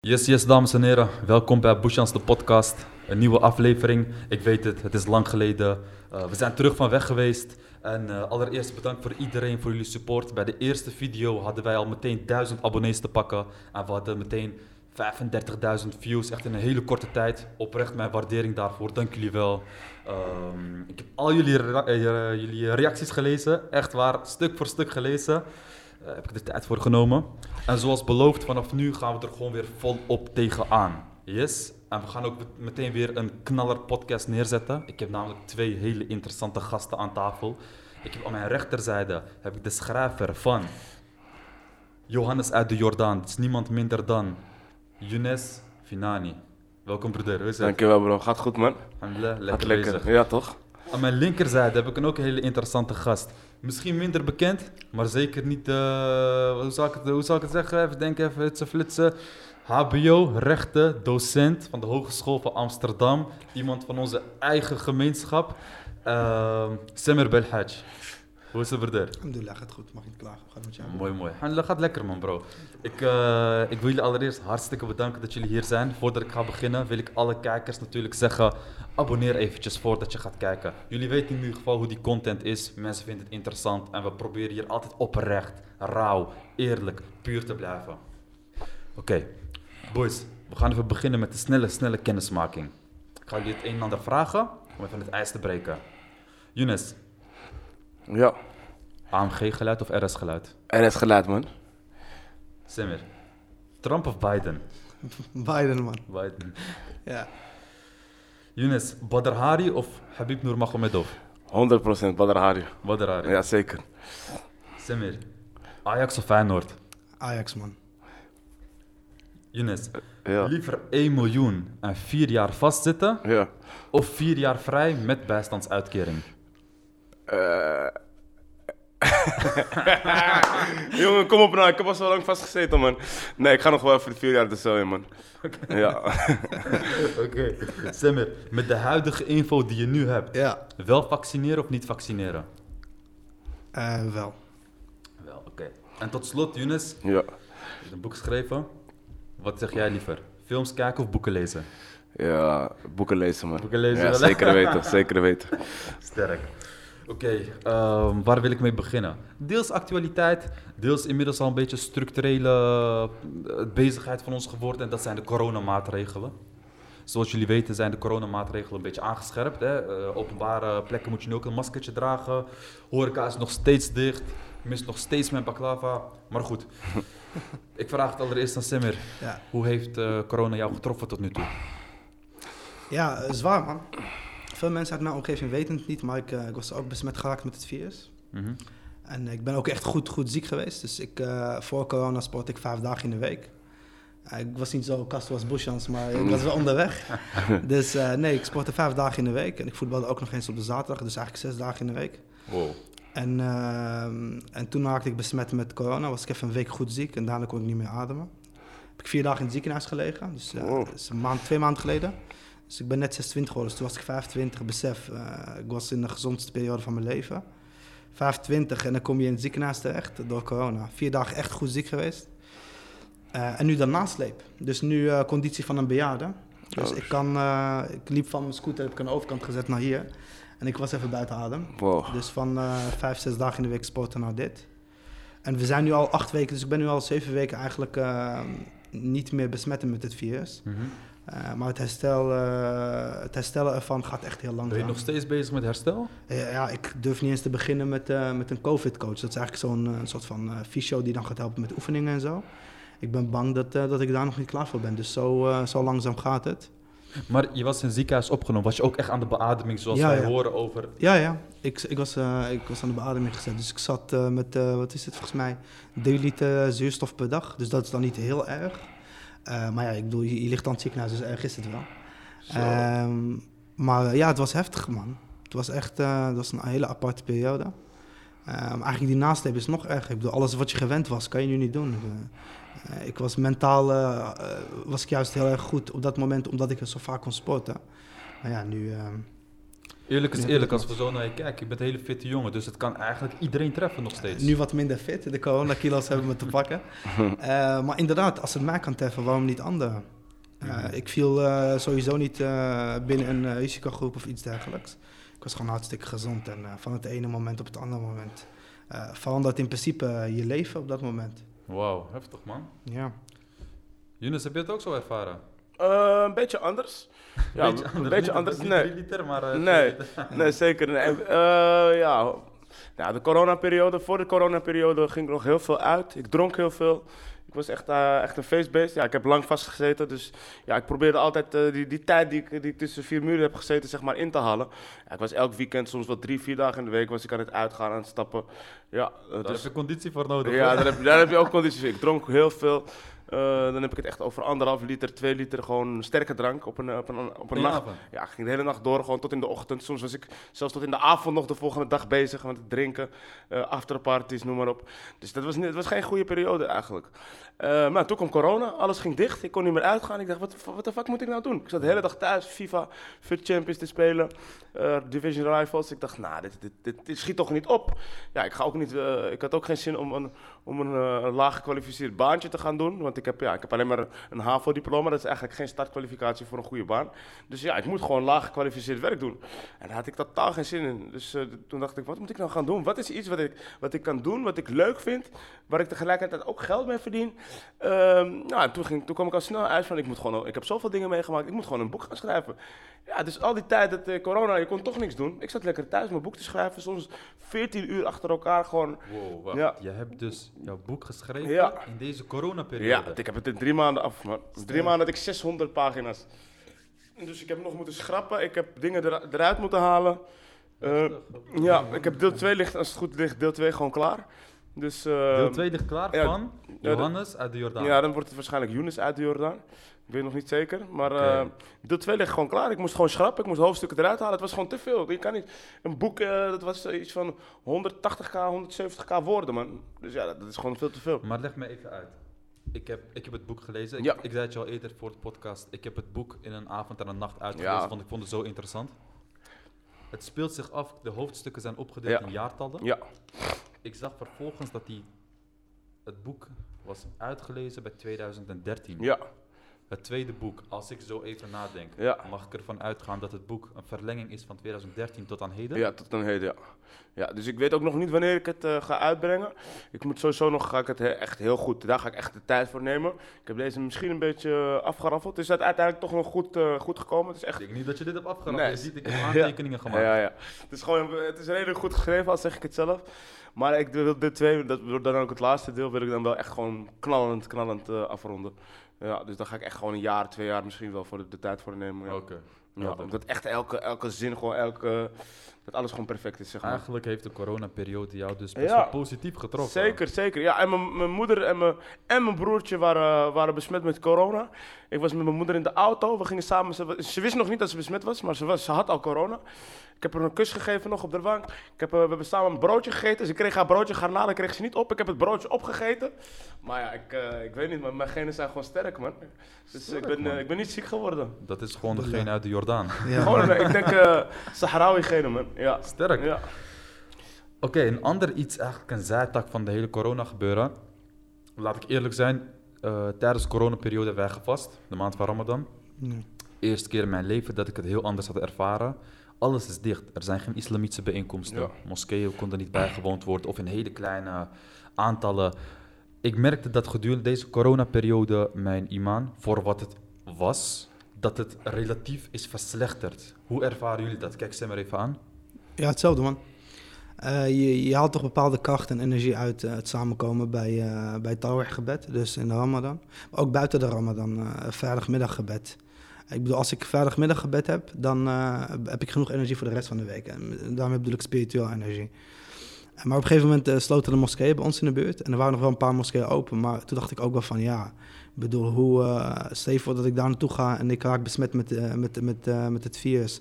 Yes, yes, dames en heren. Welkom bij Bushans, de podcast. Een nieuwe aflevering. Ik weet het, het is lang geleden. Uh, we zijn terug van weg geweest. En uh, allereerst bedankt voor iedereen voor jullie support. Bij de eerste video hadden wij al meteen 1000 abonnees te pakken. En we hadden meteen 35.000 views, echt in een hele korte tijd. Oprecht mijn waardering daarvoor, dank jullie wel. Um, ik heb al jullie, rea uh, jullie reacties gelezen, echt waar, stuk voor stuk gelezen. Uh, heb ik de tijd voor genomen. En zoals beloofd, vanaf nu gaan we er gewoon weer volop tegenaan. Yes? En we gaan ook meteen weer een knaller podcast neerzetten. Ik heb namelijk twee hele interessante gasten aan tafel. Ik heb aan mijn rechterzijde heb ik de schrijver van Johannes uit de Jordaan. Het is niemand minder dan Younes Finani. Welkom broeder, hoe? Dankjewel bro, gaat goed man. Alhamdulillah, lekker, Gaat lekker. bezig. Ja toch? Aan mijn linkerzijde heb ik een ook een hele interessante gast. Misschien minder bekend, maar zeker niet, uh, hoe, zal ik het, hoe zal ik het zeggen? Even denken, even flitsen, flitsen. HBO, rechten, docent van de Hogeschool van Amsterdam. Iemand van onze eigen gemeenschap. Uh, Semir Belhaj. Hoe is het, broeder? Alhamdulillah, gaat goed. Mag niet klagen. Gaat met jou. Mooi, mooi. Alhamdulillah, gaat lekker, man, bro. Ik, uh, ik wil jullie allereerst hartstikke bedanken dat jullie hier zijn. Voordat ik ga beginnen, wil ik alle kijkers natuurlijk zeggen: abonneer eventjes voordat je gaat kijken. Jullie weten in ieder geval hoe die content is. Mensen vinden het interessant en we proberen hier altijd oprecht, rauw, eerlijk, puur te blijven. Oké, okay. boys, we gaan even beginnen met de snelle, snelle kennismaking. Ik ga jullie het een en ander vragen om even het ijs te breken. Younes. Ja. AMG-geluid of RS-geluid? RS-geluid, man. Semir. Trump of Biden? Biden, man. Biden. Ja. Younes, Badr Hari of Habib Nurmagomedov? 100% Badr Hari. Badr Hari. Ja, zeker. Semir. Ajax of Feyenoord? Ajax, man. Younes. Ja. Liever 1 miljoen en 4 jaar vastzitten? Ja. Of 4 jaar vrij met bijstandsuitkering? Uh... Jongen, kom op nou. Ik heb al zo lang vastgezeten, man. Nee, ik ga nog wel even de vier jaar zo in, man. Okay. Ja. Oké. Okay. Met de huidige info die je nu hebt, ja. wel vaccineren of niet vaccineren? Uh, wel. Wel, oké. Okay. En tot slot, Younes. Ja. Je hebt een boek geschreven. Wat zeg jij liever? Films kijken of boeken lezen? Ja, boeken lezen, man. Boeken lezen, ja, wel, zeker weten, zeker weten. Sterk. Oké, okay, um, waar wil ik mee beginnen? Deels actualiteit, deels inmiddels al een beetje structurele uh, bezigheid van ons geworden. En dat zijn de coronamaatregelen. Zoals jullie weten zijn de coronamaatregelen een beetje aangescherpt. Hè? Uh, openbare plekken moet je nu ook een maskertje dragen. Horeca is nog steeds dicht. Ik mis nog steeds mijn baklava. Maar goed, ik vraag het allereerst aan Semir. Ja. Hoe heeft uh, corona jou getroffen tot nu toe? Ja, zwaar man. Veel mensen uit mijn omgeving weten het niet, maar ik, uh, ik was ook besmet geraakt met het virus. Mm -hmm. En ik ben ook echt goed, goed ziek geweest. Dus ik, uh, voor corona sport ik vijf dagen in de week. Uh, ik was niet zo kast als Bushans, maar ik was wel onderweg. dus nee, ik sportte vijf dagen in de week. En ik voetbalde ook nog eens op de zaterdag, dus eigenlijk zes dagen in de week. Wow. En, en toen raakte ik besmet met corona, was ik even een week goed ziek en daarna kon ik niet meer ademen. Heb ik vier dagen in het ziekenhuis gelegen, dus wow. is een maand, twee maanden geleden. Dus ik ben net 26 geworden, dus toen was ik 25. Besef, uh, ik was in de gezondste periode van mijn leven. 25 en dan kom je in het ziekenhuis terecht door corona. Vier dagen echt goed ziek geweest. Uh, en nu dan nasleep. Dus nu uh, conditie van een bejaarde. Dus Oh, ik, kan, uh, ik liep van mijn scooter, heb ik aan de overkant gezet naar hier. En ik was even buiten adem. Wow. Dus van vijf, zes dagen in de week sporten naar dit. En we zijn nu al acht weken, dus ik ben nu al zeven weken eigenlijk niet meer besmet met het virus. Mm -hmm. Uh, maar het, herstel, uh, het herstellen ervan gaat echt heel langzaam. Ben je nog steeds bezig met herstel? Ja, ja ik durf niet eens te beginnen met, uh, met een COVID-coach. Dat is eigenlijk zo'n soort van fysio die dan gaat helpen met oefeningen en zo. Ik ben bang dat, dat ik daar nog niet klaar voor ben. Dus zo, zo langzaam gaat het. Maar je was in het ziekenhuis opgenomen. Was je ook echt aan de beademing zoals ja, wij ja. horen over... Ja, ja. Ik, ik, was, ik was aan de beademing gezet. Dus ik zat met, wat is het volgens mij, 3 liter zuurstof per dag. Dus dat is dan niet heel erg. Uh, maar ja, ik bedoel, je, je, ligt aan het ziekenhuis, dus erg is het wel. Um, maar ja, het was heftig, man. Het was echt het was een hele aparte periode. Eh, maar eigenlijk die nasleep is nog erger. Ik bedoel, alles wat je gewend was, kan je nu niet doen. Eh, eh, ik was mentaal eh, eh, was ik juist heel erg goed op dat moment, omdat ik zo vaak kon sporten. Maar ja, nu... eh, Eerlijk is eerlijk, als we zo naar je kijken. Je bent een hele fitte jongen, dus het kan eigenlijk iedereen treffen nog steeds. Nu wat minder fit, de coronakilo's hebben me te pakken. Eh, maar inderdaad, als het mij kan treffen, waarom niet anderen? Eh, ik viel eh, sowieso niet eh, binnen een risicogroep of iets dergelijks. Ik was gewoon hartstikke gezond en van het ene moment op het andere moment eh, verandert in principe je leven op dat moment. Wauw, heftig man. Ja. Yunus, heb je het ook zo ervaren? Eh, een beetje anders. Ja, beetje een anders. beetje anders. Niet Nee, drie liter, maar... eh, Nee. nee zeker. Nee. Eh, ja. Nou, de coronaperiode, voor de coronaperiode ging ik nog heel veel uit. Ik dronk heel veel. Ik was echt, echt een feestbeest. Ja, ik heb lang vastgezeten. Dus ja, ik probeerde altijd die, die tijd die ik, die tussen vier muren heb gezeten, zeg maar, in te halen. Ja, ik was elk weekend, soms wel drie, vier dagen in de week, was ik aan het uitgaan, aan het stappen. Ja, Daar dus, heb je conditie voor nodig. ja daar, heb, daar heb je ook condities. Ik dronk heel veel. Eh, dan heb ik het echt over anderhalf liter, twee liter gewoon sterke drank op een, op een, op een nacht. Ja, ik ging de hele nacht door, gewoon tot in de ochtend. Soms was ik zelfs tot in de avond nog de volgende dag bezig met het drinken. eh afterparties, noem maar op. Dus dat was, niet, het was geen goede periode eigenlijk. Eh, maar toen kwam corona, alles ging dicht. Ik kon niet meer uitgaan. Ik dacht, wat wat de fuck moet ik nou doen? Ik zat de hele dag thuis, FIFA, Fit Champions te spelen, eh, Division Rivals. Ik dacht, nou, dit, dit, dit, dit schiet toch niet op? Ja, ik, ga ook niet, eh, ik had ook geen zin om een, om een, eh, een laag gekwalificeerd baantje te gaan doen. Want ik heb, ja, ik heb alleen maar een HAVO-diploma. Dat is eigenlijk geen startkwalificatie voor een goede baan. Dus ja, ik moet gewoon laag gekwalificeerd werk doen. En daar had ik totaal geen zin in. Dus eh, toen dacht ik, wat moet ik nou gaan doen? Wat is iets wat ik, wat ik kan doen, wat ik leuk vind, waar ik tegelijkertijd ook geld mee verdien? Ehm, nou, en toen, ging, toen kwam ik al snel uit van, ik, moet gewoon, ik heb zoveel dingen meegemaakt, ik moet gewoon een boek gaan schrijven. Ja, dus al die tijd dat eh, corona, je kon toch niks doen. Ik zat lekker thuis mijn boek te schrijven, soms 14 uur achter elkaar gewoon. Wow. Ja. Je hebt dus jouw boek geschreven Ja. in deze coronaperiode. Ja, ik heb het in drie maanden af, man. In drie maanden had ik 600 pagina's. Dus ik heb nog moeten schrappen, ik heb dingen er- eruit moeten halen. Eh, ja, ik heb deel 2 ligt, als het goed ligt, deel 2 gewoon klaar. Dus, Deel 2 ligt klaar ja, van Johannes uit de Jordaan. Ja, dan wordt het waarschijnlijk Younes uit de Jordaan. Ik weet nog niet zeker. Maar deel 2 ligt gewoon klaar. Ik moest gewoon schrappen. Ik moest hoofdstukken eruit halen. Het was gewoon te veel. Je kan niet... Een boek, eh, dat was eh, iets van 180k, 170k woorden, man. Dus ja, dat, dat is gewoon veel te veel. Maar leg me even uit. Ik heb, ik heb het boek gelezen. Ik, Ja. ik zei het je al eerder voor de podcast. Ik heb het boek in een avond en een nacht uitgelezen, Ja. want ik vond het zo interessant. Het speelt zich af, de hoofdstukken zijn opgedeeld Ja. in jaartallen. Ja, Ik zag vervolgens dat die, het boek was uitgelezen bij 2013. ja, Het tweede boek, als ik zo even nadenk, Ja. mag ik ervan uitgaan dat het boek een verlenging is van 2013 tot aan heden? ja, tot dan heden, ja. ja. Dus ik weet ook nog niet wanneer ik het eh, ga uitbrengen. Ik moet sowieso nog, ga ik het he- echt heel goed, daar ga ik echt de tijd voor nemen. Ik heb deze misschien een beetje eh, afgeraffeld. Het is uiteindelijk toch nog goed, eh, goed gekomen. Het is echt Ik denk niet dat je dit hebt afgerond. Nee. Je ziet, ik heb aantekeningen gemaakt. Ja, ja. Het is gewoon, het is redelijk goed geschreven, al zeg ik het zelf. Maar ik wil dit twee, dat wordt dan ook het laatste deel, wil ik dan wel echt gewoon knallend, knallend afronden. Ja, dus dan ga ik echt gewoon een jaar, twee jaar misschien wel voor de, de tijd voor nemen. Ja. Oké. Ja, omdat echt elke, elke zin, gewoon elke, dat alles gewoon perfect is, zeg maar. Eigenlijk heeft de coronaperiode jou dus best wel positief getroffen. Zeker, zeker. Ja, en mijn- mijn moeder en mijn, en mijn broertje waren, waren besmet met corona. Ik was met mijn moeder in de auto. We gingen samen. Ze, ze wist nog niet dat ze besmet was, maar ze, was, ze had al corona. Ik heb haar een kus gegeven nog op de bank. Ik heb, eh, we hebben samen een broodje gegeten. Ze kreeg haar broodje garnalen, kreeg ze niet op. Ik heb het broodje opgegeten. Maar ja, ik, eh, ik weet niet, maar mijn genen zijn gewoon sterk, man. Dus Sterk, ik, ben, eh, ik ben niet ziek geworden. Dat is gewoon degene uit de Jordaan. Ja. Gewoon, ik denk, eh Sahrawi genen, man. Ja. Sterk. Ja. Oké, een ander iets, eigenlijk een zijtak van de hele corona gebeuren. Laat ik eerlijk zijn, eh, tijdens de coronaperiode hebben wij gevast, de maand van Ramadan. Eerste keer in mijn leven dat ik het heel anders had ervaren. Alles is dicht. Er zijn geen islamitische bijeenkomsten. Ja. Moskeeën konden niet bijgewoond worden of in hele kleine aantallen. Ik merkte dat gedurende deze coronaperiode mijn imaan, voor wat het was, dat het relatief is verslechterd. Hoe ervaren jullie dat? Kijk ze maar even aan. Ja, hetzelfde man. Eh, je, je haalt toch bepaalde kracht en energie uit eh, het samenkomen bij, eh bij het Tawih-gebed, dus in de Ramadan. Maar ook buiten de Ramadan, eh vrijdagmiddaggebed. Ik bedoel, als ik vrijdagmiddaggebed heb, dan heb ik genoeg energie voor de rest van de week. En daarmee bedoel ik spiritueel energie. Maar op een gegeven moment sloten de moskeeën bij ons in de buurt. En er waren nog wel een paar moskeeën open. Maar toen dacht ik ook wel van, ja, ik bedoel, hoe, eh stel dat ik daar naartoe ga en ik raak besmet met, met, met, met het virus.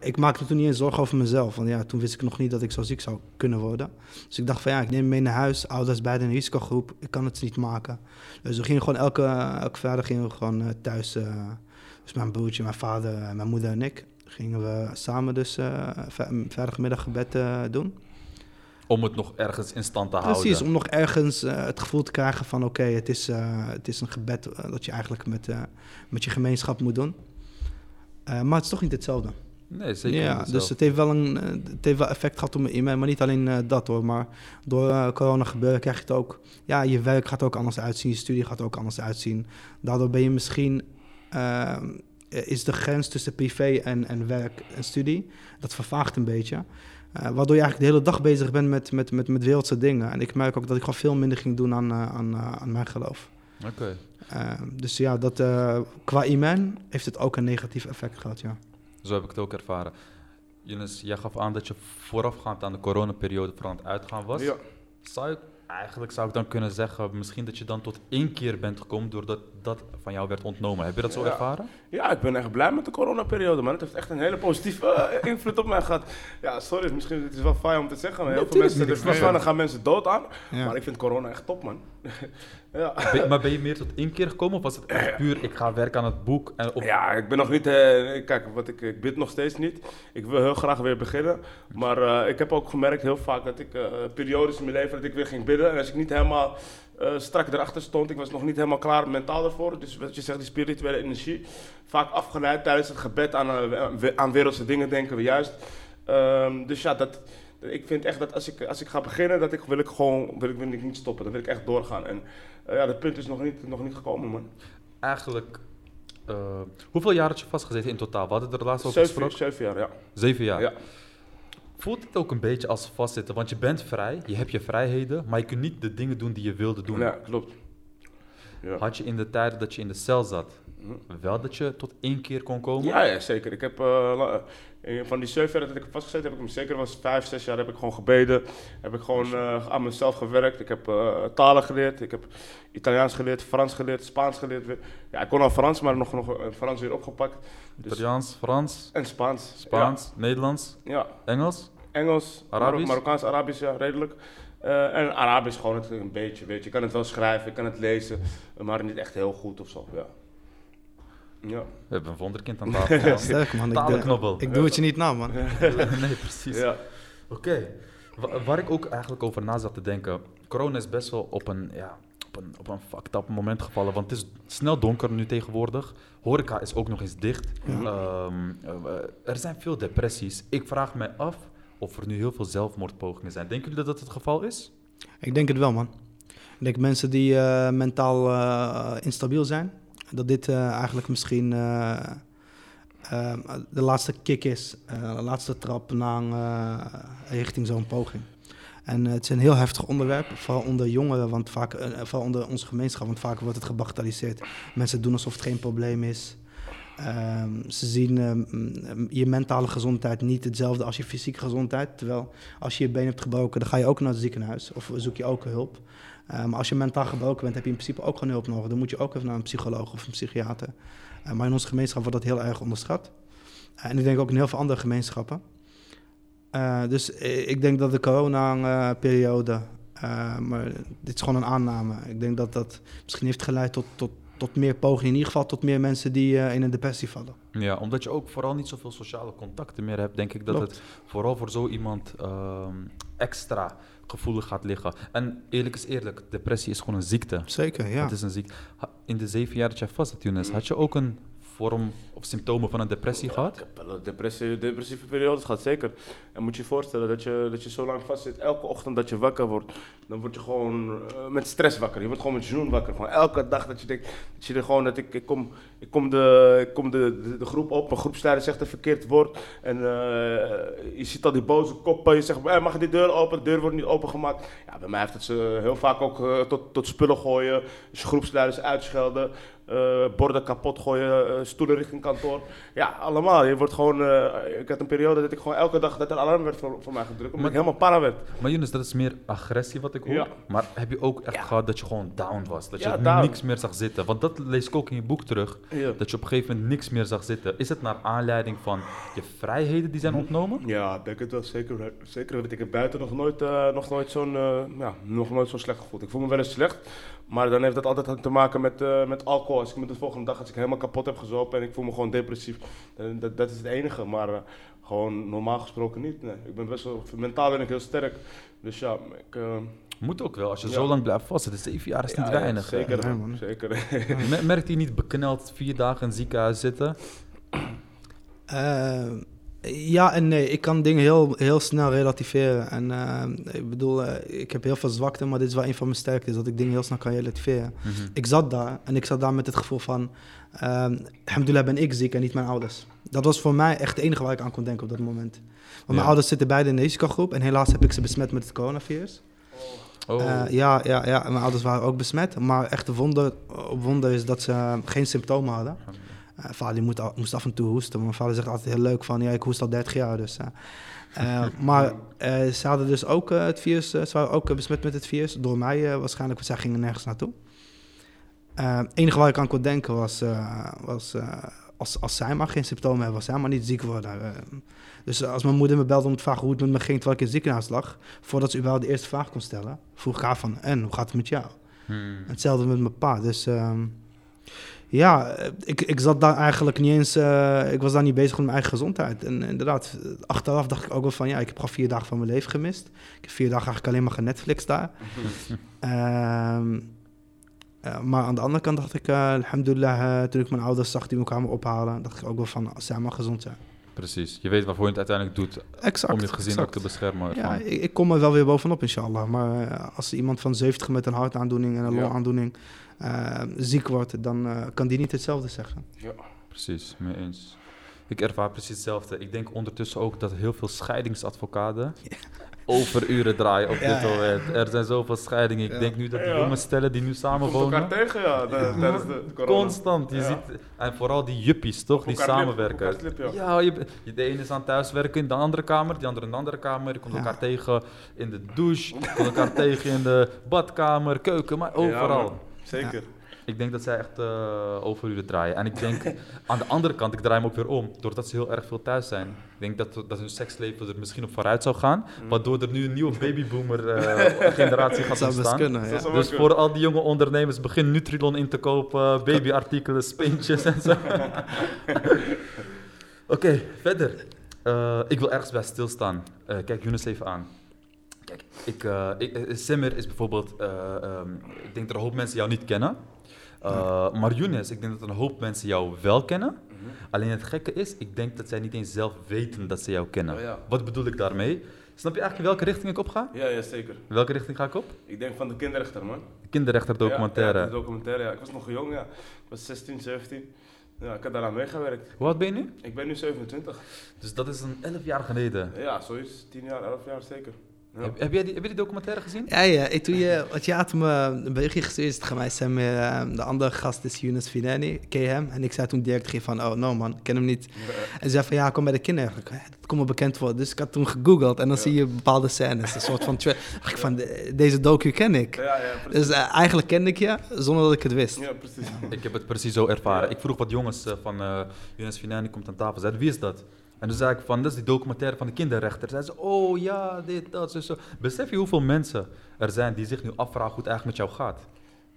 Ik maakte toen niet eens zorgen over mezelf. Want ja, toen wist ik nog niet dat ik zo ziek zou kunnen worden. Dus ik dacht van ja, ik neem hem mee naar huis. Ouders in een risicogroep. Ik kan het niet maken. Dus we gingen gewoon elke, elke vrijdag gingen we gewoon eh, thuis. eh, dus mijn broertje, mijn vader, eh, mijn moeder en ik. Gingen we samen dus v- vrijdagmiddaggebed doen. Om het nog ergens in stand te houden. Precies, om nog ergens het gevoel te krijgen van oké, het, is, het is een gebed dat je eigenlijk met, met je gemeenschap moet doen. Maar het is toch niet hetzelfde. Nee, zeker ja, niet dus het heeft, wel een, eh, het heeft wel effect gehad op mijn e-mail, maar niet alleen eh, dat hoor. Maar door eh, corona gebeuren krijg je het ook. Ja, je werk gaat ook anders uitzien, je studie gaat ook anders uitzien. Daardoor ben je misschien. is de grens tussen privé en, en werk en studie, dat vervaagt een beetje. Waardoor je eigenlijk de hele dag bezig bent met, met, met, met wereldse dingen. En ik merk ook dat ik gewoon veel minder ging doen aan, aan, aan mijn geloof. Oké. Dus ja, dat, qua iman heeft het ook een negatief effect gehad, ja. Zo heb ik het ook ervaren. Younes, jij gaf aan dat je voorafgaand aan de coronaperiode vooral aan het uitgaan was. Ja. Zou ik, eigenlijk zou ik dan kunnen zeggen, misschien dat je dan tot één keer bent gekomen doordat dat van jou werd ontnomen. Heb je dat zo Ja. ervaren? Ja, ik ben echt blij met de coronaperiode, man. Het heeft echt een hele positieve eh, invloed op mij gehad. Ja, sorry, misschien het is wel fijn om te zeggen, maar heel Nee, veel mensen, er gaan mensen dood aan. Ja. Maar ik vind corona echt top, man. ja. Ben- maar ben je meer tot één keer gekomen of was het echt puur, ik ga werken aan het boek? En, of, Ja, ik ben nog niet. eh, kijk, wat ik, ik bid nog steeds niet. Ik wil heel graag weer beginnen. Maar eh, ik heb ook gemerkt heel vaak dat ik eh, periodes in mijn leven dat ik weer ging bidden. En als ik niet helemaal eh, strak erachter stond, ik was nog niet helemaal klaar mentaal ervoor. Dus wat je zegt, die spirituele energie. Vaak afgeleid tijdens het gebed aan, aan wereldse dingen denken we juist. Ehm, dus ja, dat, ik vind echt dat als ik, als ik ga beginnen, dat ik, wil ik gewoon wil ik, wil ik niet stoppen. Dan wil ik echt doorgaan. En eh, ja, dat punt is nog niet, nog niet gekomen, man. Eigenlijk, eh, hoeveel jaar had je vastgezeten in totaal? We hadden er laatst over Zeven, gesproken. zeven jaar, ja. Zeven jaar. ja. Voelt het ook een beetje als vastzitten? Want je bent vrij, je hebt je vrijheden, maar je kunt niet de dingen doen die je wilde doen. Ja, klopt. Ja. Had je in de tijden dat je in de cel zat, Mhm. wel dat je tot één keer kon komen? Ja, ja, zeker. Ik heb eh, eh, van die zeven jaar dat ik heb vastgezeten, heb ik hem zeker was vijf, zes jaar heb ik gewoon gebeden. Heb ik gewoon eh, aan mezelf gewerkt. Ik heb talen geleerd. Ik heb Italiaans geleerd, Frans geleerd, Spaans geleerd. Ja, ik kon al Frans, maar nog, nog Frans weer opgepakt. Dus- Italiaans, Frans, En Spaans. Spaans, Nederlands, Ja. Engels? Engels, Arabisch? Marok- Marokkaans, Arabisch, ja, redelijk. Eh, en Arabisch gewoon het, een beetje, weet je. Ik kan het wel schrijven, ik kan het lezen, maar niet echt heel goed of zo, ja. Ja. We hebben een wonderkind aan tafel. man. Sterk man, ik, Talenknobbel. ik doe het je niet na man. nee, precies. ja. Oké. Wa- Waar ik ook eigenlijk over na zat te denken. Corona is best wel op een, ja, op een, op een fucked up moment gevallen. Want het is snel donker nu tegenwoordig. Horeca is ook nog eens dicht. Ehm, eh, er zijn veel depressies. Ik vraag mij af of er nu heel veel zelfmoordpogingen zijn. Denken jullie dat dat het geval is? Ik denk het wel, man. Ik denk mensen die eh, mentaal eh, instabiel zijn, dat dit eh, eigenlijk misschien de laatste kick is, de laatste trap naar richting zo'n poging. En het is een heel heftig onderwerp, vooral onder jongeren, want vaak, vooral onder onze gemeenschap, want vaak wordt het gebagatelliseerd. Mensen doen alsof het geen probleem is. Ehm, ze zien ehm, je mentale gezondheid niet hetzelfde als je fysieke gezondheid. Terwijl als je je been hebt gebroken, dan ga je ook naar het ziekenhuis of zoek je ook hulp. Maar als je mentaal gebroken bent, heb je in principe ook gewoon hulp nodig. Dan moet je ook even naar een psycholoog of een psychiater. Maar in onze gemeenschap wordt dat heel erg onderschat. Eh, en ik denk ook in heel veel andere gemeenschappen. Eh, dus ik denk dat de corona-periode, eh, maar dit is gewoon een aanname. Ik denk dat dat misschien heeft geleid tot, tot, tot meer pogingen. In ieder geval tot meer mensen die eh, in een depressie vallen. Ja, omdat je ook vooral niet zoveel sociale contacten meer hebt, denk ik dat Klopt. het vooral voor zo iemand ehm, extra gevoelig gaat liggen. En eerlijk is eerlijk, depressie is gewoon een ziekte. Zeker, ja. Het is een ziekte. In de zeven jaar dat jij vast zat, Younes, had je ook een vorm of symptomen van een depressie Ik gehad? heb wel een depressie, depressieve periodes gehad, zeker. En moet je je voorstellen dat je, dat je zo lang vast zit, elke ochtend dat je wakker wordt, dan word je gewoon eh, met stress wakker. Je wordt gewoon met joen wakker. Gewoon elke dag dat je denkt, dat je er gewoon, dat ik, ik kom, ik kom, de, ik kom de, de, de groep op, mijn groepsleider zegt een verkeerd woord. En eh, je ziet al die boze koppen, je zegt, "Eh, mag die deur open? De deur wordt niet opengemaakt. Ja, bij mij heeft het ze heel vaak ook tot, tot spullen gooien, dus groepsleiders uitschelden. borden kapot gooien, stoelen richting kantoor. Ja, allemaal. Je wordt gewoon, eh, ik had een periode dat ik gewoon elke dag dat er alarm werd voor, voor mij gedrukt, omdat Maar- ik helemaal para werd. Maar Younes, dat is meer agressie wat ik hoor. Ja. Maar heb je ook echt gehad dat je gewoon down was? Dat je down. niks meer zag zitten? Want dat lees ik ook in je boek terug. Dat je op een gegeven moment niks meer zag zitten. Is het naar aanleiding van je vrijheden die zijn ontnomen? Ja, ik denk het wel zeker. Zeker weet ik heb buiten nog nooit, eh, nog nooit zo'n eh, ja, nog nooit zo slecht gevoeld. Ik voel me wel eens slecht, maar dan heeft dat altijd te maken met, eh, met alcohol. Als ik me de volgende dag als ik helemaal kapot heb gezopen en ik voel me gewoon depressief, dan- dat, dat is het enige. Maar eh, gewoon normaal gesproken niet. Nee. Ik ben best wel, mentaal ben ik heel sterk. Dus ja, ik, eh, Moet ook wel. Als je Ja. zo lang blijft vastzitten, zeven jaar is niet ja, ja, weinig. Zeker, Ja, man. zeker. Me- Merkt hij niet bekneld vier dagen in het ziekenhuis zitten? Ja en nee, ik kan dingen heel, heel snel relativeren. En eh, ik bedoel, eh, ik heb heel veel zwakte, maar dit is wel een van mijn sterktes, dat ik dingen heel snel kan relativeren. Mhm. Ik zat daar en ik zat daar met het gevoel van, ehm alhamdulillah ben ik ziek en niet mijn ouders. Dat was voor mij echt het enige waar ik aan kon denken op dat moment. Want mijn ouders zitten beide in de risicogroep en helaas heb ik ze besmet met het coronavirus. Oh, Eh, ja, ja, ja, mijn ouders waren ook besmet. Maar echt wonder wonder is dat ze geen symptomen hadden. Eh, vader moet, al- moest af en toe hoesten. Mijn vader zegt altijd heel leuk van, ja, ik hoest al 30 jaar. Dus, eh. Eh, maar ze hadden dus ook het virus, ze waren ook besmet met het virus. Door mij waarschijnlijk, want zij gingen nergens naartoe. Het enige waar ik aan kon denken was, was als, als zij maar geen symptomen hebben, als zij maar niet ziek worden. dus als mijn moeder me belde om te vragen hoe het met me ging terwijl ik in het ziekenhuis lag, voordat ze überhaupt de eerste vraag kon stellen, vroeg ik haar van, en, hoe gaat het met jou? hmm. Hetzelfde met mijn pa. Dus ehm, ja, eh, ik, ik zat daar eigenlijk niet eens. eh, ik was daar niet bezig met mijn eigen gezondheid. En inderdaad, eh, achteraf dacht ik ook wel van ja, ik heb gewoon vier dagen van mijn leven gemist. Ik heb vier dagen eigenlijk alleen maar genetflix daar. Ehm, eh, maar aan de andere kant dacht ik, eh alhamdulillah, toen ik mijn ouders zag die me kwamen ophalen, dacht ik ook wel van, als zij maar gezond zijn. Precies. Je weet waarvoor je het uiteindelijk doet. Exact. om je gezin ook te beschermen. Ja, ik, ik kom er wel weer bovenop, inshallah. Maar als iemand van 70 met een hartaandoening en een Ja. Eh, ziek wordt, dan eh, kan die niet hetzelfde zeggen. Ja. Precies, mee eens. Ik ervaar precies hetzelfde. Ik denk ondertussen ook dat heel veel scheidingsadvocaten overuren draaien op Ja, dit ja. moment. Er zijn zoveel scheidingen. Ik Ja. denk nu dat Ja. jonge stellen die nu samen Komt elkaar tegen, ja, de- tijdens de corona. Constant. Je Ja. ziet, en vooral die juppies, toch? Op Die lip, samenwerken. ja, je, de ene is aan het thuiswerken in de andere kamer, die andere in de andere kamer. Je komt Ja. elkaar tegen in de douche, je komt elkaar tegen in de badkamer, keuken, maar Ja, overal. Zeker. Ik denk dat zij echt eh overuren draaien. En ik denk aan de andere kant, ik draai hem ook weer om, doordat ze heel erg veel thuis zijn. Ik denk dat, dat hun seksleven er misschien op vooruit zou gaan, Mm. waardoor er nu een nieuwe babyboomer eh, generatie gaat zou ontstaan. kunnen, ja. Dus voor al die jonge ondernemers, begin Nutrilon in te kopen, babyartikelen, spintjes en zo. Oké, verder. Eh, ik wil ergens bij stilstaan. Kijk Younes even aan. Ik, eh, ik, eh, Simmer is bijvoorbeeld, eh, ehm, ik denk dat een hoop mensen jou niet kennen. Eh, maar Younes, ik denk dat een hoop mensen jou wel kennen. Mhm. Alleen het gekke is, ik denk dat zij niet eens zelf weten dat ze jou kennen. Oh ja. Wat bedoel ik daarmee? Snap je eigenlijk welke richting ik op ga? Ja, ja, zeker. Welke richting ga ik op? Ik denk van de kinderrechter, man. De kinderrechterdocumentaire. Ja, ja, de documentaire, ja. Ik was nog jong, ja. Ik was 16, 17. Ja, ik heb daaraan meegewerkt. Hoe oud ben je nu? Ik ben nu 27. Dus dat is een 11 jaar geleden. Ja, zoiets. 10 jaar, 11 jaar zeker. Heb, heb, jij die, heb je die documentaire gezien? Ja, ja. Ik, toen je, want je had me een berichtje gestuurd tegen mij. Zei me, eh, de andere gast is Yunus Finani, ken je hem? En ik zei toen direct geen van, oh no man, ik ken hem niet. En ze zei van, ja, kom bij de kinderrechter. Eh, Dat komt me bekend voor. Dus ik had toen gegoogeld en dan Ja. zie je bepaalde scènes. Een soort van, tra- dacht ik van, de- deze docu ken ik. Ja, ja, precies. Dus eh, eigenlijk kende ik je, zonder dat ik het wist. Ja, precies. Ik heb het precies zo ervaren. Ja. Ik vroeg wat jongens eh, van uh, Jonas Finani komt aan tafel. Zeiden, wie is dat? En toen zei ik van, dat is die documentaire van de kinderrechter. Zeiden ze, oh ja, dit, dat, zo, zo. Besef je hoeveel mensen er zijn die zich nu afvragen hoe het eigenlijk met jou gaat?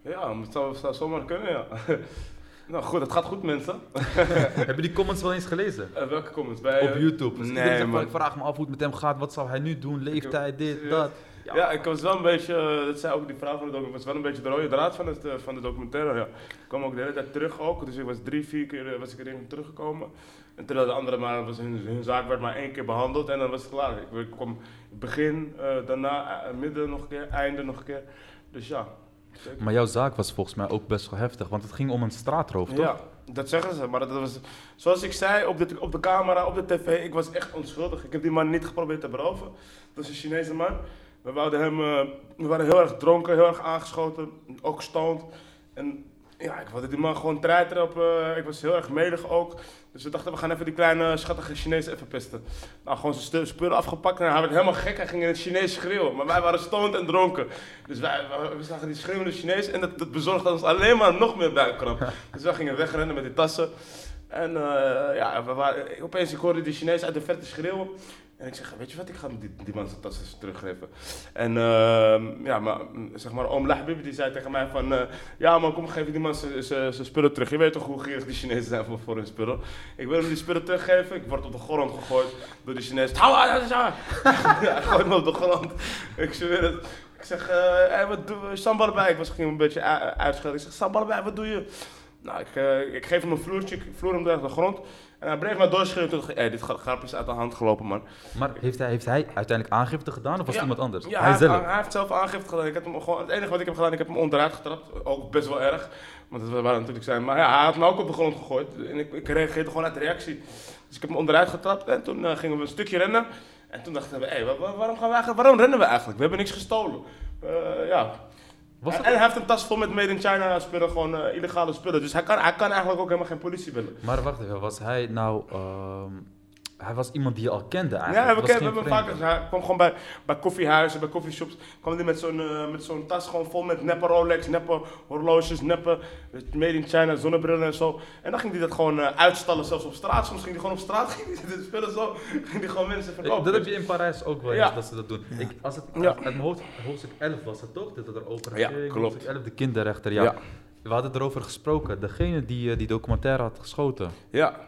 Ja, het zou, zou zomaar kunnen, ja. nou goed, het gaat goed, mensen. heb je die comments wel eens gelezen? Eh, welke comments? Bij, Op eh, YouTube. Dus nee, ik vraag me af hoe het met hem gaat. Wat zou hij nu doen? Leeftijd, dit, dat. Ja. ik was wel een beetje, eh, dat zei ook die vrouw van de documentaire, was wel een beetje de rode draad van, het, van de documentaire. Ja. Ik kwam ook de hele tijd terug ook, dus ik was drie, vier keer was ik erin teruggekomen. En terwijl de andere maar, was hun, hun zaak werd maar één keer behandeld en dan was het klaar. Ik, kwam begin, eh, daarna eh, midden nog een keer, einde nog een keer. Dus ja. zeker. Maar jouw zaak was volgens mij ook best wel heftig, want het ging om een straatroof, toch? Ja, dat zeggen ze. Maar dat was, zoals ik zei op de, op de camera, op de tv, ik was echt onschuldig. Ik heb die man niet geprobeerd te beroven. Dat is een Chinese man. We, wouden hem, eh, we waren heel erg dronken, heel erg aangeschoten, ook stoned. En Ja, ik wilde die man gewoon treiteren op. ik was heel erg medig ook. Dus we dachten, we gaan even die kleine schattige Chinees even pesten. Nou, gewoon zijn spullen afgepakt en hij werd helemaal gek. Hij ging in het Chinees schreeuwen. Maar wij waren stoned en dronken. Dus wij, we, we zagen die schreeuwende Chinees en dat, dat bezorgde ons alleen maar nog meer buikkramp. dus wij gingen wegrennen met die tassen. En eh, ja, we waren, opeens ik hoorde die Chinees uit de verte schreeuwen. En ik zeg, weet je wat, ik ga die, die man zijn eens teruggeven. En ehm, ja, maar, mm, zeg maar, oom Lahbib die zei tegen mij van... eh, ja man, kom geef die man zijn- spullen terug. Je weet toch hoe gierig die Chinezen zijn voor, hun spullen. Ik wil hem die spullen teruggeven. Ik word op de grond gegooid door die Chinees. Hou aan, ja, hij gooit me op de grond. Ik zweer. Ik zeg, hey, wat doe je? Sambal erbij. Ik was ging een beetje uitschelden. Ik zeg, sambal erbij, wat doe je? Nou, ik, eh, ik geef hem een vloertje, ik vloer hem door de grond. En hij bleef maar doorschreeuwen. Toen dacht ik, hey, dit grap is uit de hand gelopen, man. Maar heeft hij, heeft hij uiteindelijk aangifte gedaan of was het iemand anders? Ja, hij hij, zelf. Heeft, hij heeft zelf aangifte gedaan. Ik heb hem gewoon, het enige wat ik heb gedaan, ik heb hem onderuit getrapt. Ook best wel erg. Want dat waren natuurlijk zijn. Maar ja, hij had me ook op de grond gegooid. En ik, ik reageerde gewoon uit reactie. Dus ik heb hem onderuit getrapt. En toen eh, gingen we een stukje rennen. En toen dachten we, hé, waarom, gaan we eigenlijk, waarom rennen we eigenlijk? We hebben niks gestolen. Eh, ja. Was en, het- en hij heeft een tas vol met made in China spullen, gewoon eh, illegale spullen. Dus hij kan, hij kan eigenlijk ook helemaal geen politie willen. Maar wacht even, was hij nou... ehm, hij was iemand die je al kende Ja, eigenlijk? kennen, we vaak vreemde? gezien. Hij kwam gewoon bij, bij koffiehuizen, bij koffieshops. kwam hij met zo'n eh, met zo'n tas gewoon vol met neppe Rolex, neppe horloges, neppe eh, made in China zonnebrillen en zo. En dan ging hij dat gewoon eh, uitstallen, zelfs op straat. Soms ging hij gewoon op straat, ging hij spullen zo, ging hij gewoon mensen verkopen. dat heb je in Parijs ook wel eens, Ja. dat ze dat doen. Ik, als het, Ja. Uit mijn hoofd, hoofdstuk 11 was het toch? Dat het erover Ja, ging. klopt. Hoofdstuk 11, de kinderrechter, ja. Ja. We hadden erover gesproken. Degene die eh, die documentaire had geschoten, Ja,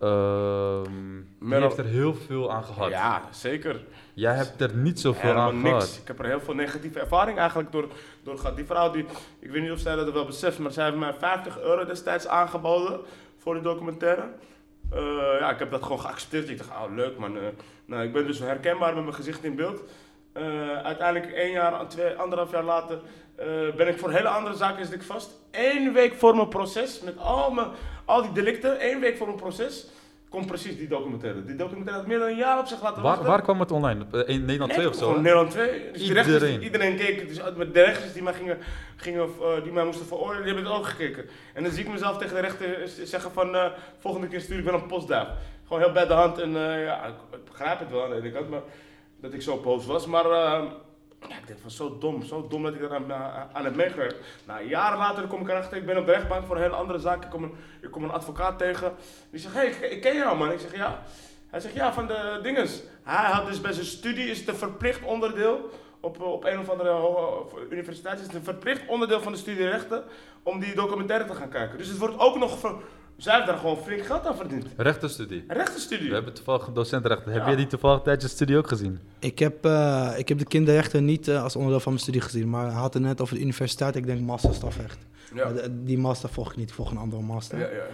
ehm, Meryl- heeft er heel veel aan gehad. ja, zeker. Jij hebt er niet zoveel Helemaal aan niks. gehad. Ik heb er heel veel negatieve ervaring eigenlijk door, door gehad. Die vrouw, die, ik weet niet of zij dat wel beseft, maar zij heeft mij 50 euro destijds aangeboden voor die documentaire. Eh, ja, ik heb dat gewoon geaccepteerd. Ik dacht, oh leuk man. Eh, nou, ik ben dus herkenbaar met mijn gezicht in beeld. Eh, uiteindelijk één jaar, twee, anderhalf jaar later ben ik voor hele andere zaken zit ik vast. Eén week voor mijn proces, met al, mijn, al die delicten, één week voor mijn proces, komt precies die documentaire. Die documentaire had meer dan een jaar op zich laten Waar, waar kwam het online? Eh, In Nederland 2 of zo? Gewoon hè? Nederland 2. Dus Iedereen. iedereen keek. Dus de rechters die mij, gingen, gingen, eh, die mij moesten veroordelen, die hebben het ook gekeken. En dan zie ik mezelf tegen de rechter zeggen van, eh, volgende keer stuur ik wel een postduif. Gewoon heel bij de hand en ja, ik, begrijp het wel aan de ene kant, maar dat ik zo boos was. Maar ja, ik denk van zo dom, zo dom dat ik er aan, aan- heb meegewerkt. Nou, jaren later kom ik erachter, ik ben op de rechtbank voor een hele andere zaak. Ik kom een, ik kom een advocaat tegen. Die zegt, hey, ik, ken jou man. Ik zeg, ja. Hij zegt, ja, van de dinges. Hij had dus bij zijn studie, is het een verplicht onderdeel, op, op een of andere universiteit is het een verplicht onderdeel van de studierechten, om die documentaire te gaan kijken. Dus het wordt ook nog, ver, zij heeft daar gewoon flink geld aan verdiend. Rechtenstudie. Rechtenstudie. We hebben toevallig een docent rechten. Heb jij die toevallig tijdens je studie ook gezien? Ik heb, eh, ik heb de kinderrechten niet eh, als onderdeel van mijn studie gezien, maar hij had het net over de universiteit. Ik denk masterstafrecht. Ja. Maar de- die master volg ik niet, ik volg een andere master. Ja, ja.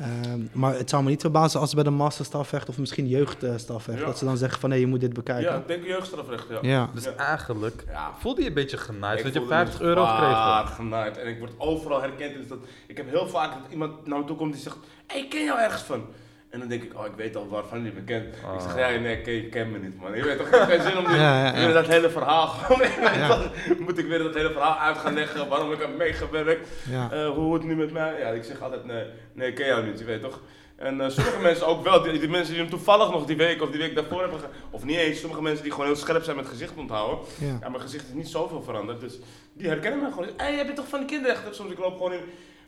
Ehm, maar het zou me niet verbazen als bij de masterstafrecht of misschien jeugdstafrecht, Ja. dat ze dan zeggen van nee, je moet dit bekijken. ja, ik denk jeugdstrafrecht, ja. Ja. Dus Ja. eigenlijk Ja. voelde je een beetje genaaid, Ik dat je voelde 50 me euro kreeg. genaaid. En ik word overal herkend. Dus dat, ik heb heel vaak dat iemand naar me toe komt die zegt: Hé, ik ken jou ergens van. En dan denk ik: Oh, ik weet al waarvan je me kent. Ik zeg: Ah. Ja, nee, ik ken, je kent me niet, man. Je weet toch, ik heb geen zin om dit, Ja, ja, dat hele verhaal. gewoon- moet ik weer dat hele verhaal uit gaan leggen. Waarom ik heb meegewerkt. Ja. eh, hoe het nu met mij. Ja, ik zeg altijd: Nee, nee ik ken jou niet, je weet toch. En eh, sommige mensen ook wel, die, die mensen die hem toevallig nog die week of die week daarvoor hebben Of niet eens, sommige mensen die gewoon heel scherp zijn met gezicht onthouden. Ja. Ja, mijn gezicht is niet zoveel veranderd. Dus die herkennen mij gewoon. Hé, hey, heb je toch van de kinderrechten? Soms ik loop gewoon in,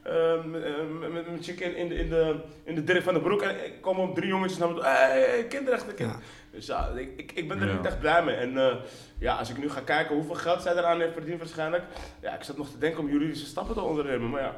ehm, eh, met, met mijn chick in, in, de, in, de, in de dirk van de broek. En ik kom op drie jongetjes naar me toe. Hé, hey, hey, kinderrechten. kind-" Ja. Dus ja, ik, ik, ik ben er Ja. niet echt blij mee. En eh, ja, als ik nu ga kijken hoeveel geld zij eraan heeft verdiend waarschijnlijk. Ja, ik zat nog te denken om juridische stappen te ondernemen. Maar ja,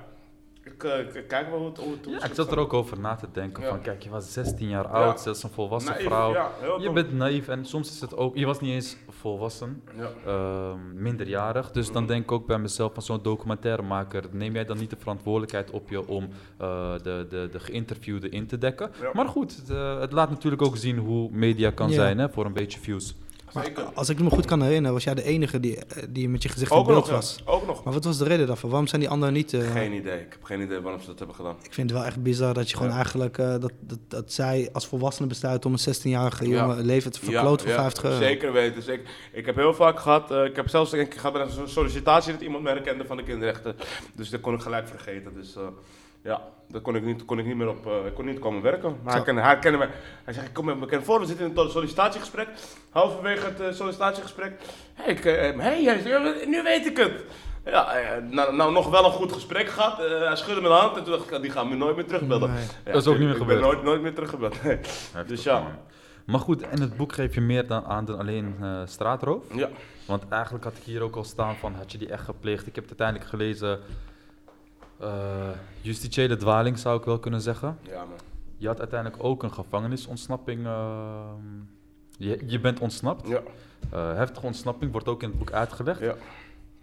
ik, ik kijk wel hoe het, hoe het Ja, het ik zat er ook over na te denken. Ja. Van kijk, je was 16 jaar oud, zelfs een volwassen Naïef, vrouw. Je dom. bent naïef en soms is het ook. Je was niet eens volwassen, Ja. ehm, minderjarig. Dus dan Mhm. denk ik ook bij mezelf van zo'n documentairemaker. Neem jij dan niet de verantwoordelijkheid op je om eh, de, de, de geïnterviewde in te dekken? Ja. Maar goed, het, het laat natuurlijk ook zien hoe media kan Ja. zijn hè, voor een beetje views. Zeker. als ik me goed kan herinneren, was jij de enige die, eh, die met je gezicht in Ook beeld nog, ja. was. Ook nog. Maar wat was de reden daarvoor? Waarom zijn die anderen niet... eh, Geen idee. Ik heb geen idee waarom ze dat hebben gedaan. Ik vind het wel echt bizar dat je gewoon Ja. eigenlijk... eh, dat, dat, dat zij als volwassene besluiten om een 16-jarige Ja. jongen leven te verkloten voor 50 euro. Zeker weten. Zeker. Ik heb heel vaak gehad, eh, ik heb zelfs een keer gehad een sollicitatie dat iemand mij herkende van de kinderrechten. Dus dat kon ik gelijk vergeten. Dus ja, daar kon ik niet, kon ik niet meer op, eh, ik kon niet komen werken. Maar hij kende, hij kende me. Hij zegt, ik kom met me bekend voor, we zitten in een sollicitatiegesprek. Halverwege het eh, sollicitatiegesprek. Hey, ik, eh, hey, hij zegt, nu weet ik het. Ja, nou, nou nog wel een goed gesprek gehad. Eh, hij schudde me de hand en toen dacht ik, die gaan me nooit meer terugbellen. Nee. Ja, Dat is ook niet meer ik gebeurd. ben nooit, nooit meer teruggebeld. Nee. Dus ja. man. Maar goed, in het boek geef je meer dan aan dan alleen eh, straatroof. Ja. Want eigenlijk had ik hier ook al staan van, had je die echt gepleegd? Ik heb het uiteindelijk gelezen, eh justitiële dwaling zou ik wel kunnen zeggen. ja, man. Je had uiteindelijk ook een gevangenisontsnapping. ehm, je, je bent ontsnapt. Ja. Eh, heftige ontsnapping wordt ook in het boek uitgelegd. Ja.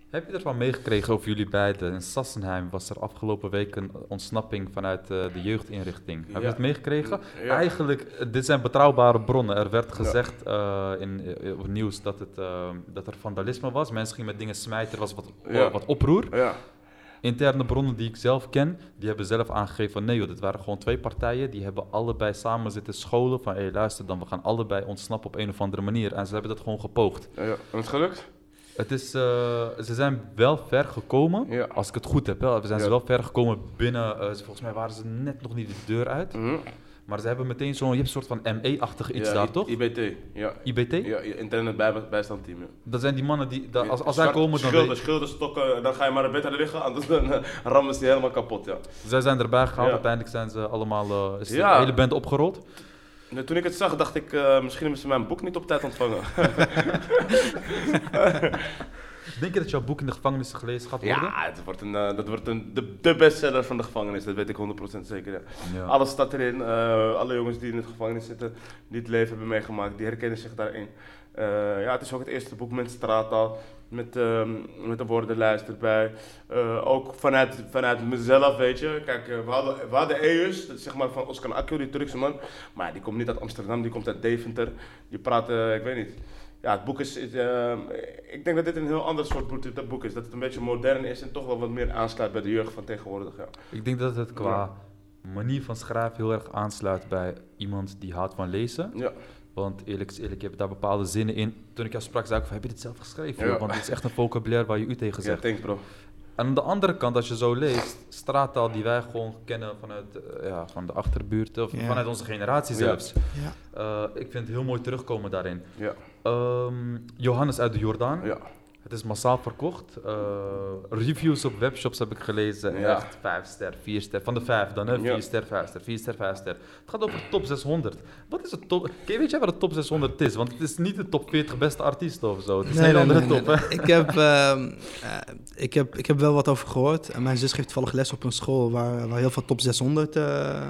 Heb je ervan meegekregen over jullie beiden? In Sassenheim was er afgelopen week een ontsnapping vanuit eh, de jeugdinrichting. Heb je het meegekregen? Ja. Eigenlijk, dit zijn betrouwbare bronnen. Er werd gezegd eh, in, op het nieuws dat, het, eh, dat er vandalisme was. Mensen gingen met dingen smijten, er was wat, wat oproer. Interne bronnen die ik zelf ken, die hebben zelf aangegeven van nee joh, dit waren gewoon twee partijen. Die hebben allebei samen zitten scholen van hé hey, luister dan, we gaan allebei ontsnappen op een of andere manier. En ze hebben dat gewoon gepoogd. Ja, ja. En het gelukt? Het is, eh, ze zijn wel ver gekomen, Ja. als ik het goed heb. We zijn ze wel ver gekomen binnen, eh, volgens mij waren ze net nog niet de deur uit. Mhm. Maar ze hebben meteen zo'n, je hebt een soort van ME-achtig iets ja, daar toch? IBT. Ja. IBT? Ja, internet bij, bijstandteam. Ja. Dat zijn die mannen die, als, als zij komen dan... Schilden, schilden, stokken, dan ga je maar beter liggen, anders dan eh, rammen ze die helemaal kapot. Ja. Zij zijn erbij gehaald, Ja. uiteindelijk zijn ze allemaal, eh, is de hele band opgerold. Nu, toen ik het zag, dacht ik, eh, misschien hebben ze mijn boek niet op tijd ontvangen. Denk je dat jouw boek in de gevangenis gelezen gaat worden? ja, het wordt een, eh, dat wordt een, de, de bestseller van de gevangenis, dat weet ik 100% zeker. Ja. Ja. Alles staat erin. eh, alle jongens die in de gevangenis zitten, die het leven hebben meegemaakt, die herkennen zich daarin. Eh, ja, het is ook het eerste boek met straattaal, met, ehm, met een woordenlijst erbij. Ook vanuit, vanuit mezelf, weet je. Kijk, we hadden, we hadden Eus, zeg maar van Oscar Akio, die Turkse man. Maar die komt niet uit Amsterdam, die komt uit Deventer. Die praat, ik weet niet. Ja, het boek is, eh, ik denk dat dit een heel ander soort boek, is. Dat het een beetje modern is en toch wel wat meer aansluit bij de jeugd van tegenwoordig. Ja. Ik denk dat het qua manier van schrijven heel erg aansluit bij iemand die houdt van lezen. Ja. Want eerlijk is eerlijk, je hebt daar bepaalde zinnen in. Toen ik jou sprak, zei ik van, heb je dit zelf geschreven? Ja. Want het is echt een vocabulaire waar je u tegen Ja, zegt. thanks bro. En aan de andere kant, als je zo leest, straattaal die wij gewoon kennen vanuit eh, ja, van de achterbuurt of vanuit onze generatie zelfs. Ja. Eh, ik vind het heel mooi terugkomen daarin. Ja. Ehm, Johannes uit de Jordaan. Het is massaal verkocht. Eh, reviews op webshops heb ik gelezen. Ja. Echt 5 ster, 4 ster. Van de 5 dan, hè? 4 Ja. ster, 5 ster, 4 ster, 5 ster. Het gaat over de top 600. Wat is het top? Kijk, weet jij wat de top 600 is? Want het is niet de top 40 beste artiesten of zo. Het is een hele andere top, hè? Ik, heb, ehm, eh, ik, heb, ik heb wel wat over gehoord. En mijn zus geeft toevallig les op een school waar, waar heel veel top 600... eh,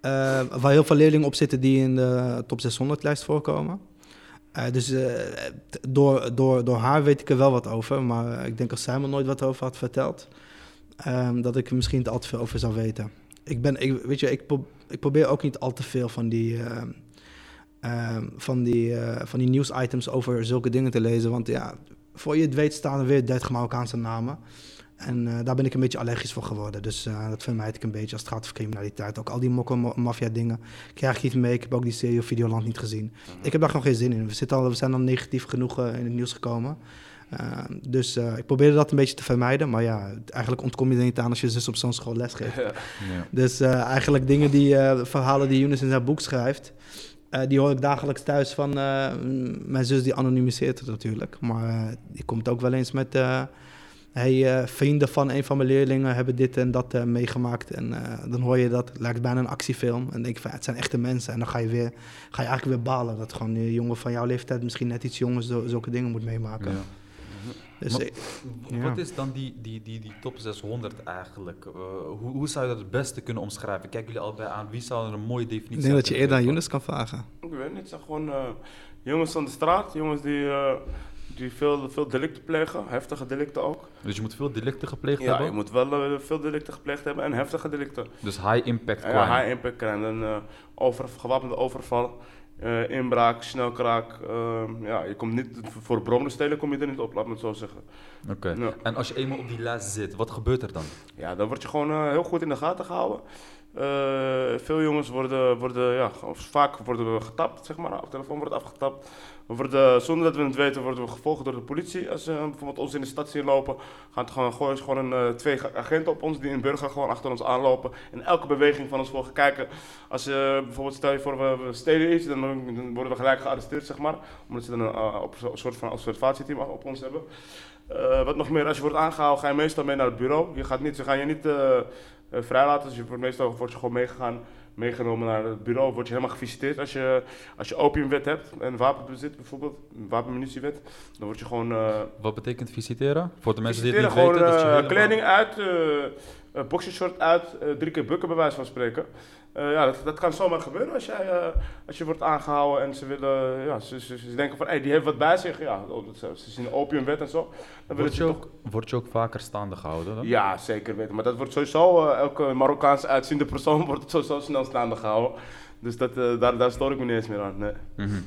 eh, waar heel veel leerlingen op zitten die in de top 600 lijst voorkomen. Eh, dus eh, door, door, door haar weet ik er wel wat over. Maar eh, ik denk als zij me nooit wat over had verteld... ehm, dat ik er misschien al te veel over zou weten. Ik, ben, ik, weet je, ik, ik probeer ook niet al te veel van die... ehm, ehm, van die, van die nieuwsitems over zulke dingen te lezen. Want ja, voor je het weet staan er weer 30 Marokkaanse namen. En eh, daar ben ik een beetje allergisch voor geworden. Dus eh, dat vermijd ik een beetje als het gaat over criminaliteit. Ook al die mokken-maffia dingen krijg ik niet mee. Ik heb ook die serie op Videoland niet gezien. Ik heb daar gewoon geen zin in. We, zitten al, we zijn al negatief genoeg eh, in het nieuws gekomen. Eh, dus eh, ik probeerde dat een beetje te vermijden. Maar ja, eigenlijk ontkom je er niet aan als je zus op zo'n school les geeft. Ja. Ja. Dus eh, eigenlijk dingen die, eh, verhalen die Younes in zijn boek schrijft, eh, die hoor ik dagelijks thuis van eh, mijn zus, die anonimiseert het natuurlijk. Maar eh, die komt ook wel eens met, eh, hey, eh, vrienden van een van mijn leerlingen hebben dit en dat eh, meegemaakt. En eh, dan hoor je dat, lijkt bijna een actiefilm. En denk ik van, ja, het zijn echte mensen. En dan ga je, weer, ga je eigenlijk weer balen dat gewoon een jongen van jouw leeftijd, misschien net iets jonger, zo, zulke dingen moet meemaken. Ja. Dus Maar- ik- Ja. Wat is dan die, die, die, die top 600 eigenlijk? Eh, hoe, hoe zou je dat het beste kunnen omschrijven? Kijken jullie allebei aan? Wie zou er een mooie definitie ik denk dat je eerder aan Younes kan vragen. Ik weet niet, het zijn gewoon jongens van de straat, jongens die, eh, die veel, veel delicten plegen, heftige delicten ook. Dus je moet veel delicten gepleegd Ja, hebben. je moet wel eh, veel delicten gepleegd hebben en heftige delicten. Dus high impact crime. Ja, high impact crime, een eh, over, gewapende overval eh, inbraak, snelkraak. ja, je komt niet, voor brommen stelen kom je er niet op, laat me het zo zeggen. Oké. Ja. En als je eenmaal op die lijst zit, wat gebeurt er dan? Ja, dan word je gewoon heel goed in de gaten gehouden. Eh, veel jongens worden, worden ja, vaak worden getapt, zeg maar. De telefoon wordt afgetapt. We worden, zonder dat we het weten, worden we gevolgd door de politie. Als ze bijvoorbeeld ons in de stad zien lopen, gaan het gewoon, gewoon een, eh, twee agenten op ons die in burger gewoon achter ons aanlopen. En elke beweging van ons volgen kijken. Als ze bijvoorbeeld, stel je voor, we, stelen iets, dan, worden we gelijk gearresteerd, zeg maar. Omdat ze dan een, eh, op, een soort van observatieteam op ons hebben. Eh, wat nog meer, als je wordt aangehouden, ga je meestal mee naar het bureau. Je gaat niet, ze gaan je niet eh, eh, vrijlaten. Dus je wordt meestal word je gewoon meegegaan, meegenomen naar het bureau. Word je helemaal gevisiteerd. Als je, als je opiumwet hebt en wapenbezit bijvoorbeeld, een wapenmunitiewet, dan word je gewoon... eh Wat betekent visiteren? Voor de mensen die het niet gewoon weten. dat je helemaal- kleding uit, uh, boxershort uit, drie keer bukken bij wijze van spreken. Eh, ja, dat, dat kan zomaar gebeuren als, jij, eh, als je wordt aangehouden en ze willen, ja, ze, ze, ze denken van, hey, die heeft wat bij zich. Ja, oh, ze, ze zien een opiumwet en zo. Dan Word je, toch ook, word je ook vaker staande gehouden dan? ja, zeker weten. Maar dat wordt sowieso, eh, elke Marokkaans uitziende persoon wordt sowieso snel staande gehouden. Dus dat, eh, daar, daar stoor ik me niet eens meer aan. Nee. Mhm.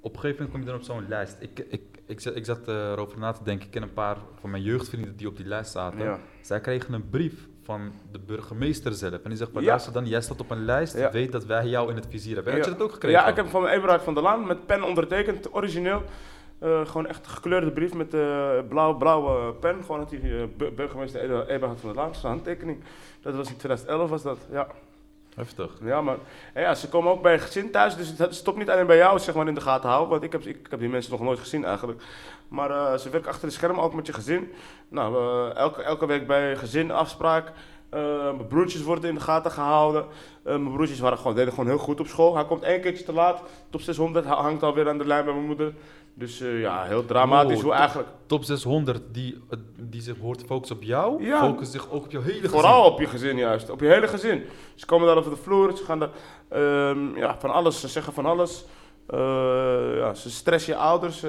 Op een gegeven moment kom je dan op zo'n lijst. Ik, ik, ik, zat, ik zat eh, erover na te denken. Ik ken een paar van mijn jeugdvrienden die op die lijst zaten. Ja. Zij kregen een brief van de burgemeester zelf. En die zegt, van Ja. luister dan, jij staat op een lijst. Ja. Weet dat wij jou in het vizier hebben. Heb je dat ook gekregen? Ja, ik heb van Eberhard van der Laan met pen ondertekend, origineel. Eh, gewoon echt een gekleurde brief met eh blauw, blauwe pen. Gewoon had hij eh, bu- burgemeester Eberhard van der Laan, zijn handtekening. Dat was in 2011 was dat, ja. Heftig. Ja, maar en ja, ze komen ook bij een gezin thuis, dus het stopt niet alleen bij jou zeg maar, in de gaten houden. Want ik heb, ik, heb die mensen nog nooit gezien eigenlijk. Maar eh, ze werken achter de schermen ook met je gezin. Nou, eh, elke, elke week bij gezin afspraak. Eh, mijn broertjes worden in de gaten gehouden. Eh, mijn broertjes waren gewoon, deden gewoon heel goed op school. Hij komt één keertje te laat. Top 600 ha- hangt alweer aan de lijn bij mijn moeder. Dus ja, heel dramatisch Wow, hoe top- eigenlijk. Top 600 die, die zich hoort focussen op jou, Ja. focussen zich ook op jouw hele Vooral gezin. op je gezin juist, op je hele gezin. Ze komen daar over de vloer, ze gaan daar, ehm, ja, van alles, ze zeggen van alles. Ja, ze stressen je ouders,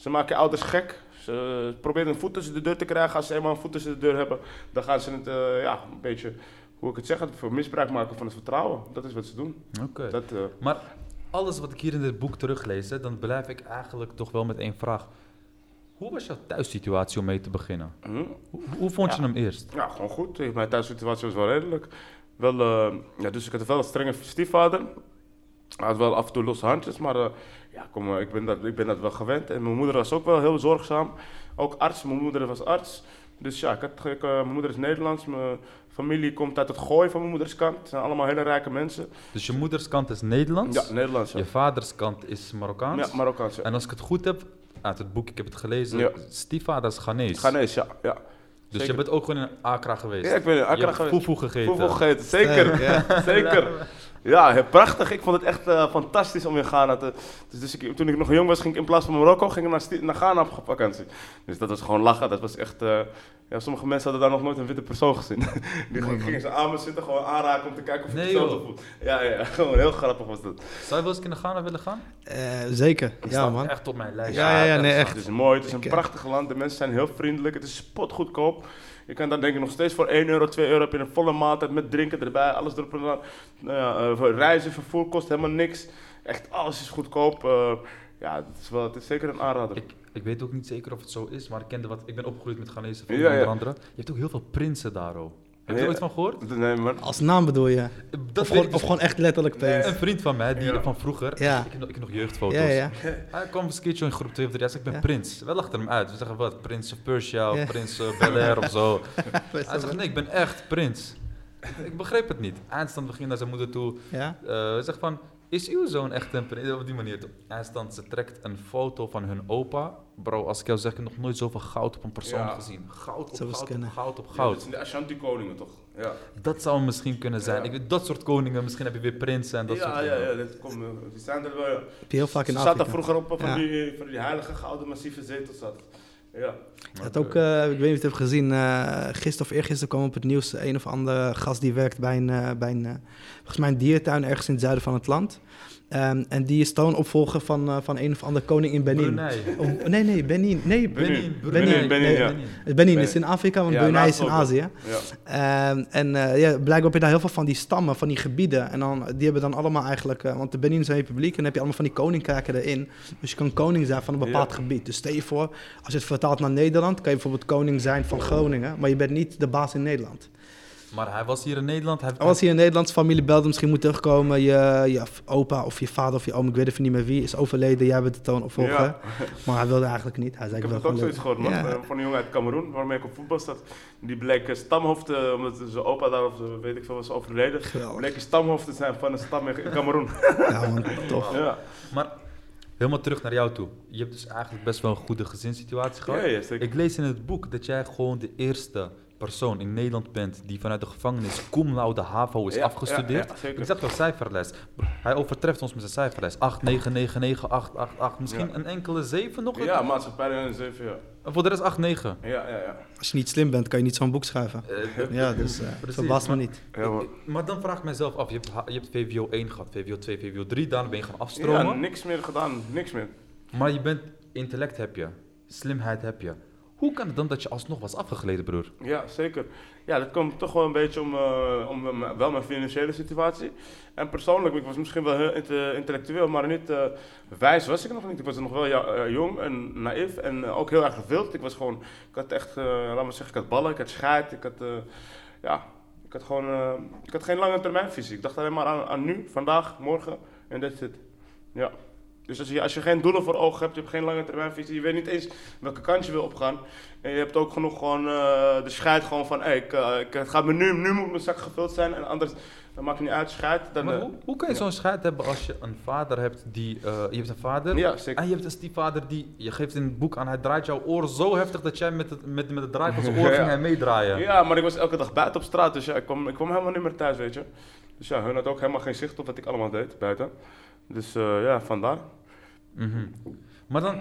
ze maken je ouders gek. Ze proberen een voet tussen de deur te krijgen. Als ze eenmaal een voet tussen de deur hebben, dan gaan ze het, eh, ja, een beetje, hoe ik het zeg, voor misbruik maken van het vertrouwen. Dat is wat ze doen. Oké. Eh, Maar alles wat ik hier in dit boek teruglees, hè, dan blijf ik eigenlijk toch wel met één vraag. Hoe was jouw thuissituatie om mee te beginnen? hm? Hoe, hoe vond je Ja. hem eerst? Ja, gewoon goed. Ik- Mijn thuissituatie was wel redelijk. Wel, eh, ja, dus ik had wel een strenge stiefvader. Hij had wel af en toe losse handjes, maar eh, ja, kom, ik, ben dat, ik ben dat wel gewend. En mijn moeder was ook wel heel zorgzaam. Ook arts, mijn moeder was arts. Dus ja, ik had, ik, eh, mijn moeder is Nederlands. Mijn familie komt uit het gooi van mijn moeders kant. Het zijn allemaal hele rijke mensen. Dus je moeders kant is Nederlands, Ja, Nederlands. Ja, je vaders kant is Marokkaans. ja Marokkaans. Ja. En als ik het goed heb, uit het boek, ik heb het gelezen, Ja. stiefvader is Ghanese. Ghanese, ja. ja. Dus zeker. je bent ook gewoon in Accra geweest. Ja, ik ben in je Accra hebt geweest. foefoe gegeten. Voetbal gegeten, zeker. Ja. Zeker. Ja, heel prachtig. Ik vond het echt eh, fantastisch om in Ghana te... Dus, dus ik, toen ik nog jong was, ging ik in plaats van Marokko ging ik naar, Ghana op vakantie. Dus dat was gewoon lachen. Dat was echt... eh, ja, sommige mensen hadden daar nog nooit een witte persoon gezien. Die gewoon, gingen ze aan me zitten, gewoon aanraken om te kijken of ik Nee, hetzelfde joh. voel. Ja, ja, gewoon heel grappig was dat. Zou je wel eens in Ghana willen gaan? Eh, zeker, ja man. echt op mijn lijst. Ja, ja, ja, het nee, is- echt. Het is mooi, het is een Ik, prachtig land. De mensen zijn heel vriendelijk. Het is spotgoedkoop. Je kan daar denk ik nog steeds voor 1 euro, 2 euro heb je een volle maaltijd met drinken erbij, alles erop en eraan. Nou ja, eh, voor reizen, vervoer kost helemaal niks. Echt alles is goedkoop. Eh, ja, het is, wel, het is zeker een aanrader. Ik, ik weet ook niet zeker of het zo is, maar ik kende wat. Ik ben opgegroeid met Ghanese vrienden, ja. onder andere. Je hebt ook heel veel prinsen daar, oh. Heb je er ooit van gehoord? Nee, maar... Als naam bedoel je? Dat Of gewoon, ik of gewoon echt letterlijk? Een vriend van mij, die Ja. van vroeger, Ja. ik, heb nog, ik heb nog jeugdfoto's. Ja, ja. Hij kwam een keertje in groep 2 of 3, hij zei, ik ben Ja. prins. Wij lachten hem uit. We zeggen, wat, prins of Persia of Ja. prins uh, Bel Air of zo. Hij zegt, nee, ik ben echt prins. ik begreep het niet. Eindstand ging naar zijn moeder toe. Ja? eh hij zegt van, is uw zoon echt een prins? Op die manier. Eindstand, ze trekt een foto van hun opa. Bro, als ik jou zeg, ik heb nog nooit zoveel goud op een persoon Ja. gezien. Goud op goud op goud op Ja, goud. dat zijn de Ashanti-koningen toch? Ja, Dat zou misschien kunnen zijn. Ja. Ik weet, dat soort koningen, misschien heb je weer prinsen en dat ja, soort ja, dingen. ja, dat komt, eh, die zijn er wel. ja. Heb je heel vaak in Ze zaten Afrika. vroeger op van, Ja. die, van die heilige gouden massieve zetels. Zat. Ja. Je had ook, eh, ik weet niet of je het hebt gezien, eh gisteren of eergisteren kwam op het nieuws een of andere gast die werkt bij een, eh, bij een, volgens mij een dierentuin ergens in het zuiden van het land. Ehm, en die is troonopvolger van, eh, van een of andere koning in Benin. Brunei. Of- nee, nee, Benin. Nee, Benin. Benin, Benin. Benin, ja. Benin. Benin is in Afrika, want Ja, Brunei is in. Azië. Ja. Ehm, en eh, ja, blijkbaar heb je daar heel veel van die stammen, van die gebieden. En dan, die hebben dan allemaal eigenlijk... eh, want de Benin is een republiek en dan heb je allemaal van die koninkrijken erin. Dus je kan koning zijn van een bepaald Ja. gebied. Dus stel je voor, als je het vertaalt naar Nederland... kan je bijvoorbeeld koning zijn van Groningen... maar je bent niet de baas in Nederland. Maar hij was hier in Nederland. Hij, Als hier in Nederlands familie belt, misschien moet terugkomen... Je, je opa of je vader of je oom, ik weet even niet meer wie... is overleden, jij bent de toonopvolger. Ja. Maar hij wilde eigenlijk niet. Hij zei, Ik heb wil het ook zoiets gewoon gehoord, man. Ja. Eh, Van een jongen uit Cameroen, waarmee ik op voetbal zat. Die bleek eh, stamhoofd, eh, omdat zijn opa daar, of weet ik veel, was overleden. Geweldig. Bleek stamhoofd te zijn van een stam in Cameroen. Ja, man, tof. ja. Maar helemaal terug naar jou toe. Je hebt dus eigenlijk best wel een goede gezinssituatie gehad. Ja, ja, zeker. Ik lees in het boek dat jij gewoon de eerste persoon in Nederland bent die vanuit de gevangenis cum laude HAVO is Ja, afgestudeerd. ja, ja, ik zag jouw cijferlijst. Hij overtreft ons met zijn cijferlijst. 8, 9, 9, 9, 8, 8, 8. Misschien Ja. een enkele 7 nog? Ja, maatschappij en 7 jaar. En voor de rest 8, 9. Ja, ja, ja. Als je niet slim bent, kan je niet zo'n boek schrijven. Ja, dus eh Precies, verbaast me maar- niet. Ja, man. Maar dan vraag ik mezelf af, je hebt, je hebt VWO 1 gehad, VWO 2, VWO 3, daarna ben je gaan Ja, afstromen. niks meer gedaan, niks meer. maar je bent, intellect heb je, slimheid heb je. Hoe kan het dan dat je alsnog was afgegleden, broer? Ja, zeker. Ja, dat komt toch wel een beetje om, eh, om eh, wel mijn financiële situatie. En persoonlijk, ik was misschien wel heel inte- intellectueel, maar niet eh, wijs was ik nog niet. Ik was nog wel jong en naïef en ook heel erg gewild. Ik was gewoon, ik had echt, laat maar zeggen, ik had ballen, ik had scheid, ik had, ja, ik had gewoon, ik had geen lange termijn visie. Ik dacht alleen maar aan, nu, vandaag, morgen en that's it. Ja. Dus als je, als je geen doelen voor ogen hebt, je hebt geen lange termijn visie, je weet niet eens welke kant je wil opgaan. En je hebt ook genoeg gewoon uh, de scheid gewoon van, hey, ik, uh, ik, het gaat me nu, nu moet mijn zak gevuld zijn en anders, dan maakt het niet uit, scheid. Dan, Maar uh, hoe, hoe kan je zo'n scheid hebben als je een vader hebt die, uh, je hebt een vader ja, en je hebt dus die vader die, je geeft het boek aan, hij draait jouw oor zo heftig dat jij met het, met, met het draai van zijn oor Ja. ging hij meedraaien. Ja, maar ik was elke dag buiten op straat, dus ja, ik kwam, ik kwam helemaal niet meer thuis, weet je. Dus ja, hun had ook helemaal geen zicht op wat ik allemaal deed buiten. Dus uh, ja, vandaar. Mhm. Maar dan,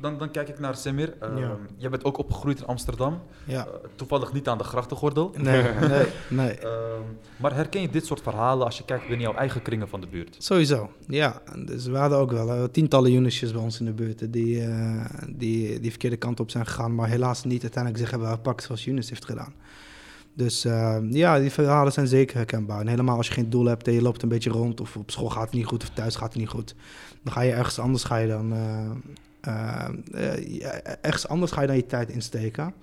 dan, dan kijk ik naar Semir. Uh, Ja. Jij bent ook opgegroeid in Amsterdam. Ja. Uh, toevallig niet aan de grachtengordel. Nee, nee, nee. Ehm, maar herken je dit soort verhalen als je kijkt binnen jouw eigen kringen van de buurt? Sowieso, ja. Dus we hadden ook wel uh, tientallen Yunisjes bij ons in de buurt die, uh, die die verkeerde kant op zijn gegaan, maar helaas niet uiteindelijk zich hebben gepakt zoals Yunus heeft gedaan. Dus uh, ja, die verhalen zijn zeker herkenbaar. En helemaal als je geen doel hebt en je loopt een beetje rond, of op school gaat het niet goed, of thuis gaat het niet goed, dan ga je ergens anders ga je dan, uh, ergens anders ga je dan je tijd insteken.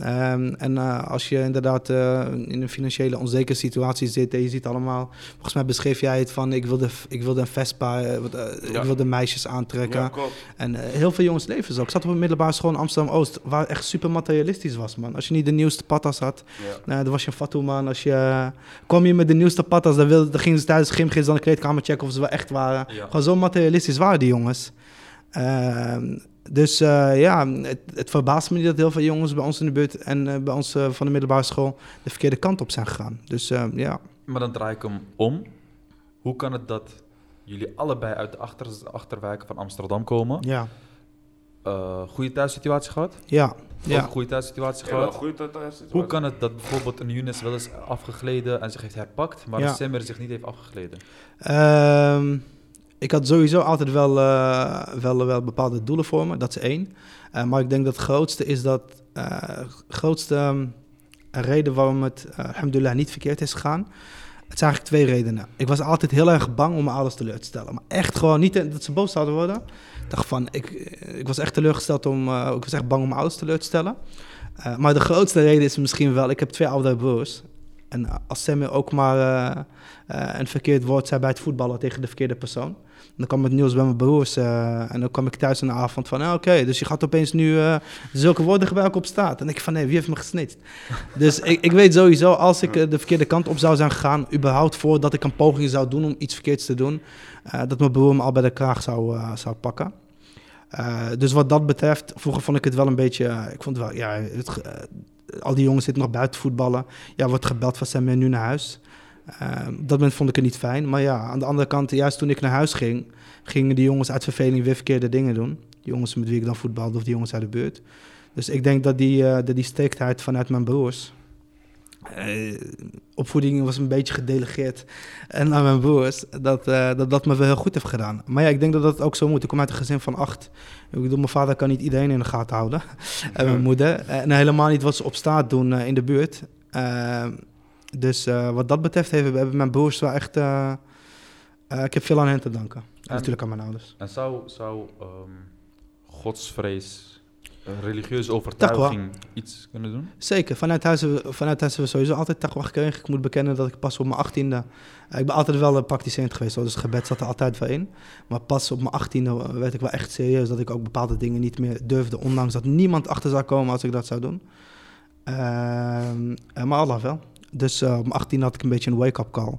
Um, en uh, als je inderdaad uh, in een financiële onzekere situatie zit en je ziet allemaal, volgens mij beschreef jij het van ik wilde, ik wilde een Vespa, uh, ja. ik wilde meisjes aantrekken. Ja, en heel veel jongens leven zo. Ik zat op een middelbare school in Amsterdam-Oost, waar echt super materialistisch was, man. Als je niet de nieuwste patas had, ja. dan was je een fatou, man. Als je, kwam je met de nieuwste patas, dan, wilde, dan gingen ze tijdens gym dan de kleedkamer checken of ze wel echt waren. Gewoon zo materialistisch waren die jongens. Ehm, dus uh, ja, het, het, verbaast me niet dat heel veel jongens bij ons in de buurt en uh, bij ons uh, van de middelbare school de verkeerde kant op zijn gegaan. Dus ja. Maar dan draai ik hem om. Hoe kan het dat jullie allebei uit de achter, achterwijken van Amsterdam komen? Ja. Uh, goede thuissituatie gehad? Ja. ja. Ook goede thuissituatie ja, gehad? Goede thuissituatie. Hoe kan het dat bijvoorbeeld een Younes wel eens afgegleden en zich heeft herpakt, maar Ja. een Semmer zich niet heeft afgegleden? Um, ik had sowieso altijd wel, uh, wel, wel bepaalde doelen voor me, dat is één. Uh, maar ik denk dat het grootste is dat, uh, grootste um, reden waarom het, alhamdulillah, niet verkeerd is gegaan. Het zijn eigenlijk twee redenen. Ik was altijd heel erg bang om mijn ouders teleur te stellen. Maar echt gewoon niet dat ze boos zouden worden. Ik dacht van, ik, ik was echt teleurgesteld om, ik was echt bang om mijn ouders teleur te stellen. Uh, maar de grootste reden is misschien wel, ik heb twee oudere broers. En als Sammy ook maar een verkeerd woord zei bij het voetballen tegen de verkeerde persoon. Dan kwam het nieuws bij mijn broers uh, en dan kwam ik thuis de avond van, ah, oké, dus je gaat opeens nu uh, zulke woorden gebruiken op straat. En ik van, nee, wie heeft me gesnitcht? dus ik, ik weet sowieso, als ik uh, de verkeerde kant op zou zijn gegaan, überhaupt voordat ik een poging zou doen om iets verkeerds te doen, dat mijn broer me al bij de kraag zou, zou pakken. Dus wat dat betreft, vroeger vond ik het wel een beetje, ik vond wel, ja, het, al die jongens zitten nog buiten voetballen. Ja, wordt gebeld van zijn men nu naar huis. Op dat moment vond ik het niet fijn. Maar ja, aan de andere kant, juist toen ik naar huis ging, gingen die jongens uit verveling weer verkeerde dingen doen. Die jongens met wie ik dan voetbalde of die jongens uit de buurt. Dus ik denk dat die, uh, dat die striktheid vanuit mijn broers eh, opvoeding was een beetje gedelegeerd en aan mijn broers, dat, eh, dat dat me wel heel goed heeft gedaan. Maar ja, ik denk dat dat ook zo moet. Ik kom uit een gezin van acht. Ik bedoel, mijn vader kan niet iedereen in de gaten houden. en mijn moeder. En helemaal niet wat ze op straat doen eh, in de buurt. Dus eh, wat dat betreft hebben, hebben mijn broers wel echt... eh, eh, ik heb veel aan hen te danken. En natuurlijk aan mijn ouders. En zou, zou ehm, godsvrees, religieuze overtuiging iets kunnen doen? Zeker, vanuit huis, hebben we- vanuit huis hebben we sowieso altijd taqwa gekregen. Ik moet bekennen dat ik pas op mijn achttiende... ik ben altijd wel een praktiserend geweest, dus het gebed zat er altijd wel in. Maar pas op mijn achttiende werd ik wel echt serieus dat ik ook bepaalde dingen niet meer durfde. Ondanks dat niemand achter zou komen als ik dat zou doen. Ehm, eh, maar Allah wel. Dus op mijn achttiende had ik een beetje een wake-up call.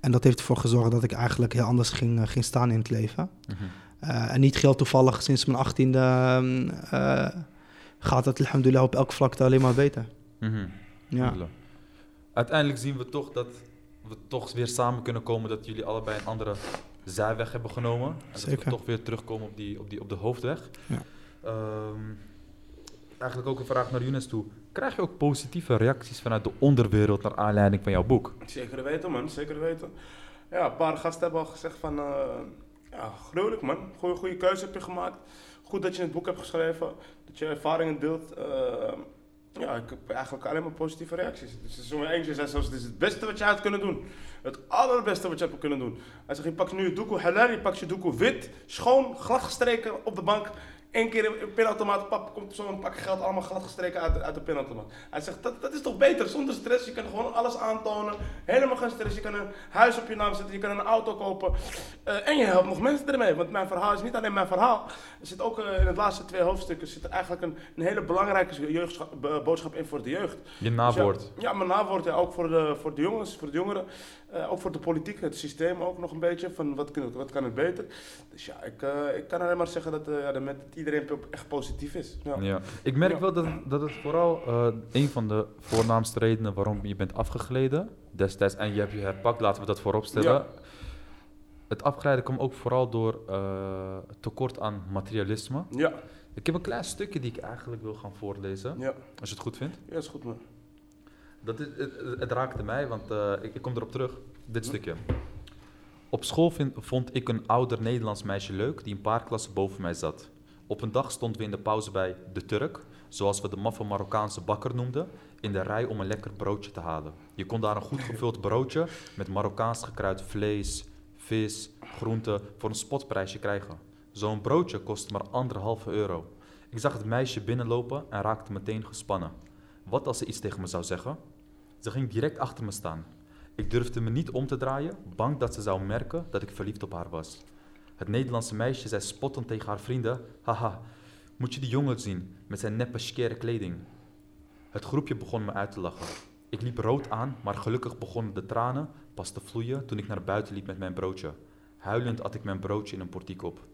En dat heeft ervoor gezorgd dat ik eigenlijk heel anders ging, eh, ging staan in het leven. Mhm. Eh, en niet heel toevallig, sinds mijn achttiende ehm, eh, gaat het alhamdulillah op elk vlak alleen maar beter. Mhm. Ja. Uiteindelijk zien we toch dat we toch weer samen kunnen komen dat jullie allebei een andere zijweg hebben genomen. En dat Zeker. we toch weer terugkomen op, die, op, die, op de hoofdweg. Ja. Ehm, eigenlijk ook een vraag naar Younes toe. Krijg je ook positieve reacties vanuit de onderwereld naar aanleiding van jouw boek? Zeker weten, man. Zeker weten. Ja, een paar gasten hebben al gezegd van... eh, ja, gruwelijk, man. Goeie, goede keuze heb je gemaakt. Goed dat je het boek hebt geschreven. Dat je ervaringen deelt. Eh, ja, ik heb eigenlijk alleen maar positieve reacties. Dus zo'n eentje zei zelfs, het is het beste wat je had kunnen doen. Het allerbeste wat je hebt kunnen doen. Hij zegt, je pakt nu je doekoe halal, je pakt je doekoe wit, schoon, glad gestreken op de bank. Eén keer een pinautomaat, pap, komt zo'n pak geld allemaal glad gestreken uit de, uit de pinautomaat. Hij zegt, dat, dat is toch beter, zonder stress. Je kan gewoon alles aantonen, helemaal geen stress. Je kan een huis op je naam zetten, je kan een auto kopen. Eh, en je helpt nog mensen ermee, want mijn verhaal is niet alleen mijn verhaal. Er zit ook eh, in het laatste twee hoofdstukken zit er eigenlijk een, een hele belangrijke jeugdschap- bo- boodschap in voor de jeugd. Je Dus nawoord. Ja, ja, mijn nawoord ja, ook voor de, voor de jongens, voor de jongeren. Eh, ook voor de politiek, het systeem ook nog een beetje. Van wat, kan, wat kan het beter? Dus ja, ik, eh, ik kan alleen maar zeggen dat, eh, ja, dat met iedereen echt positief is. Ja. Ja. Ik merk Ja. wel dat, dat het vooral een van de voornaamste redenen waarom je bent afgegleden destijds en je hebt je herpakt, laten we dat voorop stellen. Ja. Het afgeleiden kwam ook vooral door tekort aan materialisme. Ja, Ik heb een klein stukje die ik eigenlijk wil gaan voorlezen, ja, als je het goed vindt. ja, is goed man. Dat is, het, het raakte mij, want eh, ik, ik kom erop terug. Dit Hm. stukje. Op school vind- vond ik een ouder Nederlands meisje leuk die een paar klassen boven mij zat. Op een dag stonden we in de pauze bij de Turk, zoals we de maffe Marokkaanse bakker noemden, in de rij om een lekker broodje te halen. Je kon daar een goed gevuld broodje met Marokkaans gekruid vlees, vis, groenten voor een spotprijsje krijgen. Zo'n broodje kostte maar anderhalve euro. Ik zag het meisje binnenlopen en raakte meteen gespannen. Wat als ze iets tegen me zou zeggen? Ze ging direct achter me staan. Ik durfde me niet om te draaien, bang dat ze zou merken dat ik verliefd op haar was. Het Nederlandse meisje zei spottend tegen haar vrienden: Haha, moet je die jongen zien met zijn neppe skere kleding? Het groepje begon me uit te lachen. Ik liep rood aan, maar gelukkig begonnen de tranen pas te vloeien toen ik naar buiten liep met mijn broodje. Huilend at ik mijn broodje in een portiek op.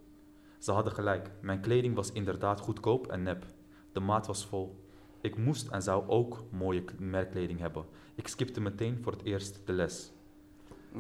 Ze hadden gelijk, mijn kleding was inderdaad goedkoop en nep. De maat was vol. Ik moest en zou ook mooie merkkleding hebben. Ik skipte meteen voor het eerst de les.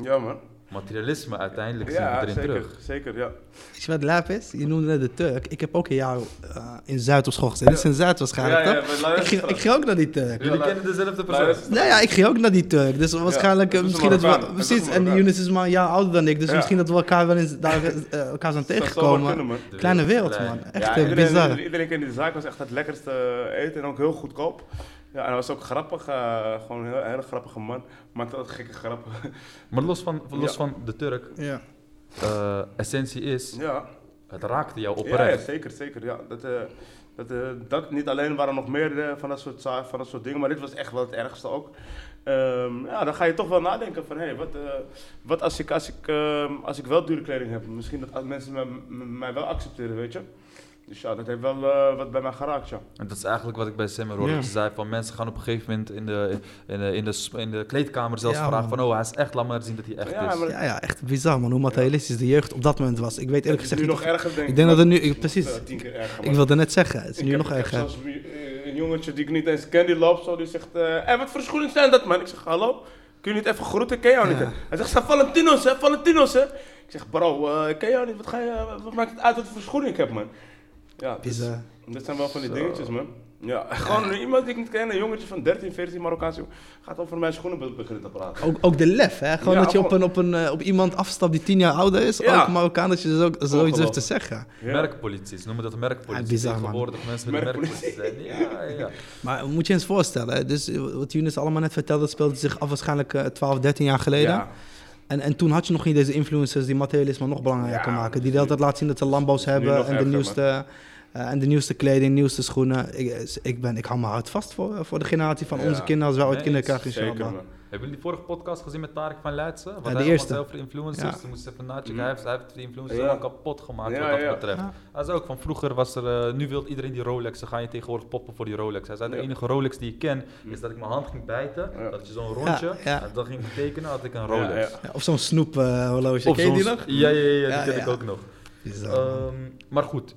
Ja man. Materialisme uiteindelijk zien we erin zeker, terug. zeker, ja. Weet je wat lijp is? Je noemde net de Turk. Ik heb ook een jaar eh, in Zuid op school gezeten. Dit is in Zuid waarschijnlijk, Ja, ja, toch? ik, ging, dan. ik ging ook naar die Turk. Jullie kennen dezelfde persoon. Nou ja, ik ging ook naar die Turk. Dus waarschijnlijk, eh, is misschien dat we... Precies, een en. Younes is maar een jaar ouder dan ik. Dus Ja. misschien dat we elkaar wel eens daar, eh, elkaar zijn kunnen, tegengekomen. Kleine wereld man. Echt ja, eh, iedereen, bizar. iedereen, kende de zaak, was echt het lekkerste eh, eten en ook heel goedkoop. Ja, en hij was ook grappig, eh, gewoon een heel, hele grappige man. Maakte altijd gekke grappen. Maar los van, los Ja. van de Turk, Ja. eh, essentie is, ja. het raakte jou Ja, ja, oprecht. zeker, zeker. Ja. Dat, eh, dat, eh, dat, niet alleen waren er nog meer van, dat soort, van dat soort dingen, maar dit was echt wel het ergste ook. Ehm, ja, dan ga je toch wel nadenken van, hé, hey, wat, eh, wat als, ik, als, ik, ehm, als ik wel dure kleding heb? Misschien dat mensen mij wel accepteren, weet je? Dus ja, dat heeft wel eh, wat bij mij geraakt, ja. En dat is eigenlijk wat ik bij Simmer hoorde. Ze zei van mensen gaan op een gegeven moment in de, in de, in de, in de kleedkamer zelfs Ja, vragen man. van oh hij is echt, laat maar zien dat hij echt Ja, is. maar- Ja, ja, echt bizar man, hoe materialistisch de jeugd op dat moment was. Ik weet eerlijk Het is gezegd nu nog erger, denk ik. ik denk dat het nu... ik- precies. tien keer erger. Ik wilde net zeggen, het is Ik nu heb- nog erger. zelfs eh, een jongetje die ik niet eens ken, die loopt zo, die zegt... eh hey, wat voor schoenen zijn dat, man? Ik zeg, hallo? Kun je niet even groeten? Ik ken jou niet, hè? Hij zegt, zijn Valentino's, hè? Valentino's, hè? Ik zeg, bro, eh, ik ken jou niet. Wat, ga je, wat maakt het uit wat voor schoenen ik heb, man? Ja, dus, Bizar. dit zijn wel van die Zo. dingetjes, man. Ja, gewoon iemand die ik niet ken, een jongetje van 13, 14, Marokkaans, jongen, gaat over mijn schoenen be- beginnen te praten. Ook, ook de lef, hè? Gewoon Ja, dat je op, een, op, een, eh, op iemand afstapt die tien jaar ouder is, Ja. ook Marokkaan, dat je dus ook zoiets durft te zeggen. Ja. Merkpolitie, ze noemen dat merkpolitie. Ja, bizar, man. Tegenwoordig mensen willen Merkpolitie. merkpolitie zijn. Ja, ja. Maar moet je eens voorstellen, hè, dus wat Younes allemaal net vertelde, speelde zich af waarschijnlijk eh, 12, 13 jaar geleden. En, en toen had je nog niet deze influencers die materialisme nog belangrijker Ja, maken. Die de hele tijd laten zien dat ze Lambo's hebben en de, erger, nieuwste, eh, en de nieuwste kleding, nieuwste schoenen. Ik, ik, ben, ik hou me hard vast voor, voor de generatie van Ja. onze kinderen als wij ooit kinderen krijgen, Zeker. Hebben jullie die vorige podcast gezien met Tarek van Leidsen? Wat de hij allemaal eerste. over de influencers. Ja. Moest even nachecken. Hij heeft, hij heeft de influencers Ja. kapot gemaakt Ja, wat dat ja. betreft. Ja. Hij zei ook van vroeger was er, eh, nu wil iedereen die Rolex, dan ga je tegenwoordig poppen voor die Rolex. Hij zei de Ja. enige Rolex die ik ken is dat ik mijn hand ging bijten, Ja. dat je zo'n rondje, Ja, ja. en dan ging ik tekenen, had ik een Ja, Rolex. ja. Ja, of zo'n snoep eh, horloge. Of Ken je die nog? Ja, ja, ja, ja, Ja, die ken ja. ik ook nog. Ehm, maar goed,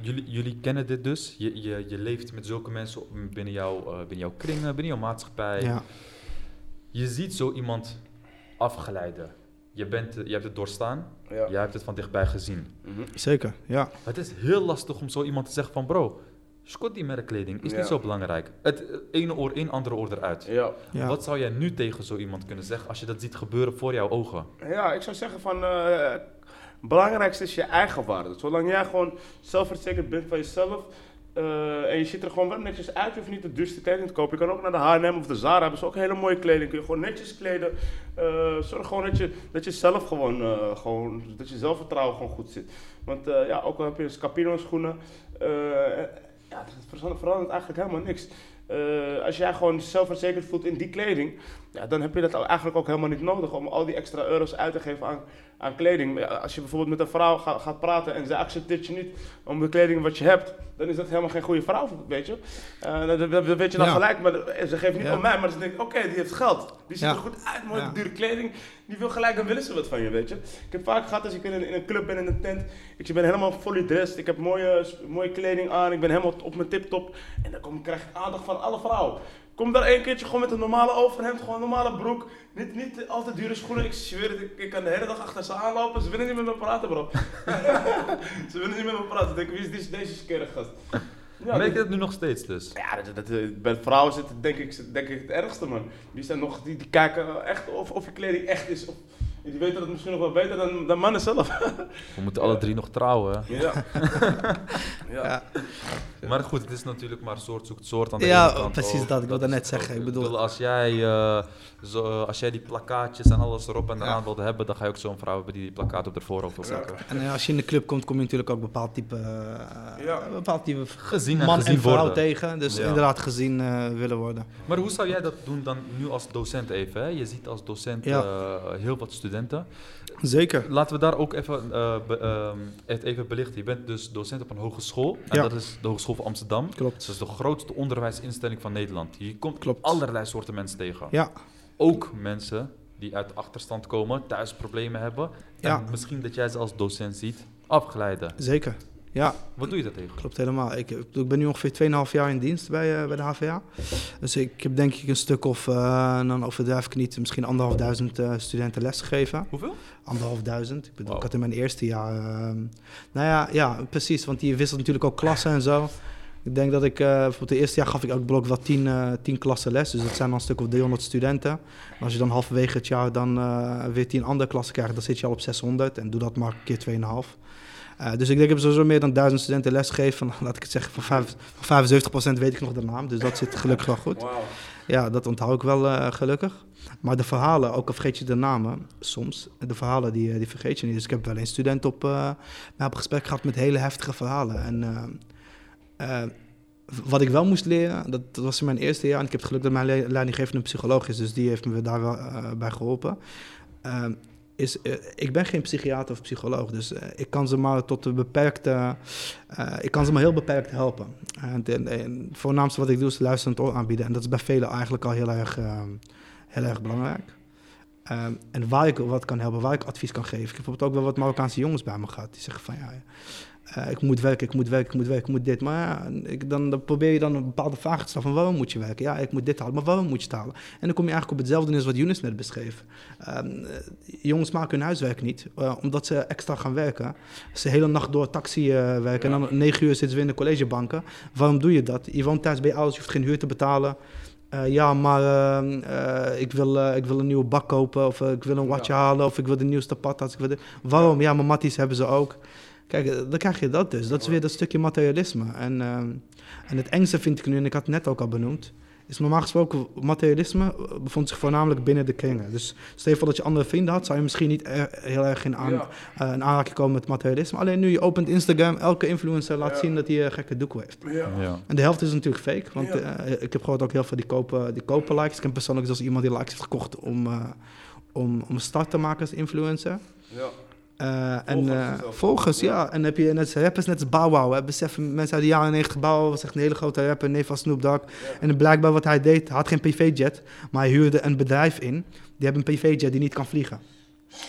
jullie, jullie kennen dit dus. Je, je, je leeft met zulke mensen binnen, jouw eh, binnen jouw kringen, binnen jouw maatschappij. ja. Je ziet zo iemand afgeleiden. Je, bent, je hebt het doorstaan, Ja. jij hebt het van dichtbij gezien. Mhm. Zeker, ja. Het is heel lastig om zo iemand te zeggen van bro, Scott die merkkleding is Ja. niet zo belangrijk. Het eh, ene oor in, andere oor eruit. Ja. ja. Wat zou jij nu tegen zo iemand kunnen zeggen als je dat ziet gebeuren voor jouw ogen? Ja, ik zou zeggen van, eh, het belangrijkste is je eigen waarde. Zolang jij gewoon zelfverzekerd bent van jezelf eh, en je ziet er gewoon wel netjes uit, je hoeft niet de duurste kleding te kopen. Je kan ook naar de H&M of de Zara, hebben ze ook hele mooie kleding. Kun je gewoon netjes kleden. Eh, zorg gewoon dat je, dat je zelf gewoon, eh, gewoon, dat je zelfvertrouwen gewoon goed zit. Want ja, ook al heb je Scapino schoenen, ja, het verandert- eigenlijk helemaal niks. Als jij gewoon zelfverzekerd voelt in die kleding, ja, dan heb je dat eigenlijk ook helemaal niet nodig om al die extra euro's uit te geven aan, aan kleding. Als je bijvoorbeeld met een vrouw ga- gaat praten en zij accepteert je niet om de kleding wat je hebt, dan is dat helemaal geen goede vrouw, weet je. Eh, dat, dat- dat weet je dan Ja. gelijk, maar ze geeft niet Ja. om mij, maar ze denkt, oké, die heeft geld. Die ziet er goed uit, mooie dure kleding. Die wil gelijk, dan willen ze wat van je, weet je. Ik heb vaak gehad als ik in een, in een club ben, in een tent, ik ben helemaal fully dressed, ik heb mooie, mooie kleding aan, ik ben helemaal op mijn tip-top. En dan kom, krijg ik aandacht van alle vrouwen. Kom daar één keertje gewoon met een normale overhemd, gewoon een normale broek. Niet, niet al te dure schoenen. Ik zweer het, ik, ik kan de hele dag achter ze aanlopen. Ze willen niet met me praten, bro. ze willen niet met me praten. Ik denk, wie is deze, deze skere gast? Ja, Merk je dat- nu nog steeds dus? ja, dat, dat, eh, bij vrouwen zit het denk ik, denk ik het ergste, man. Die, zijn nog, die, die kijken echt of, of je kleding echt is. Of, die weten dat misschien nog wel beter dan, dan mannen zelf. We moeten alle drie nog trouwen. hè? ja. ja. Ja. Maar goed, het is natuurlijk maar soort zoekt soort aan de Ja, ene kant precies ook. dat. Ik wilde net zeggen, ook. ik bedoel- als jij, eh, zo, eh, als jij die plakkaatjes en alles erop en eraan Ja. wilde hebben, dan ga je ook zo'n vrouw hebben die die plakkaat op de voorhoofd wil zetten. En eh, als je in de club komt, kom je natuurlijk ook bepaald type, Ja. een bepaald type Gezien en man gezien en vrouw worden. tegen. Dus Ja. inderdaad gezien willen worden. Maar hoe zou jij dat doen dan nu als docent even? Hè? Je ziet als docent Ja. eh, heel wat studenten. Zeker. Laten we daar ook even, eh, be- ehm, het even belichten. Je bent dus docent op een hogeschool. En Ja. dat is de Hogeschool van Amsterdam. Klopt. Dat is de grootste onderwijsinstelling van Nederland. Je komt Klopt. allerlei soorten mensen tegen. Ja, Ook mensen die uit de achterstand komen, thuis problemen hebben. Ja. En misschien dat jij ze als docent ziet afgeleiden. zeker. Ja, Wat doe je daar tegen? klopt helemaal. Ik, ik ben nu ongeveer 2,5 jaar in dienst bij, eh, bij de HVA. Dus ik heb denk ik een stuk of, eh, dan overdrijf ik niet, misschien anderhalf duizend eh, studenten lesgegeven. Hoeveel? Anderhalf duizend. Ik bedoel, ik had in mijn eerste jaar. ehm, nou ja, ja, precies. Want die wisselt natuurlijk ook klassen en zo. Ik denk dat ik, eh bijvoorbeeld het eerste jaar gaf ik elk blok wel tien, eh, tien klassen les. Dus dat zijn dan een stuk of 300 studenten. En als je dan halverwege het jaar dan eh, weer tien andere klassen krijgt, dan zit je al op 600. En doe dat maar een keer 2,5. Eh dus ik denk, ik heb sowieso meer dan duizend studenten lesgegeven. Van, laat ik het zeggen, van, vijf, van 75% weet ik nog de naam. Dus dat zit gelukkig wel goed. Ja, dat onthoud ik wel eh, gelukkig. Maar de verhalen, ook al vergeet je de namen soms, de verhalen die, eh, die vergeet je niet. Dus ik heb wel een student op, mij op gesprek gehad met hele heftige verhalen. En wat ik wel moest leren, dat, dat was in mijn eerste jaar. En ik heb het geluk dat mijn le- leidinggevende een psycholoog is, dus die heeft me daar wel bij geholpen. Eh, is, eh, ik ben geen psychiater of psycholoog, dus eh, ik kan ze maar tot beperkte, eh, ik kan ze maar heel beperkt helpen. En, en, het voornaamste wat ik doe is luisterend oor aanbieden. En dat is bij velen eigenlijk al heel erg, heel erg belangrijk. Ehm, en waar ik wat kan helpen, waar ik advies kan geven. Ik heb bijvoorbeeld ook wel wat Marokkaanse jongens bij me gehad. Die zeggen van ja, eh, ik moet werken, ik moet werken, ik moet werken, ik moet dit. Maar ja, ik, dan, dan probeer je dan een bepaalde vraag te stellen van waarom moet je werken? Ja, ik moet dit halen, maar waarom moet je het halen? En dan kom je eigenlijk op hetzelfde als wat Younes net beschreef. Ehm, eh, jongens maken hun huiswerk niet, eh, omdat ze extra gaan werken. Ze de hele nacht door taxi werken en dan negen uur zitten ze weer in de collegebanken. Waarom doe je dat? Je woont thuis bij je ouders, je hoeft geen huur te betalen. Eh, ja, maar ehm, eh, ik, wil, eh, ik wil een nieuwe bak kopen, of ik wil een watje halen, of ik wil de nieuwste patas. Ik wil de... Waarom? Ja, maar matties hebben ze ook. Kijk, dan krijg je dat dus. Dat is weer dat stukje materialisme. En, ehm, en het engste vind ik nu, en ik had het net ook al benoemd, is normaal gesproken, materialisme bevond zich voornamelijk binnen de kringen. Dus stel je voor dat je andere vrienden had, zou je misschien niet er- heel erg in, aan, Ja. eh, in aanraking komen met materialisme. Alleen nu je opent Instagram, elke influencer laat Ja. zien dat hij een gekke doekoe heeft. Ja. Ja. En de helft is natuurlijk fake, want Ja. eh, ik heb gehoord ook heel veel die kopen, die kopen likes. Ik ken persoonlijk zelfs iemand die likes heeft gekocht om, eh, om, om een start te maken als influencer. Ja. Eh, en Volgers eh, en ja. En heb je net rappers net als Bow Wow. Hè. Besef, mensen uit de jaren 90, Bow Wow was echt een hele grote rapper, neef van Snoop Dogg. En blijkbaar wat hij deed, hij had geen PV-jet, maar hij huurde een bedrijf in. Die hebben een PV-jet die niet kan vliegen.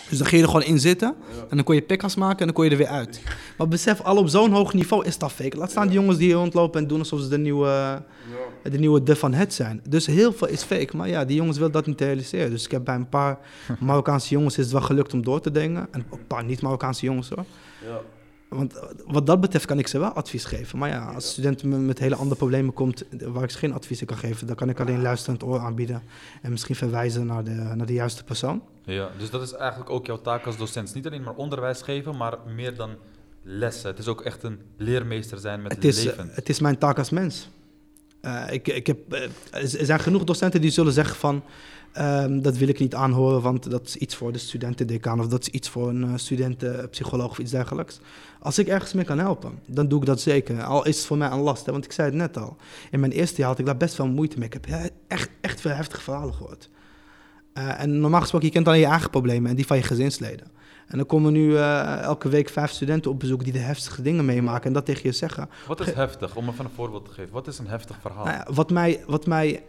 Dus dan ging je er gewoon in zitten en dan kon je pikkas maken en dan kon je er weer uit. Maar besef, al op zo'n hoog niveau is dat fake. Laat staan die jongens die hier rondlopen en doen alsof ze de nieuwe, de nieuwe de van het zijn. Dus heel veel is fake. Maar ja, die jongens willen dat niet realiseren. Dus ik heb bij een paar Marokkaanse jongens is het wel gelukt om door te dringen. En ook een paar niet-Marokkaanse jongens hoor. Want wat dat betreft kan ik ze wel advies geven. Maar ja, als studenten me met hele andere problemen komt waar ik ze geen advies kan geven, dan kan ik alleen luisterend oor aanbieden. En misschien verwijzen naar de, naar de juiste persoon. Ja, dus dat is eigenlijk ook jouw taak als docent. Niet alleen maar onderwijs geven, maar meer dan lessen. Het is ook echt een leermeester zijn met Het is, leven. het is mijn taak als mens. Eh, ik, ik heb, eh, er zijn genoeg docenten die zullen zeggen van... ehm, dat wil ik niet aanhoren, want dat is iets voor de studentendecaan... of dat is iets voor een eh, studentenpsycholoog of iets dergelijks. Als ik ergens mee kan helpen, dan doe ik dat zeker. Al is het voor mij een last, hè, want ik zei het net al. In mijn eerste jaar had ik daar best wel moeite mee. Ik heb he- echt, echt veel heftige verhalen gehoord. Eh, en normaal gesproken, je kent alleen je eigen problemen en die van je gezinsleden. En dan komen nu eh, elke week vijf studenten op bezoek die de heftigste dingen meemaken en dat tegen je zeggen. Wat is heftig? Om even een voorbeeld te geven. Wat is een heftig verhaal? Nou ja, wat mij, wat mij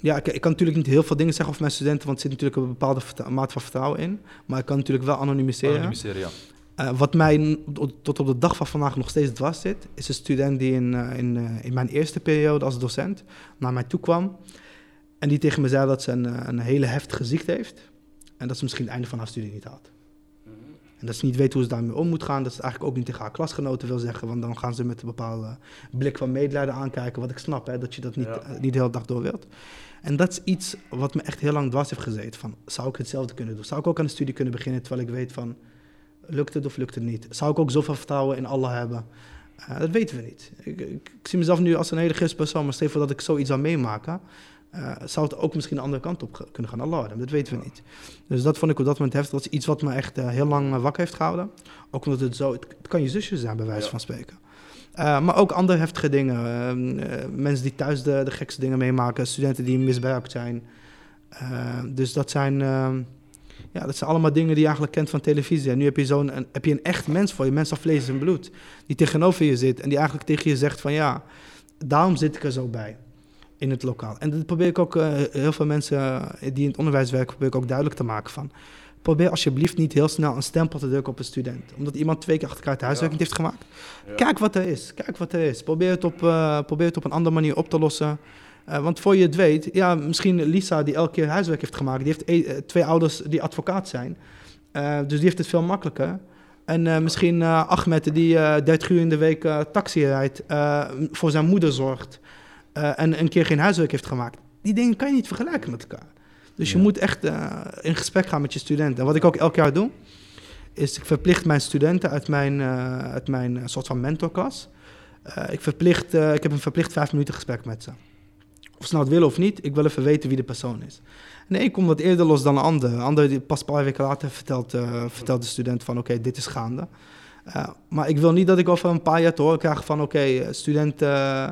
ja, ik, ik kan natuurlijk niet heel veel dingen zeggen over mijn studenten, want er zit natuurlijk een bepaalde maat van vertrouwen in. Maar ik kan natuurlijk wel anonimiseren. Anonymiseren, ja. Eh, wat mij tot- op de dag van vandaag nog steeds dwars zit, is een student die in, eh, in, eh, in mijn eerste periode als docent naar mij toe kwam. En die tegen me zei dat ze een, een hele heftige ziekte heeft. En dat ze misschien het einde van haar studie niet had. En dat ze niet weet hoe ze daarmee om moet gaan. Dat ze eigenlijk ook niet tegen haar klasgenoten wil zeggen. Want dan gaan ze met een bepaalde blik van medelijden aankijken. Wat ik snap, hè, dat je dat niet, Ja. eh, niet de hele dag door wilt. En dat is iets wat me echt heel lang dwars heeft gezeten. Van, zou ik hetzelfde kunnen doen? Zou ik ook aan de studie kunnen beginnen terwijl ik weet van... Lukt het of lukt het niet? Zou ik ook zoveel vertrouwen in Allah hebben? Eh, dat weten we niet. Ik, ik, ik zie mezelf nu als een hele christen persoon, maar stel voor dat ik zoiets zou meemaken, eh, zou het ook misschien de andere kant op kunnen gaan. Allah, dat weten we niet. Dus dat vond ik op dat moment heftig. Dat is iets wat me echt eh, heel lang eh, wakker heeft gehouden. Ook omdat het zo, het, het kan je zusje zijn, bij wijze Ja. van spreken. Maar ook andere heftige dingen. Ehm, eh, mensen die thuis de, de gekste dingen meemaken, studenten die misbruikt zijn. Dus dat zijn, ehm, ja, dat zijn allemaal dingen die je eigenlijk kent van televisie. En nu heb je, zo'n, een, heb je een echt mens voor je, mens van vlees en bloed, die tegenover je zit en die eigenlijk tegen je zegt van ja, daarom zit ik er zo bij in het lokaal. En dat probeer ik ook eh, heel veel mensen eh, die in het onderwijs werken, probeer ik ook duidelijk te maken van. Probeer alsjeblieft niet heel snel een stempel te drukken op een student. Omdat iemand twee keer achter elkaar het huiswerk Ja. niet heeft gemaakt. Ja. Kijk wat er is. Kijk wat er is. Probeer het op, eh, probeer het op een andere manier op te lossen. Want voor je het weet, ja, misschien Lisa die elke keer huiswerk heeft gemaakt, die heeft e- twee ouders die advocaat zijn. Dus die heeft het veel makkelijker. En misschien eh, Ahmed die eh 30 uur in de week taxi rijdt, voor zijn moeder zorgt eh, en een keer geen huiswerk heeft gemaakt. Die dingen kan je niet vergelijken met elkaar. Dus je moet echt eh, in gesprek gaan met je studenten. En wat ik ook elk jaar doe, is ik verplicht mijn studenten uit mijn, eh, uit mijn soort van mentorklas. Ik, verplicht, ik heb een verplicht vijf minuten gesprek met ze. Of ze nou het willen of niet, ik wil even weten wie de persoon is. En een komt wat eerder los dan de ander. De ander, die pas een paar weken later, vertelt, vertelt de student van oké, dit is gaande. Maar ik wil niet dat ik over een paar jaar te horen krijg van oké, eh, student eh,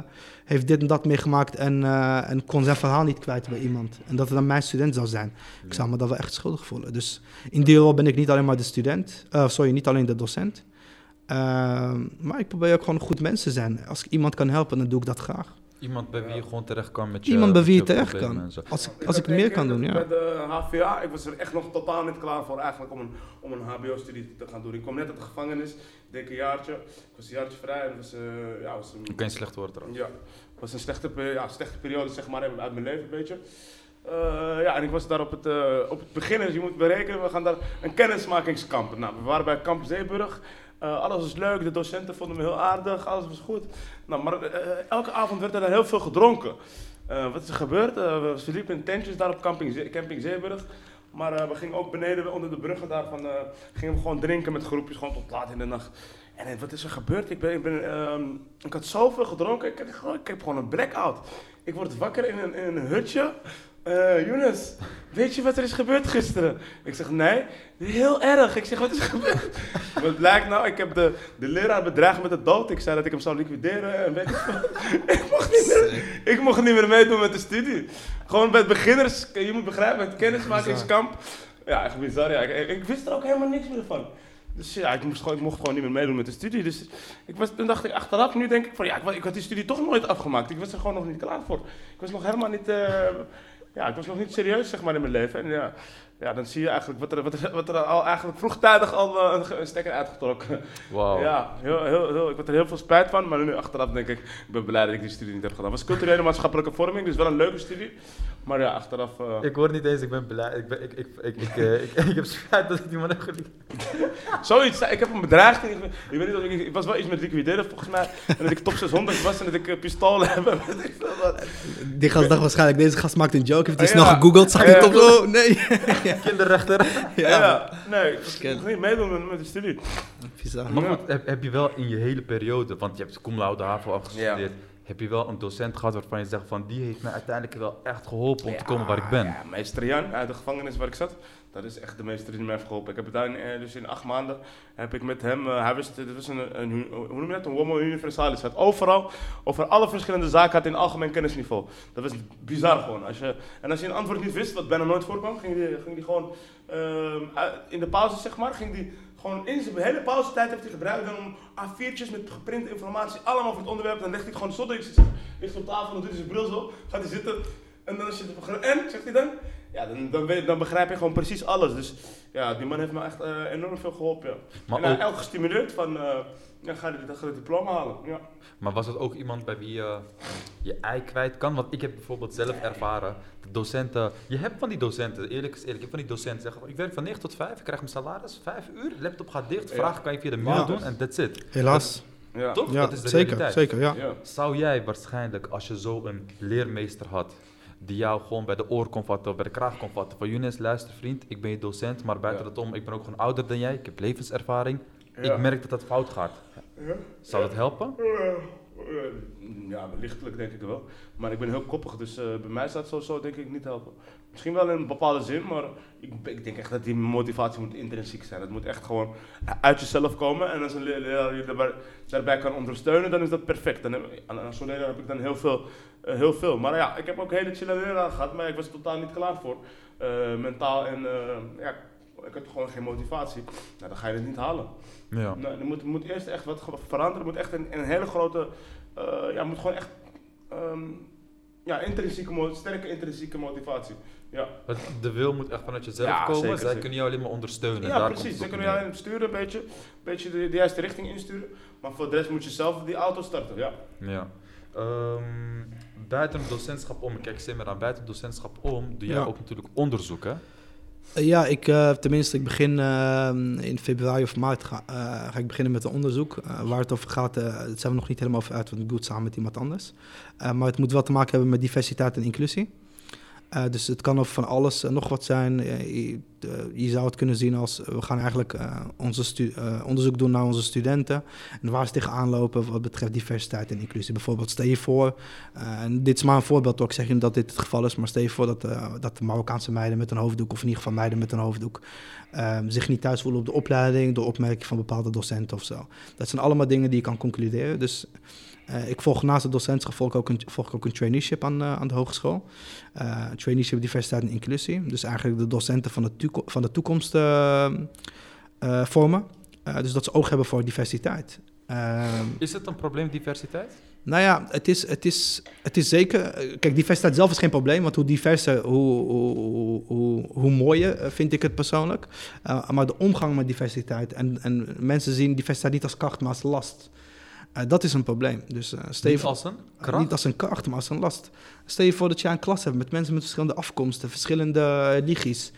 heeft dit en dat meegemaakt en, eh, en kon zijn verhaal niet kwijt bij iemand. En dat het dan mijn student zou zijn. Ik zou me daar wel echt schuldig voelen. Dus in die rol ben ik niet alleen maar de student, eh, sorry, niet alleen de docent. Ehm, maar ik probeer ook gewoon goed mens te zijn. Als ik iemand kan helpen, dan doe ik dat graag. Iemand bij wie je gewoon terecht kan met je Iemand bij wie je terecht kan. Als ik, als ik meer kan doen, ja. Bij de HVA, ik was er echt nog totaal niet klaar voor eigenlijk om een, om een HBO-studie te gaan doen. Ik kwam net uit de gevangenis, een jaartje. Ik was een jaartje vrij en was, eh, ja, was een, Geen slecht woord trouwens. ja, het was een slechte, ja, slechte periode zeg maar, uit mijn leven een beetje. Eh, ja, en ik was daar op het, eh, op het begin, dus je moet berekenen, we gaan daar een kennismakingskamp. Nou, we waren bij Kamp Zeeburg. Eh, alles was leuk, de docenten vonden me heel aardig, alles was goed. Nou, maar eh, elke avond werd er dan heel veel gedronken. Eh, wat is er gebeurd? We sliepen in tentjes daar op camping, camping Zeeburg. Maar we gingen ook beneden onder de bruggen daarvan, gingen we gewoon drinken met groepjes, gewoon tot laat in de nacht. En wat is er gebeurd? Ik, ben, ik, ben, ehm, ik had zoveel gedronken, ik, gewoon- ik heb gewoon een blackout. Ik word wakker in een, in een hutje. Eh Younes, weet je wat er is gebeurd gisteren? Ik zeg, nee, heel erg. Ik zeg, wat is er gebeurd? wat blijkt nou, ik heb de, de leraar bedreigd met de dood. Ik zei dat ik hem zou liquideren en weet ik mocht niet meer, ik mocht niet meer meedoen met de studie. Gewoon bij het beginners, je moet begrijpen, het kennismakingskamp. Ja, echt bizar. Ja. Ik, ik wist er ook helemaal niks meer van. Dus ja, ik, moest gewoon, ik mocht gewoon niet meer meedoen met de studie. Dus ik was, toen dacht ik achteraf, nu denk ik van ja, ik, ik had die studie toch nooit afgemaakt. Ik was er gewoon nog niet klaar voor. Ik was nog helemaal niet, eh, ja, ik was nog niet serieus zeg maar in mijn leven. En ja, ja dan zie je eigenlijk wat er, wat er, wat er al eigenlijk vroegtijdig al eh, een, een stekker uitgetrokken. Wauw. Ja, heel, heel, heel, ik had er heel veel spijt van, maar nu achteraf denk ik, ik ben blij dat ik die studie niet heb gedaan. Het was culturele maatschappelijke vorming, dus wel een leuke studie. Maar ja, achteraf... eh, Ik hoor niet eens, ik ben blij. Ik, ben, ik, ik, ik, ik, eh, ik, ik heb spijt dat ik die man heb geliefd. Zoiets, ik heb hem bedreigd. Ik, ik, weet niet of ik, ik was wel iets met liquideren volgens mij. En dat ik top 600 was en dat ik uh, pistolen heb. ik. Die gast dacht waarschijnlijk, deze gast maakt een joke. Heeft hij Ja. snel gegoogeld, zag Ja. hij top zo, nee. Kinderrechter. Ja, nee, ik mocht niet meedoen met, met de studie. Bizar. Maar Ja. goed, heb, heb je wel in je hele periode, want je hebt cum laude HAVO afgestudeerd, heb je wel een docent gehad waarvan je zegt van die heeft mij uiteindelijk wel echt geholpen om te komen waar ik ben? Ja, meester Jan uit de gevangenis waar ik zat. Dat is echt de meester die mij heeft geholpen. Ik heb het daar in, eh, dus in acht maanden heb ik met hem, eh, hij dit was een, een, hoe noem je dat, een homo universalis. Hij had overal, over alle verschillende zaken had een algemeen kennisniveau. Dat was bizar gewoon. Als je, en als je een antwoord niet wist, wat bijna nooit voorkwam, ging die, ging die gewoon ehm, in de pauze zeg maar, ging die gewoon in zijn hele pauzetijd heeft hij gebruikt dan om A4'tjes met geprinte informatie allemaal voor het onderwerp. Dan legt hij het gewoon zonder iets ligt op tafel, dan doet hij zijn bril zo, gaat hij zitten. En dan als je het en, zegt hij dan? Ja, dan, dan, weet, dan begrijp je gewoon precies alles. Dus ja, die man heeft me echt eh, enorm veel geholpen. Ja. Maar en ook- ook gestimuleerd van, eh ja, ga het diploma halen. Ja. Maar was het ook iemand bij wie je je ei kwijt kan? Want ik heb bijvoorbeeld zelf ervaren, de docenten, je hebt van die docenten, eerlijk is eerlijk, ik heb van die docenten zeggen, ik werk van 9 tot 5, ik krijg mijn salaris, 5 uur, laptop gaat dicht, Ja. vragen kan je via de mail Ja. doen en that's it. Helaas. Ja. Toch? Ja, dat is de zeker, realiteit. zeker, ja. Ja. Zou jij waarschijnlijk, als je zo een leermeester had, die jou gewoon bij de oor kon vatten of bij de kraag kon vatten, van Younes, luister vriend, ik ben je docent, maar buiten dat om, ik ben ook gewoon ouder dan jij, ik heb levenservaring, ik merk dat dat fout gaat. Zou dat helpen? Ja, lichtelijk denk ik wel. Maar ik ben heel koppig, dus eh, bij mij staat het sowieso denk ik niet helpen. Misschien wel in een bepaalde zin, maar ik, ik denk echt dat die motivatie moet intrinsiek zijn. Het moet echt gewoon uit jezelf komen. En als een le- leraar je daarbij, daarbij kan ondersteunen, dan is dat perfect. Dan heb, aan, zo'n leraar heb ik dan heel veel, eh, heel veel. Maar ja, ik heb ook hele chille leraar gehad, maar ik was er totaal niet klaar voor. Eh, mentaal en eh, ja, ik had gewoon geen motivatie. Nou, dan ga je het niet halen. Ja. Nou, er moet, moet eerst echt wat veranderen. Er moet echt een, een hele grote. Eh, ja, moet gewoon echt. ehm, ja, intrinsieke, sterke intrinsieke motivatie. Ja, Het- De wil moet echt vanuit jezelf Ja, komen, zeker, zij zeker. kunnen jou alleen maar ondersteunen. ja Daar precies. Ze kunnen je alleen sturen, een beetje, beetje de, de juiste richting insturen. Maar voor de rest moet je zelf die auto starten. Ja. Ja. Ehm, buiten het docentschap om, kijk Simmer aan, buiten het docentschap om, doe jij Ja. ook natuurlijk onderzoek, hè? Eh, ja, ik, eh, tenminste, ik begin eh, in februari of maart ga, ga ik beginnen met een onderzoek. Waar het over gaat, dat zijn we nog niet helemaal over uit, want ik doe het samen met iemand anders. Maar het moet wel te maken hebben met diversiteit en inclusie. Eh, dus het kan over van alles en nog wat zijn. Eh, je, de- je zou het kunnen zien als eh, we gaan eigenlijk eh, onze eh, onderzoek doen naar onze studenten. En waar ze tegenaan lopen wat betreft diversiteit en inclusie. Bijvoorbeeld, stel je voor, eh, en dit is maar een voorbeeld, ook ik zeg niet dat dit het geval is, maar stel je voor dat, eh, dat de Marokkaanse meiden met een hoofddoek, of in ieder geval meiden met een hoofddoek, eh, zich niet thuis voelen op de opleiding door opmerking van bepaalde docenten of zo. Dat zijn allemaal dingen die je kan concluderen. Dus eh, ik volg naast het docentschap volg ook een, volg ik ook een traineeship aan, eh, aan de hogeschool. Eh, traineeship diversiteit en inclusie. Dus eigenlijk de docenten van de, van de toekomst vormen. Dus dat ze oog hebben voor diversiteit. Ehm, Is het een probleem, diversiteit? nou ja, het is, het, is, het is zeker. Kijk, diversiteit zelf is geen probleem, want hoe diverser, hoe, hoe, hoe, hoe, mooier vind ik het persoonlijk. Maar de omgang met diversiteit en, en mensen zien diversiteit niet als kracht, maar als last. Eh, dat is een probleem. Dus uh, Niet als een Uh, kracht? Niet als een kracht, maar als een last. Stel je voor dat je een klas hebt met mensen met verschillende afkomsten, verschillende eh, ligies,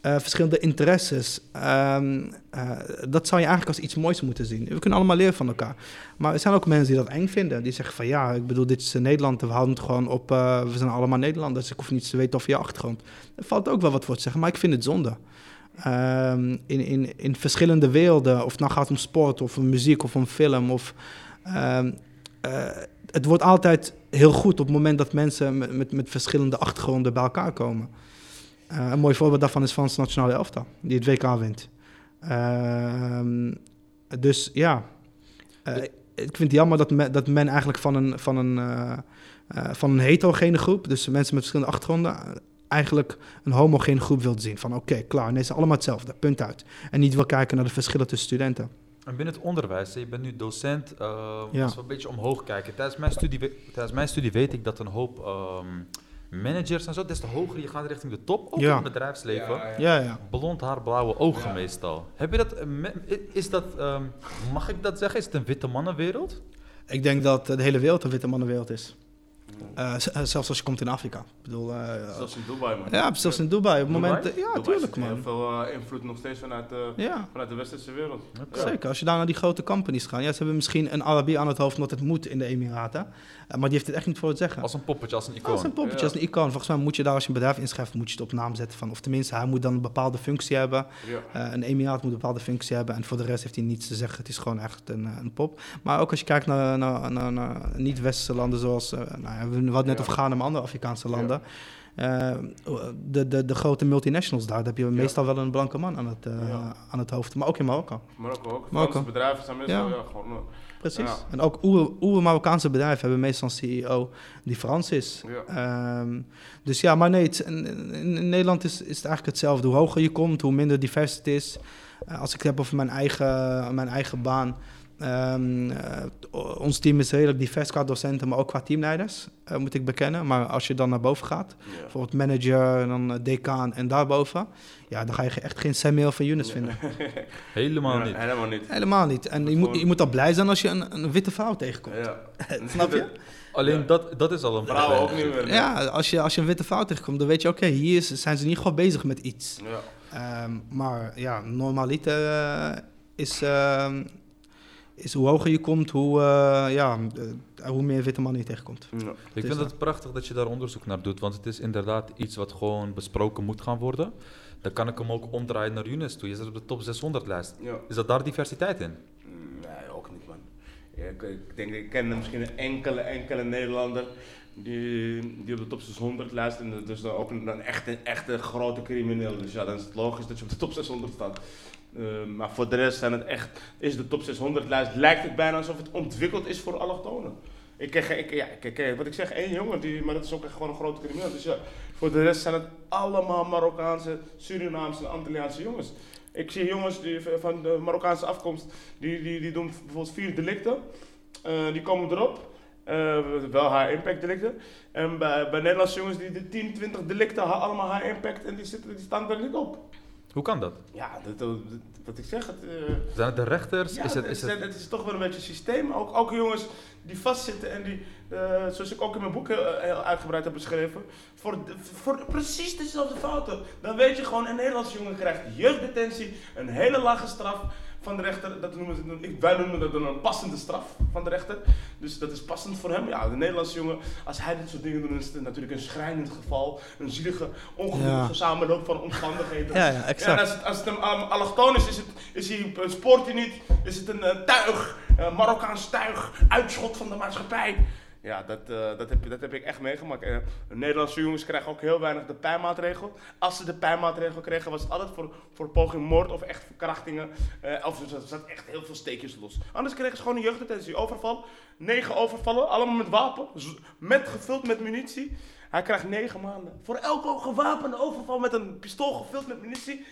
eh, verschillende interesses. Ehm, eh, dat zou je eigenlijk als iets moois moeten zien. We kunnen allemaal leren van elkaar. Maar er zijn ook mensen die dat eng vinden. Die zeggen van ja, ik bedoel, dit is eh, Nederland. We houden het gewoon op. eh, we zijn allemaal Nederlanders. Ik hoef niets te weten over je achtergrond. Er valt ook wel wat voor te zeggen, maar ik vind het zonde. Ehm, in, in, in verschillende werelden, of het nou gaat om sport, of om muziek, of om film, of ehm, eh, het wordt altijd heel goed op het moment dat mensen met, met, verschillende achtergronden bij elkaar komen. Eh, een mooi voorbeeld daarvan is Frans Nationale Elftal, die het WK wint. Ehm, dus ja, Eh, ik vind het jammer dat men, dat men eigenlijk van een, van, een, van een heterogene groep, dus mensen met verschillende achtergronden, eigenlijk een homogene groep wil zien. Van oké, klaar, nee, ze zijn allemaal hetzelfde, punt uit. En niet wil kijken naar de verschillen tussen studenten. En binnen het onderwijs, je bent nu docent, eh, Ja. als we een beetje omhoog kijken. Tijdens mijn studie, tijdens mijn studie weet ik dat een hoop ehm, managers en zo, des te hoger je gaat richting de top, ook Ja. in het bedrijfsleven, Ja, ja. blond haar, blauwe ogen meestal. Heb je dat, eh, is dat, ehm, mag ik dat zeggen, is het een witte mannenwereld? Ik denk dat de hele wereld een witte mannenwereld is. Eh, eh, zelfs als je komt in Afrika. Ik bedoel, eh, Zelfs in Dubai, man. ja, zelfs in Dubai. Op het Dubai? moment, ja, Dubai tuurlijk, zit heel man. veel invloed nog steeds vanuit, eh, Ja, vanuit de westerse wereld. Zeker. Als je daar naar die grote companies gaat. Ja, ze hebben misschien een Arabier aan het hoofd omdat het moet in de Emiraten. Eh, maar die heeft het echt niet voor het zeggen. Als een poppetje, als een Als icoon. een poppetje, Ja. als een icoon. Volgens mij moet je daar, als je een bedrijf inschrijft, moet je het op naam zetten van. Of tenminste, hij moet dan een bepaalde functie hebben. Ja. Eh, een emiraat moet een bepaalde functie hebben. En voor de rest heeft hij niets te zeggen. Het is gewoon echt een, eh, een pop. Maar ook als je kijkt naar, naar, naar, naar niet-westerse landen zoals... nou ja, we hadden net over Ghana, maar andere Afrikaanse landen. De, de, de grote multinationals daar, daar heb je meestal wel een blanke man aan het, eh, aan het hoofd. Maar ook in Marokko. Marokko ook. Marokko. Bedrijven zijn meestal Ja. ja. gewoon... eh, Precies. En ook oer- oer-Marokkaanse bedrijven hebben meestal een CEO die Frans is. Ja. Ehm, dus ja, maar nee, het, in, Nederland is, is het eigenlijk hetzelfde. Hoe hoger je komt, hoe minder divers het is. Eh, als ik het heb over mijn eigen, mijn eigen baan. Ehm, eh, ons team is redelijk divers qua docenten, maar ook qua teamleiders, eh, moet ik bekennen. Maar als je dan naar boven gaat, ja. bijvoorbeeld manager, en dan eh, decaan en daarboven, ja, dan ga je echt geen Samuel van Younes vinden. Helemaal Ja, niet. Helemaal niet. Helemaal niet. En je moet, je moet al blij zijn als je een, een witte vrouw tegenkomt. Ja. Snap je? Alleen dat, dat is al een ook niet meer. Ja, als je, als je een witte vrouw tegenkomt, dan weet je, oké, hier is, zijn ze niet gewoon bezig met iets. Ja. Ehm, maar ja, normaliter is, ehm, is hoe hoger je komt, hoe, eh, ja, eh, hoe meer witte mannen je tegenkomt. Ja. Ik is vind het prachtig dat je daar onderzoek naar doet, want het is inderdaad iets wat gewoon besproken moet gaan worden. Dan kan ik hem ook omdraaien naar Younes toe. Je zit op de top 600 lijst. Ja. Is dat daar diversiteit in? Nee, ook niet, man. Ik denk, ik ken misschien een enkele, enkele Nederlander die, die op de top 600 lijst. En dus dan ook een, een echte, echte grote crimineel. Dus ja, dan is het logisch dat je op de top 600 staat. Eh, maar voor de rest zijn het echt, is de top 600 lijst, lijkt het bijna alsof het ontwikkeld is voor allochtonen. Ik ken, ik, ja, ik wat ik zeg, één jongen, die, maar dat is ook echt gewoon een grote crimineel. Dus ja, voor de rest zijn het allemaal Marokkaanse, Surinaamse en Antilliaanse jongens. Ik zie jongens die van de Marokkaanse afkomst, die, die, die doen bijvoorbeeld vier delicten. Eh, die komen erop. Eh, wel high impact delicten. En bij, bij Nederlandse jongens die de 10, 20 delicten, allemaal high impact en die, zitten, die staan er niet op. Hoe kan dat? Ja, dat, wat ik zeg, het, eh, Zijn het de rechters? ja, is het, is het... het is toch wel een beetje een systeem. Ook, ook jongens die vastzitten en die, eh, zoals ik ook in mijn boek heel, heel uitgebreid heb beschreven, voor, voor precies dezelfde fouten. Dan weet je gewoon, een Nederlandse jongen krijgt jeugddetentie, een hele lage straf van de rechter. Dat noemen ze, ik, wij noemen dat dan een passende straf van de rechter. Dus dat is passend voor hem. Ja, de Nederlandse jongen, als hij dit soort dingen doet, is het natuurlijk een schrijnend geval. Een zielige, ongelukkige Ja. samenloop van omstandigheden. Ja, ja, exact. en als het, als het een um, allochtoon is, is, het, is hij, spoort hij niet, is het een eh, tuig, Marokkaans tuig, uitschot van de maatschappij. Ja, dat, eh, dat, heb, dat heb ik echt meegemaakt. Eh, Nederlandse jongens krijgen ook heel weinig de pijnmaatregel. Als ze de pijnmaatregel kregen, was het altijd voor, voor poging moord of echt verkrachtingen. Eh, of er zat echt heel veel steekjes los. Anders kregen ze gewoon een jeugddetentie. Overval, negen overvallen, allemaal met wapen, met, gevuld met munitie. Hij krijgt negen maanden. Voor elke gewapende overval met een pistool gevuld met munitie,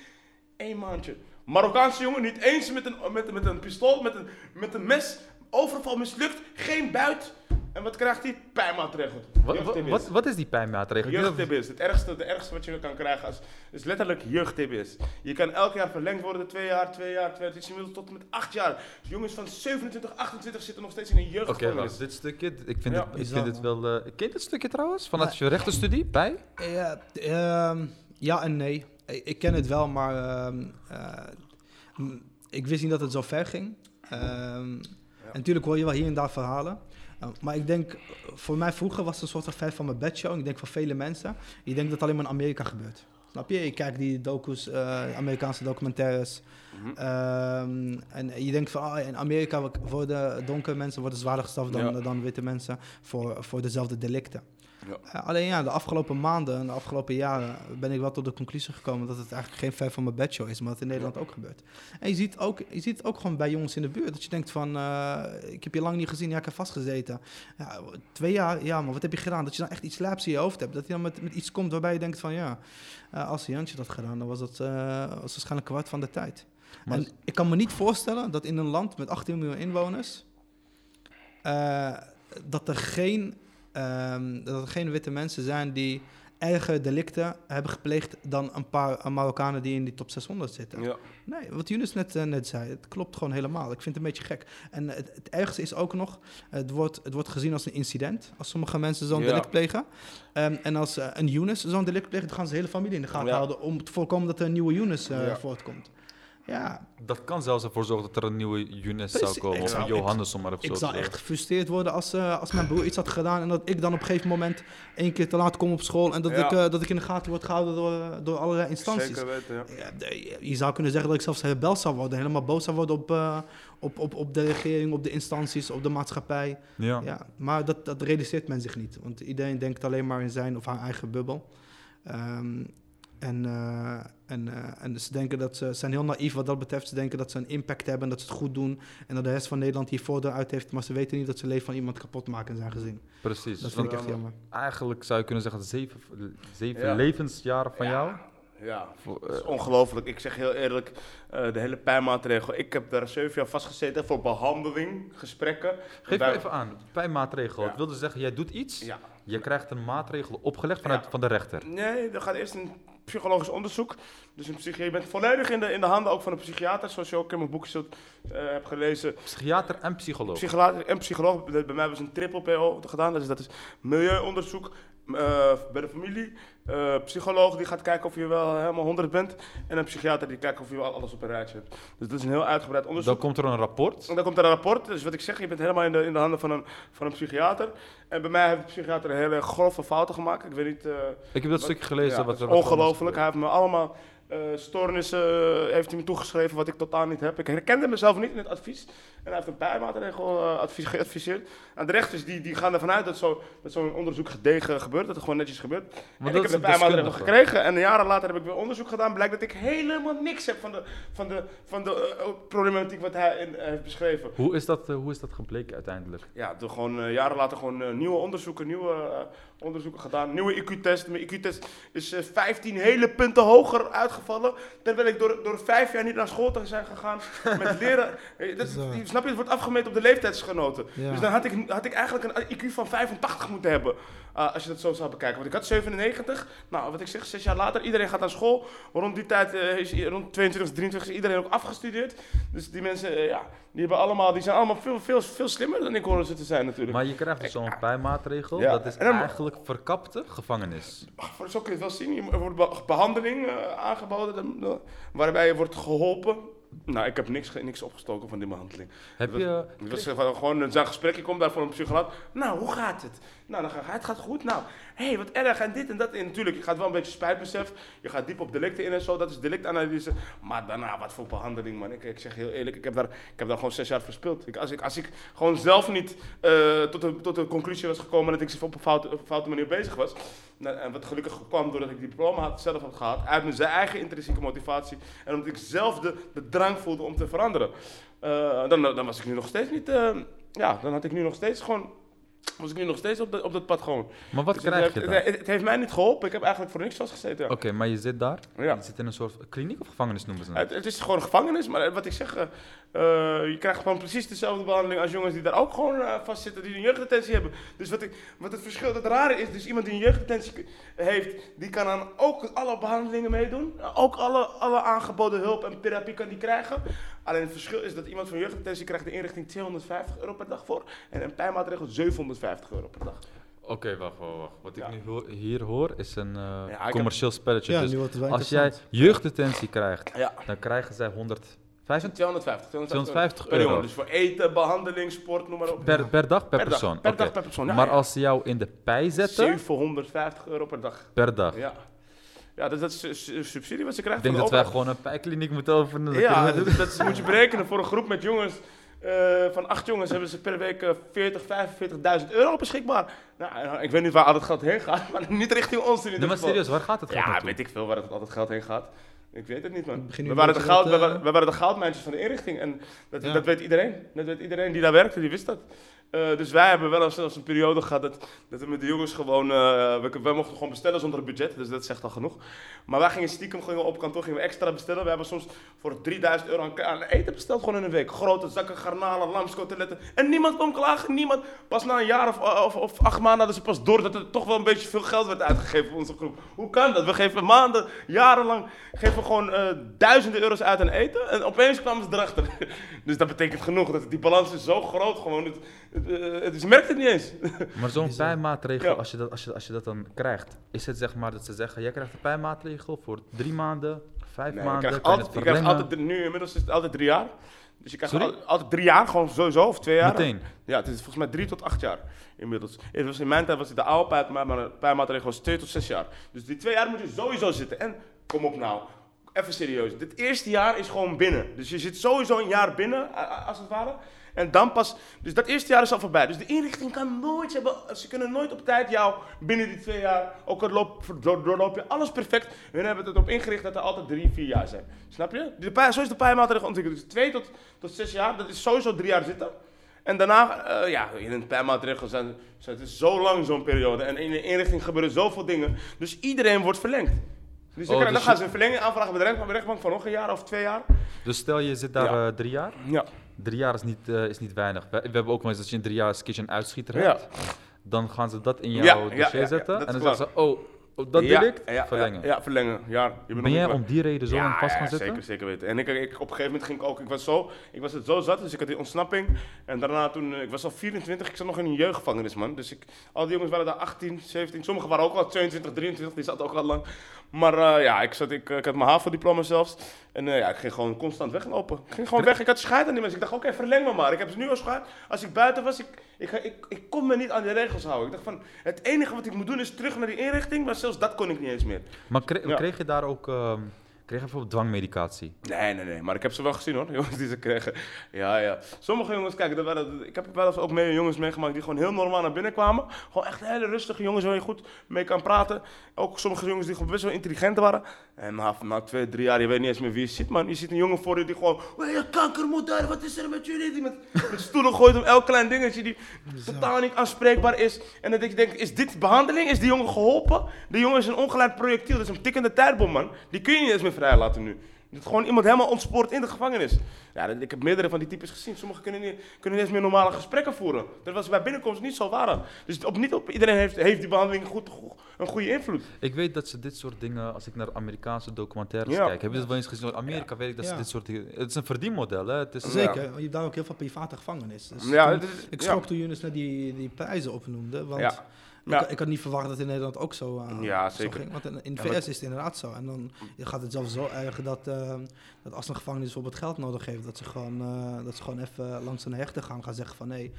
één maandje. Marokkaanse jongen, niet eens met een, met, met een pistool, met een, met een mes, overval mislukt, geen buit. En wat krijgt hij? Pijnmaatregel. Wat, wat, wat, wat is die pijnmaatregel? Jeugd-TBS. Het ergste, het ergste wat je kan krijgen als, is letterlijk jeugd-TBS. Je kan elk jaar verlengd worden, twee jaar, twee jaar, twee jaar. Het is inmiddels tot en met acht jaar. Dus jongens van 27, 28 zitten nog steeds in een Oké, jeugdgevangenis. wacht, dit stukje, ik vind, Ja. het, ik vind het wel... eh ken je dit stukje trouwens? Vanuit je rechtenstudie? Bij? Ja, ehm, ja en nee. Ik, ik ken het wel, maar ehm, eh, ik wist niet dat het zo ver ging. Ehm, En natuurlijk hoor je wel hier en daar verhalen. Uh, maar ik denk, voor mij vroeger was het een soort van fan van mijn bedshow. En ik denk voor vele mensen, je denkt dat het alleen maar in Amerika gebeurt. Snap je? Je kijkt die docu's, eh, Amerikaanse documentaires. Mhm. Ehm, en je denkt van, ah, in Amerika worden donkere mensen worden zwaarder gestraft dan, Ja. dan witte mensen voor, voor dezelfde delicten. Ja. Eh, alleen ja, de afgelopen maanden en de afgelopen jaren ben ik wel tot de conclusie gekomen dat het eigenlijk geen ver van mijn bedshow is, maar dat het in Nederland ook gebeurt. En je ziet, ook, je ziet het ook gewoon bij jongens in de buurt, dat je denkt van, eh, ik heb je lang niet gezien, ja, ik heb vastgezeten. Ja, twee jaar, ja, maar wat heb je gedaan? Dat je dan echt iets slaaps in je hoofd hebt, dat je dan met, met iets komt waarbij je denkt van, ja, eh, als Jantje dat gedaan, dan was dat eh, was waarschijnlijk kwart van de tijd. Maar- en ik kan me niet voorstellen dat in een land met 18 miljoen inwoners, dat, er geen, ehm, dat er geen witte mensen zijn die erger delicten hebben gepleegd dan een paar Marokkanen die in die top 600 zitten. Ja. Nee, wat Younes net, eh, net zei, het klopt gewoon helemaal. Ik vind het een beetje gek. En het, het ergste is ook nog, het wordt, het wordt gezien als een incident. Als sommige mensen zo'n Ja. delict plegen. Ehm, en als eh, een Younes zo'n delict pleegt, dan gaan ze de hele familie in de gaten Ja. houden om te voorkomen dat er een nieuwe Younes eh, voortkomt. Ja, Dat kan zelfs ervoor zorgen dat er een nieuwe Younes zou komen. ik Of zou- een Johannes, om maar even ik zo zou echt gefrustreerd worden als, eh, als mijn broer iets had gedaan en dat ik dan op een gegeven moment één keer te laat kom op school en dat, Ja. ik, eh, dat ik in de gaten word gehouden door, door allerlei instanties. Zeker weten, ja. Je zou kunnen zeggen dat ik zelfs rebel zou worden, helemaal boos zou worden op, eh, op, op, op de regering, op de instanties, op de maatschappij. Ja. Ja, maar dat, dat realiseert men zich niet, want iedereen denkt alleen maar in zijn of haar eigen bubbel. Ehm, en, eh, en, eh, en ze denken dat ze ze zijn heel naïef wat dat betreft. Ze denken dat ze een impact hebben en dat ze het goed doen. En dat de rest van Nederland hier voordeel uit heeft. Maar ze weten niet dat ze het leven van iemand kapot maken in zijn gezin. Precies. Dat vind ik echt jammer. Eigenlijk zou je kunnen zeggen, zeven, zeven Ja. levensjaren van Ja. jou. Ja, dat is eh, ongelooflijk. Ik zeg heel eerlijk, eh, de hele pijnmaatregel. Ik heb daar zeven jaar vastgezeten voor behandeling, gesprekken. Geef me even aan, pijnmaatregel. Ja. Het wilde zeggen, jij doet iets, Ja. je krijgt een maatregel opgelegd vanuit Ja. van de rechter. Nee, er gaat eerst een psychologisch onderzoek. Dus een psychi- je bent volledig in de, in de handen ook van een psychiater, zoals je ook in mijn boekje zult, eh, hebt gelezen. Psychiater en psycholoog. Psychiater en psycholoog. Bij bij mij was een triple PO gedaan. Dus dat is milieuonderzoek eh, bij de familie. Eh, psycholoog die gaat kijken of je wel helemaal 100 bent. En een psychiater die kijkt of je wel alles op een rijtje hebt. Dus dat is een heel uitgebreid onderzoek. Dan komt er een rapport. En dan komt er een rapport. Dus wat ik zeg, je bent helemaal in de, in de handen van een, van een psychiater. En bij mij heeft de psychiater hele grove fouten gemaakt. Ik weet niet... eh, Ik heb dat stukje gelezen. ja, wat ongelooflijk. Hij heeft me allemaal eh, stoornissen eh, heeft hij me toegeschreven wat ik totaal niet heb. Ik herkende mezelf niet in het advies. En hij heeft een pijnmaatregel eh, advies, geadviseerd. En de rechters die, die gaan ervan uit dat zo- dat zo'n onderzoek gedegen gebeurt. Dat het gewoon netjes gebeurt. Maar en ik heb de een pijnmaatregel deskundige. gekregen. En jaren later heb ik weer onderzoek gedaan. Blijkt dat ik helemaal niks heb van de, van de, van de problematiek wat hij in, heeft beschreven. Hoe is, dat, hoe is dat gebleken uiteindelijk? Ja, door gewoon jaren later gewoon nieuwe onderzoeken, nieuwe onderzoeken gedaan. Nieuwe IQ-test. Mijn IQ-test is eh, 15 hele punten hoger uitgevallen. Terwijl ik door, door vijf jaar niet naar school te zijn gegaan met leren. Eh, dat, snap je, het wordt afgemeten op de leeftijdsgenoten. Ja. Dus dan had ik, had ik eigenlijk een IQ van 85 moeten hebben. Eh, als je dat zo zou bekijken. Want ik had 97. Nou, wat ik zeg, zes jaar later, iedereen gaat naar school. Rond die tijd eh, is rond 22, 23 is iedereen ook afgestudeerd. Dus die mensen, eh, ja, die, hebben allemaal, die zijn allemaal veel, veel, veel slimmer dan ik hoorde ze te zijn natuurlijk. Maar je krijgt dus zo'n pijnmaatregel. Ja. Dat is dan- eigenlijk verkapte gevangenis. Voor zo kun je het wel zien. Er wordt be- behandeling eh, aangeboden, waarbij je wordt geholpen. Nou, ik heb niks, niks opgestoken van die behandeling. Heb je... Het was gewoon- een zo'n gesprek, je komt daar voor een psycholoog. Nou, hoe gaat het? Nou, dan het gaat goed. Nou, hé, hey, wat erg en dit en dat. En natuurlijk, je gaat wel een beetje spijtbesef. Je gaat diep op delicten in en zo, dat is delictanalyse. Maar daarna, wat voor behandeling, man. Ik, ik zeg heel eerlijk, ik heb, daar, ik heb daar gewoon zes jaar verspild. Ik, als, ik, als ik gewoon zelf niet eh, tot, de, tot de conclusie was gekomen dat ik op een foute, op een foute manier bezig was. Nou, en wat gelukkig kwam doordat ik diploma had, zelf had gehad, uit mijn eigen intrinsieke motivatie. En omdat ik zelf de, de drang voelde om te veranderen. Eh, dan, dan was ik nu nog steeds niet. eh, ja, dan had ik nu nog steeds gewoon was ik nu nog steeds op, dat- op dat pad gewoon. Maar wat Dus het krijg je heeft- daar? Het, het heeft mij niet geholpen. Ik heb eigenlijk voor niks vastgezeten. Oké, maar je zit daar. Ja. Je zit in een soort kliniek of gevangenis noemen ze Het, het. het is gewoon een gevangenis, maar wat ik zeg, eh, eh, je krijgt gewoon precies dezelfde behandeling als jongens die daar ook gewoon eh, vastzitten, die een jeugddetentie hebben. Dus wat, ik, wat het verschil, het rare is, dus iemand die een jeugddetentie heeft, die kan aan ook alle behandelingen meedoen. Ook alle, alle aangeboden hulp en therapie kan die krijgen. Alleen het verschil is dat iemand van jeugddetentie krijgt de inrichting 250 euro per dag voor en een pijnmaatregel 750 euro per dag. Oké, wacht, wacht, wacht. Wat ik nu hoor- hier hoor is een eh, Ja, ik heb- commercieel spelletje. Ja, dus als jij jeugddetentie krijgt, Ja. dan krijgen zij 125 250, 250 per jongen. euro. Dus voor eten, behandeling, sport, noem maar op. per, per dag per Per dag, persoon. per dag per persoon, ja, maar ja. als ze jou in de pij zetten, 750 euro per dag. per dag. Ja. Ja, dat, dat is su- su- subsidie wat ze Ik krijgen denk van dat wij gewoon een pijkliniek moeten openen. Ja, dat, moet je berekenen voor een groep met jongens. eh, van acht jongens hebben ze per week eh, 40, 45.000 euro beschikbaar. Nou, eh, ik weet niet waar al dat geld heen gaat, maar niet richting ons in ieder Nee, maar serieus, waar gaat het geld Ja, naartoe? weet ik veel waar het, al dat geld heen gaat. Ik weet het niet, man. We waren, de goud, we, eh, waren, we waren de goudmijntjes van de inrichting. En dat, Ja. dat weet iedereen. Dat weet iedereen die daar werkte, die wist dat. Eh, dus wij hebben wel eens zelfs een periode gehad dat, dat we met de jongens gewoon... eh, we, we mochten gewoon bestellen zonder budget, dus dat zegt al genoeg. Maar wij gingen stiekem we op kantoor gingen we extra bestellen. We hebben soms voor 3000 euro aan, eten besteld gewoon in een week. Grote zakken garnalen, lamskoteletten. En niemand kwam klagen, niemand. Pas na een jaar of, of, acht maanden hadden ze pas door dat er toch wel een beetje veel geld werd uitgegeven voor onze groep. Hoe kan dat? We geven maanden, jarenlang, geven we gewoon eh, duizenden euro's uit aan eten. En opeens kwamen ze erachter. dus dat betekent genoeg. Dat die balans is zo groot gewoon. Het, het, eh, het, ze merkt het niet eens. Maar zo'n pijnmaatregel, Ja. als, je dat, als, je, als je dat dan krijgt, is het zeg maar dat ze zeggen, jij krijgt een pijnmaatregel voor drie maanden, vijf Nee, je maanden, krijgt je altijd, je krijgt altijd, nu inmiddels is het altijd drie jaar. Dus je krijgt al- altijd drie jaar, gewoon sowieso, of twee jaar. Meteen. Ja, het is volgens mij drie tot acht jaar inmiddels. Het was in mijn tijd was het de oude pijp, maar de pijnmaatregel was twee tot zes jaar. Dus die twee jaar moet je sowieso zitten. En kom op nou, even serieus. Dit eerste jaar is gewoon binnen. Dus je zit sowieso een jaar binnen, als het ware. En dan pas, dus dat eerste jaar is al voorbij. Dus de inrichting kan nooit, ze, hebben, ze kunnen nooit op tijd jou binnen die twee jaar, ook al loop, door, doorloop je alles perfect. Hun hebben het erop ingericht dat er altijd drie, vier jaar zijn. Snap je? De pij, zo is de pijnmaatregel ontwikkeld. Dus twee tot, tot zes jaar, dat is sowieso drie jaar zitten. En daarna, eh, ja, in een pijnmaatregel zijn, zijn het is zo lang zo'n periode. En in de inrichting gebeuren zoveel dingen. Dus iedereen wordt verlengd. Dus dan, Oh, krijg- dus dan gaan ze een verlenging aanvragen bij de rechtbank, bij de rechtbank van nog een jaar of twee jaar. Dus stel je zit daar Ja. eh, drie jaar, Ja. Drie jaar is niet, eh, is niet weinig. We, we hebben ook wel eens dat je in drie jaar een keertje een uitschieter hebt. Dan gaan ze dat in jouw dossier zetten en dan zeggen ze, oh, dat ja, delict, ja, verlengen. Ja, ja, verlengen. Ja, je Ben jij om die reden zo lang vast gaan zitten? zeker, zeker weten. En ik, ik, op een gegeven moment ging ik ook, ik was zo, ik was het zo zat, dus ik had die ontsnapping. En daarna toen, eh, ik was al 24, ik zat nog in een jeugdgevangenis, man. Dus ik, al die jongens waren daar 18, 17, sommigen waren ook al 22, 23, die zaten ook al lang. Maar eh, ja, ik, zat, ik, ik had mijn HAVO-diploma zelfs. En eh, ja, ik ging gewoon constant weglopen. Ik ging gewoon weg, ik had scheid aan die mensen. Ik dacht, oké, verleng me maar. Ik heb ze nu al scheid. Als ik buiten was, ik, ik, ga- ik, ik kon me niet aan de regels houden. Ik dacht van, het enige wat ik moet doen is terug naar die inrichting, maar zelfs dat kon ik niet eens meer. Maar kre- Ja. kreeg je daar ook, ehm, kreeg je bijvoorbeeld dwangmedicatie? Nee, nee, nee. Maar ik heb ze wel gezien hoor, jongens die ze kregen. Ja, ja. Sommige jongens, kijk, dat waren, ik heb wel eens ook mee jongens meegemaakt die gewoon heel normaal naar binnen kwamen. Gewoon echt hele rustige jongens waar je goed mee kan praten. Ook sommige jongens die gewoon best wel intelligent waren. En na, na twee, drie jaar, je weet niet eens meer wie je ziet, man. Je ziet een jongen voor je die gewoon, "Hé, je kankermoeder, wat is er met jullie? Die met, met stoelen gooit om elk klein dingetje die totaal niet aanspreekbaar is. En dan denk je, denk, is dit behandeling? Is die jongen geholpen? De jongen is een ongeleid projectiel, dat is een tikkende tijdbom, man. Die kun je niet eens meer vrijlaten nu. Dat gewoon iemand helemaal ontspoort in de gevangenis. Ja, dat- ik heb meerdere van die types gezien. Sommigen kunnen niet, kunnen niet eens meer normale gesprekken voeren. Dat was bij binnenkomst niet zo waren. Dus op, niet op iedereen heeft, heeft die behandeling goed, go- een goede invloed. Ik weet dat ze dit soort dingen, als ik naar Amerikaanse documentaires Ja. kijk, heb je dat wel eens gezien? In Amerika weet ik dat ze Ja. dit soort dingen... Het is een verdienmodel, hè? Het is, Zeker, je hebt daar ook heel veel private gevangenis. Dus Ja, toen- het is- ik ja. schrok toen Younes net die, die prijzen opnoemde, want Ja. ik, ik had niet verwacht dat het in Nederland ook zo, eh, Ja, zo zeker. ging. Want in, in de Ja, VS wat- is het inderdaad zo. En dan gaat het zelfs zo erg dat, eh, dat als een gevangenis bijvoorbeeld geld nodig heeft, dat ze gewoon, eh, dat ze gewoon even langs een hechter gaan, gaan zeggen van nee,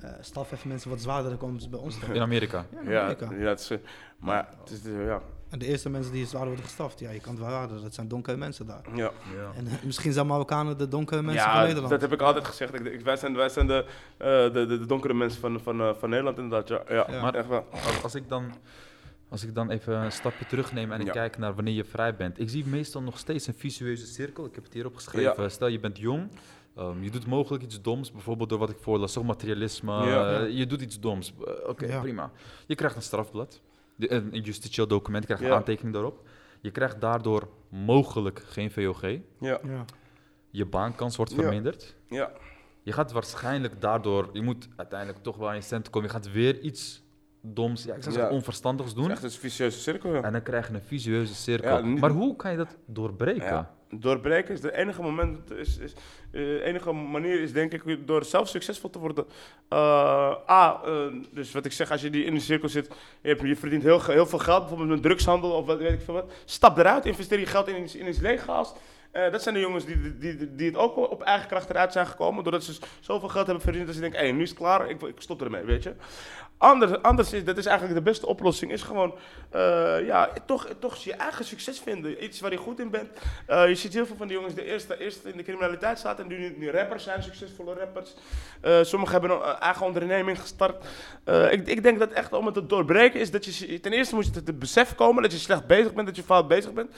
eh staf even mensen wat zwaarder, dan komen ze bij ons in Amerika. Ja, in Ja, Amerika. ja, het is, maar het is, ja. En de eerste mensen die zwaarder worden gestraft, ja, je kan het wel raden, dat zijn donkere mensen daar. ja. Ja. En eh, misschien zijn Marokkanen de donkere mensen van Ja, Nederland. dat heb ik altijd gezegd. Ik, ik- wij zijn, wij zijn de, eh, de, de, de donkere mensen van, van, eh, van Nederland inderdaad. Ja, ja, Ja. maar echt wel. Als, als ik dan, als ik dan even een stapje terugneem en ik Ja. kijk naar wanneer je vrij bent. Ik zie meestal nog steeds een visueuze cirkel. Ik heb het hier opgeschreven. Stel je bent jong, Ehm, je doet mogelijk iets doms, bijvoorbeeld door wat ik voorlas, zo materialisme. Ja. eh, je doet iets doms. Oké, Ja. prima. Je krijgt een strafblad, de- een, justitieel document, je krijgt een Ja. aantekening daarop. Je krijgt daardoor mogelijk geen VOG. Ja, Ja. Je baankans wordt verminderd. ja. Je gaat waarschijnlijk daardoor, je moet uiteindelijk toch wel aan je cent komen. Je gaat weer iets doms, ja, ik zou zeggen onverstandigs Het is doen. echt een vicieuze cirkel, ja. En dan krijg je een visueuze cirkel. Maar hoe kan je dat doorbreken? Doorbreken is de enige moment, is, is, eh, enige manier is denk ik door zelf succesvol te worden. Eh, A, eh, dus wat ik zeg, als je die in de cirkel zit, je, je verdient heel, heel veel geld, bijvoorbeeld met drugshandel of wat, weet ik veel wat. Stap eruit, investeer je geld in iets, in. Eh, dat zijn de jongens die, die, die, het ook op eigen kracht eruit zijn gekomen, doordat ze zoveel geld hebben verdiend dat ze denken, hé, nu is het klaar, ik, ik stop ermee, weet je. Anders, anders is, dat is eigenlijk de beste oplossing, is gewoon, eh, ja, toch, toch je eigen succes vinden. Iets waar je goed in bent. Eh, je ziet heel veel van die jongens die eerst, eerst in de criminaliteit zaten en nu, nu rappers zijn, succesvolle rappers. Eh, sommigen hebben een eigen onderneming gestart. Ik, ik denk dat echt om het te doorbreken is dat je, ten eerste moet je het besef komen dat je slecht bezig bent, dat je fout bezig bent.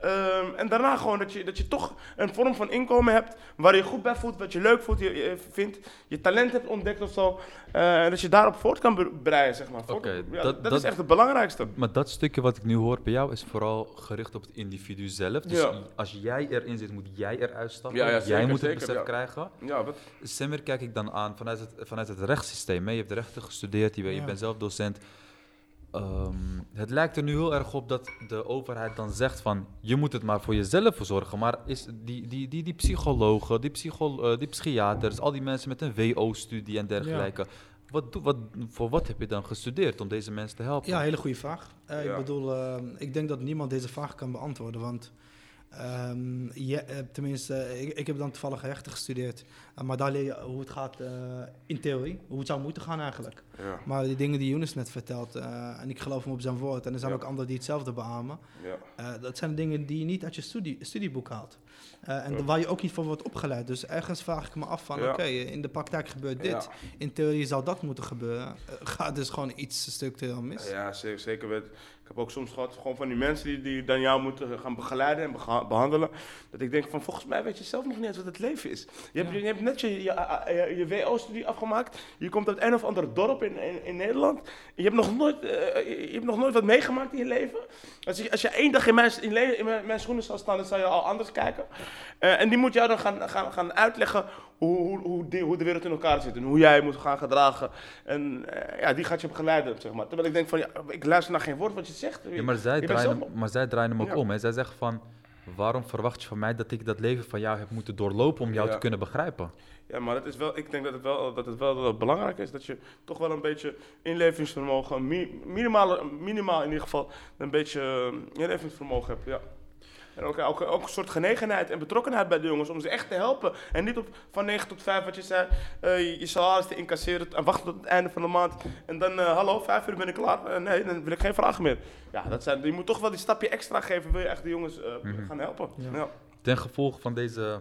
Ehm, en daarna gewoon dat je, dat je toch een vorm van inkomen hebt waar je goed bij voelt, wat je leuk voelt, je, vindt, je talent hebt ontdekt of zo. En dat je daarop voort kan breien, zeg maar. Ja, dat- dat, dat- is echt het belangrijkste. Maar dat stukje wat ik nu hoor bij jou is vooral gericht op het individu zelf. Dus Ja. als jij erin zit, moet jij eruit stappen. Ja, ja, jij moet het besef ja. krijgen. Ja, wat, Semmer kijk ik dan aan vanuit het, vanuit het rechtssysteem. Hè. Je hebt rechten gestudeerd, je, bent- je bent zelf docent. Ehm, het lijkt er nu heel erg op dat de overheid dan zegt van je moet het maar voor jezelf verzorgen. Maar is die, die, die, die psychologen, die, psycho, eh, die psychiaters, al die mensen met een WO-studie en dergelijke. Wat, wat, voor wat heb je dan gestudeerd om deze mensen te helpen? Ja, hele goede vraag. Eh, Ja. Ik bedoel, eh, ik denk dat niemand deze vraag kan beantwoorden. Want ehm, je, eh, tenminste, ik, ik heb dan toevallig rechten gestudeerd. Maar daar leer je hoe het gaat eh, in theorie. Hoe het zou moeten gaan eigenlijk. ja, Maar die dingen die Younes net vertelt, eh, en ik geloof hem op zijn woord. En er zijn Ja. ook anderen die hetzelfde beamen. ja. Eh, dat zijn dingen die je niet uit je studie, studieboek haalt. Eh, en waar je ook niet voor wordt opgeleid. Dus ergens vraag ik me af van, Ja. oké, in de praktijk gebeurt dit. Ja. In theorie zou dat moeten gebeuren. Eh, gaat dus gewoon iets structureel mis. Ja, zeker, zeker. Ik heb ook soms gehad gewoon van die mensen die, die dan jou moeten gaan begeleiden en behandelen. Dat ik denk van volgens mij weet je zelf nog niet eens wat het leven is. Je hebt, Ja. je hebt net je, je, WO-studie afgemaakt. Je komt uit een of ander dorp in, in, in Nederland. Je hebt, nog nooit, eh, je hebt nog nooit wat meegemaakt in je leven. Als je, als je één dag in, mijn, in, le- in mijn, mijn schoenen zou staan, dan zou je al anders kijken. Eh, en die moet jou dan gaan, gaan, gaan uitleggen hoe, hoe, hoe, die- hoe de wereld in elkaar zit. En hoe jij moet gaan gedragen. En eh, ja, die gaat je begeleiden, zeg maar. Terwijl ik denk van, ja, ik luister naar geen woord wat je zegt. Ja, maar zij, draaien, zelf- maar zij draaien hem ook Ja. om. Hè. Zij zeggen van, waarom verwacht je van mij dat ik dat leven van jou heb moeten doorlopen om jou Ja. te kunnen begrijpen? Ja, maar het is wel, ik denk dat het wel, dat het wel belangrijk is dat je toch wel een beetje inlevingsvermogen, mi- minimaal, minimaal in ieder geval, een beetje eh, inlevingsvermogen hebt. Ja. En ook, ook, ook een soort genegenheid en betrokkenheid bij de jongens om ze echt te helpen. En niet op van 9 tot 5, wat je zei, eh, je- salaris te incasseren en wachten tot het einde van de maand. En dan, eh, hallo, 5 uur ben ik klaar. Eh, nee, dan wil ik geen vragen meer. Ja, dat zijn, je moet toch wel die stapje extra geven, wil je echt de jongens eh, Mhm. gaan helpen. Ja. Ja. Ten gevolge van deze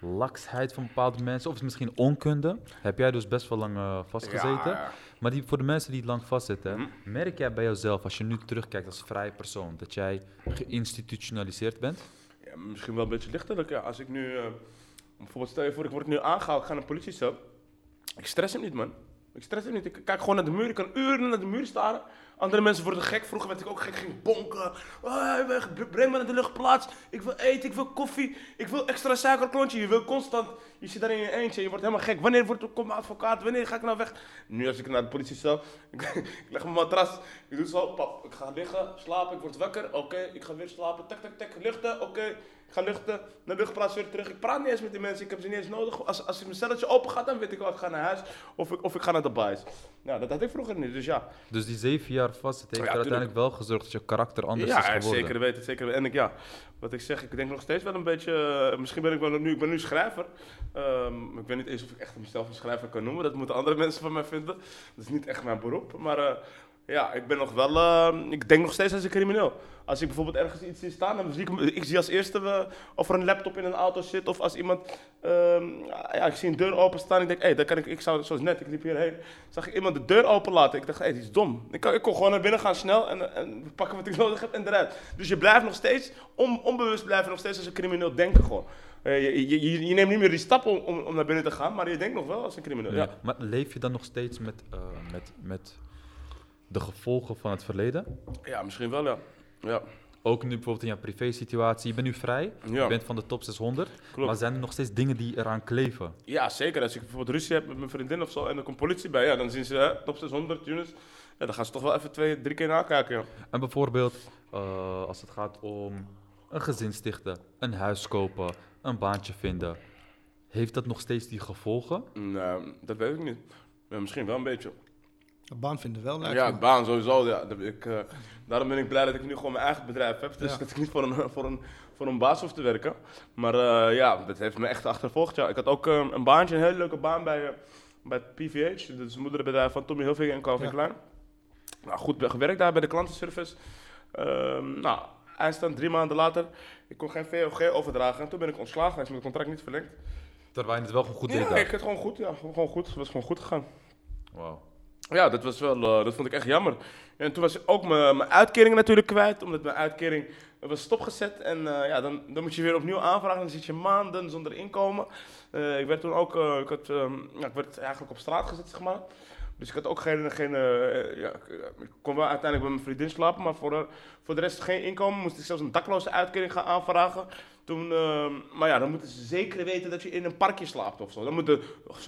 laksheid van bepaalde mensen, of misschien onkunde, heb jij dus best wel lang vastgezeten. Ja, Maar die, voor de mensen die lang vastzitten, Mhm. merk jij bij jezelf, als je nu terugkijkt als vrije persoon, dat jij geïnstitutionaliseerd bent? Ja, misschien wel een beetje lichtelijk. Ja. Als ik nu, eh, bijvoorbeeld stel je voor, ik word nu aangehaald, ik ga naar een politiecel. Ik stress hem niet, man. Ik stress hem niet. Ik kijk gewoon naar de muur, ik kan uren naar de muur staren. Andere mensen worden gek. Vroeger werd ik ook gek, ging bonken. Weg, breng me naar de luchtplaats. Ik wil eten, ik wil koffie, ik wil extra suikerklontje. Je wil constant, je zit daar in je eentje, je wordt helemaal gek. Wanneer wordt, komt mijn advocaat, wanneer ga ik nou weg? Nu als ik naar de politiecel, ik, ik leg mijn matras, ik doe zo, pap, ik ga liggen, slapen, ik word wakker, oké, ik ga weer slapen, tak, tak, tak, luchten, oké. Ik ga luchten, naar de luchtplaats weer terug. Ik praat niet eens met die mensen, ik heb ze niet eens nodig. Als, als mijn celletje open gaat, dan weet ik wel, ik ga naar huis of ik, of ik ga naar de buis. Nou, dat had ik vroeger niet, dus ja. Dus die zeven jaar vast, het heeft Ja, er uiteindelijk wel gezorgd dat je karakter anders ja, is geworden. zeker weten, zeker weten. En ik, ja, wat ik zeg, ik denk nog steeds wel een beetje, eh, misschien ben ik wel nu, ik ben nu schrijver. Ehm, ik weet niet eens of ik echt mezelf een schrijver kan noemen, dat moeten andere mensen van mij vinden. Dat is niet echt mijn beroep, maar eh, ja, ik ben nog wel, eh, ik denk nog steeds als een crimineel. Als ik bijvoorbeeld ergens iets zie staan, dan zie ik, ik zie als eerste eh, of er een laptop in een auto zit, of als iemand, ehm, ja, ik zie een deur openstaan, ik denk, hé, hey, daar kan ik, ik zou, zoals net, ik liep hierheen, zag ik iemand de deur open laten. Ik dacht, hé, hey, die is dom. Ik, kan, ik kon gewoon naar binnen gaan snel en, en pakken wat ik nodig heb en eruit. Dus je blijft nog steeds, on, onbewust blijven nog steeds als een crimineel denken gewoon. eh, je, je, je, neemt niet meer die stap om, om, om naar binnen te gaan, maar je denkt nog wel als een crimineel. Ja. Ja. Maar leef je dan nog steeds met, eh, met, met de gevolgen van het verleden? ja, misschien wel, ja. Ja, Ook nu bijvoorbeeld in jouw privé-situatie. Je bent nu vrij, Ja. je bent van de top 600. klopt. Maar zijn er nog steeds dingen die eraan kleven? Ja, zeker. Als ik bijvoorbeeld ruzie heb met mijn vriendin of zo en er komt politie bij, ja, dan zien ze hè, top 600 Tunis. Ja, dan gaan ze toch wel even twee, drie keer nakijken. Ja. En bijvoorbeeld eh, als het gaat om een gezin stichten, een huis kopen, een baantje vinden. Heeft dat nog steeds die gevolgen? Nee, dat weet ik niet. Ja, misschien wel een beetje. Een baan vinden wel leuk. Ja, baan sowieso. Ja. Ik, eh, daarom ben ik blij dat ik nu gewoon mijn eigen bedrijf heb. Dus Ja. dat ik niet voor een, voor, een, voor een baas hoef te werken. Maar eh, ja, dat heeft me echt achtervolgd. Ja. Ik had ook eh, een baantje, een hele leuke baan bij, eh, bij het PVH. Dat is het moederbedrijf van Tommy Hilfiger en Calvin Ja. Klein. Nou, goed gewerkt daar bij de klantenservice. Ehm nou, eindstand drie maanden later. Ik kon geen VOG overdragen. En toen ben ik ontslagen. Hij is mijn contract niet verlengd. Terwijl je het wel gewoon goed deed Ja, daar. ik het gewoon goed. Ja, gewoon goed. Het was gewoon goed gegaan. Wauw. Ja, dat was wel, eh, dat vond ik echt jammer. En toen was ik ook mijn uitkering natuurlijk kwijt, omdat mijn uitkering was stopgezet. En eh, ja, dan, dan moet je weer opnieuw aanvragen, dan zit je maanden zonder inkomen. Eh, ik werd toen ook, ik, had, ehm, ja, ik werd eigenlijk op straat gezet, zeg maar. Dus ik had ook geen, geen ja, ik, kon wel uiteindelijk bij mijn vriendin slapen, maar voor voor de rest geen inkomen. Moest ik zelfs een dakloze uitkering gaan aanvragen. Toen, ehm, maar ja, dan moeten ze zeker weten dat je in een parkje slaapt of zo. Dan moeten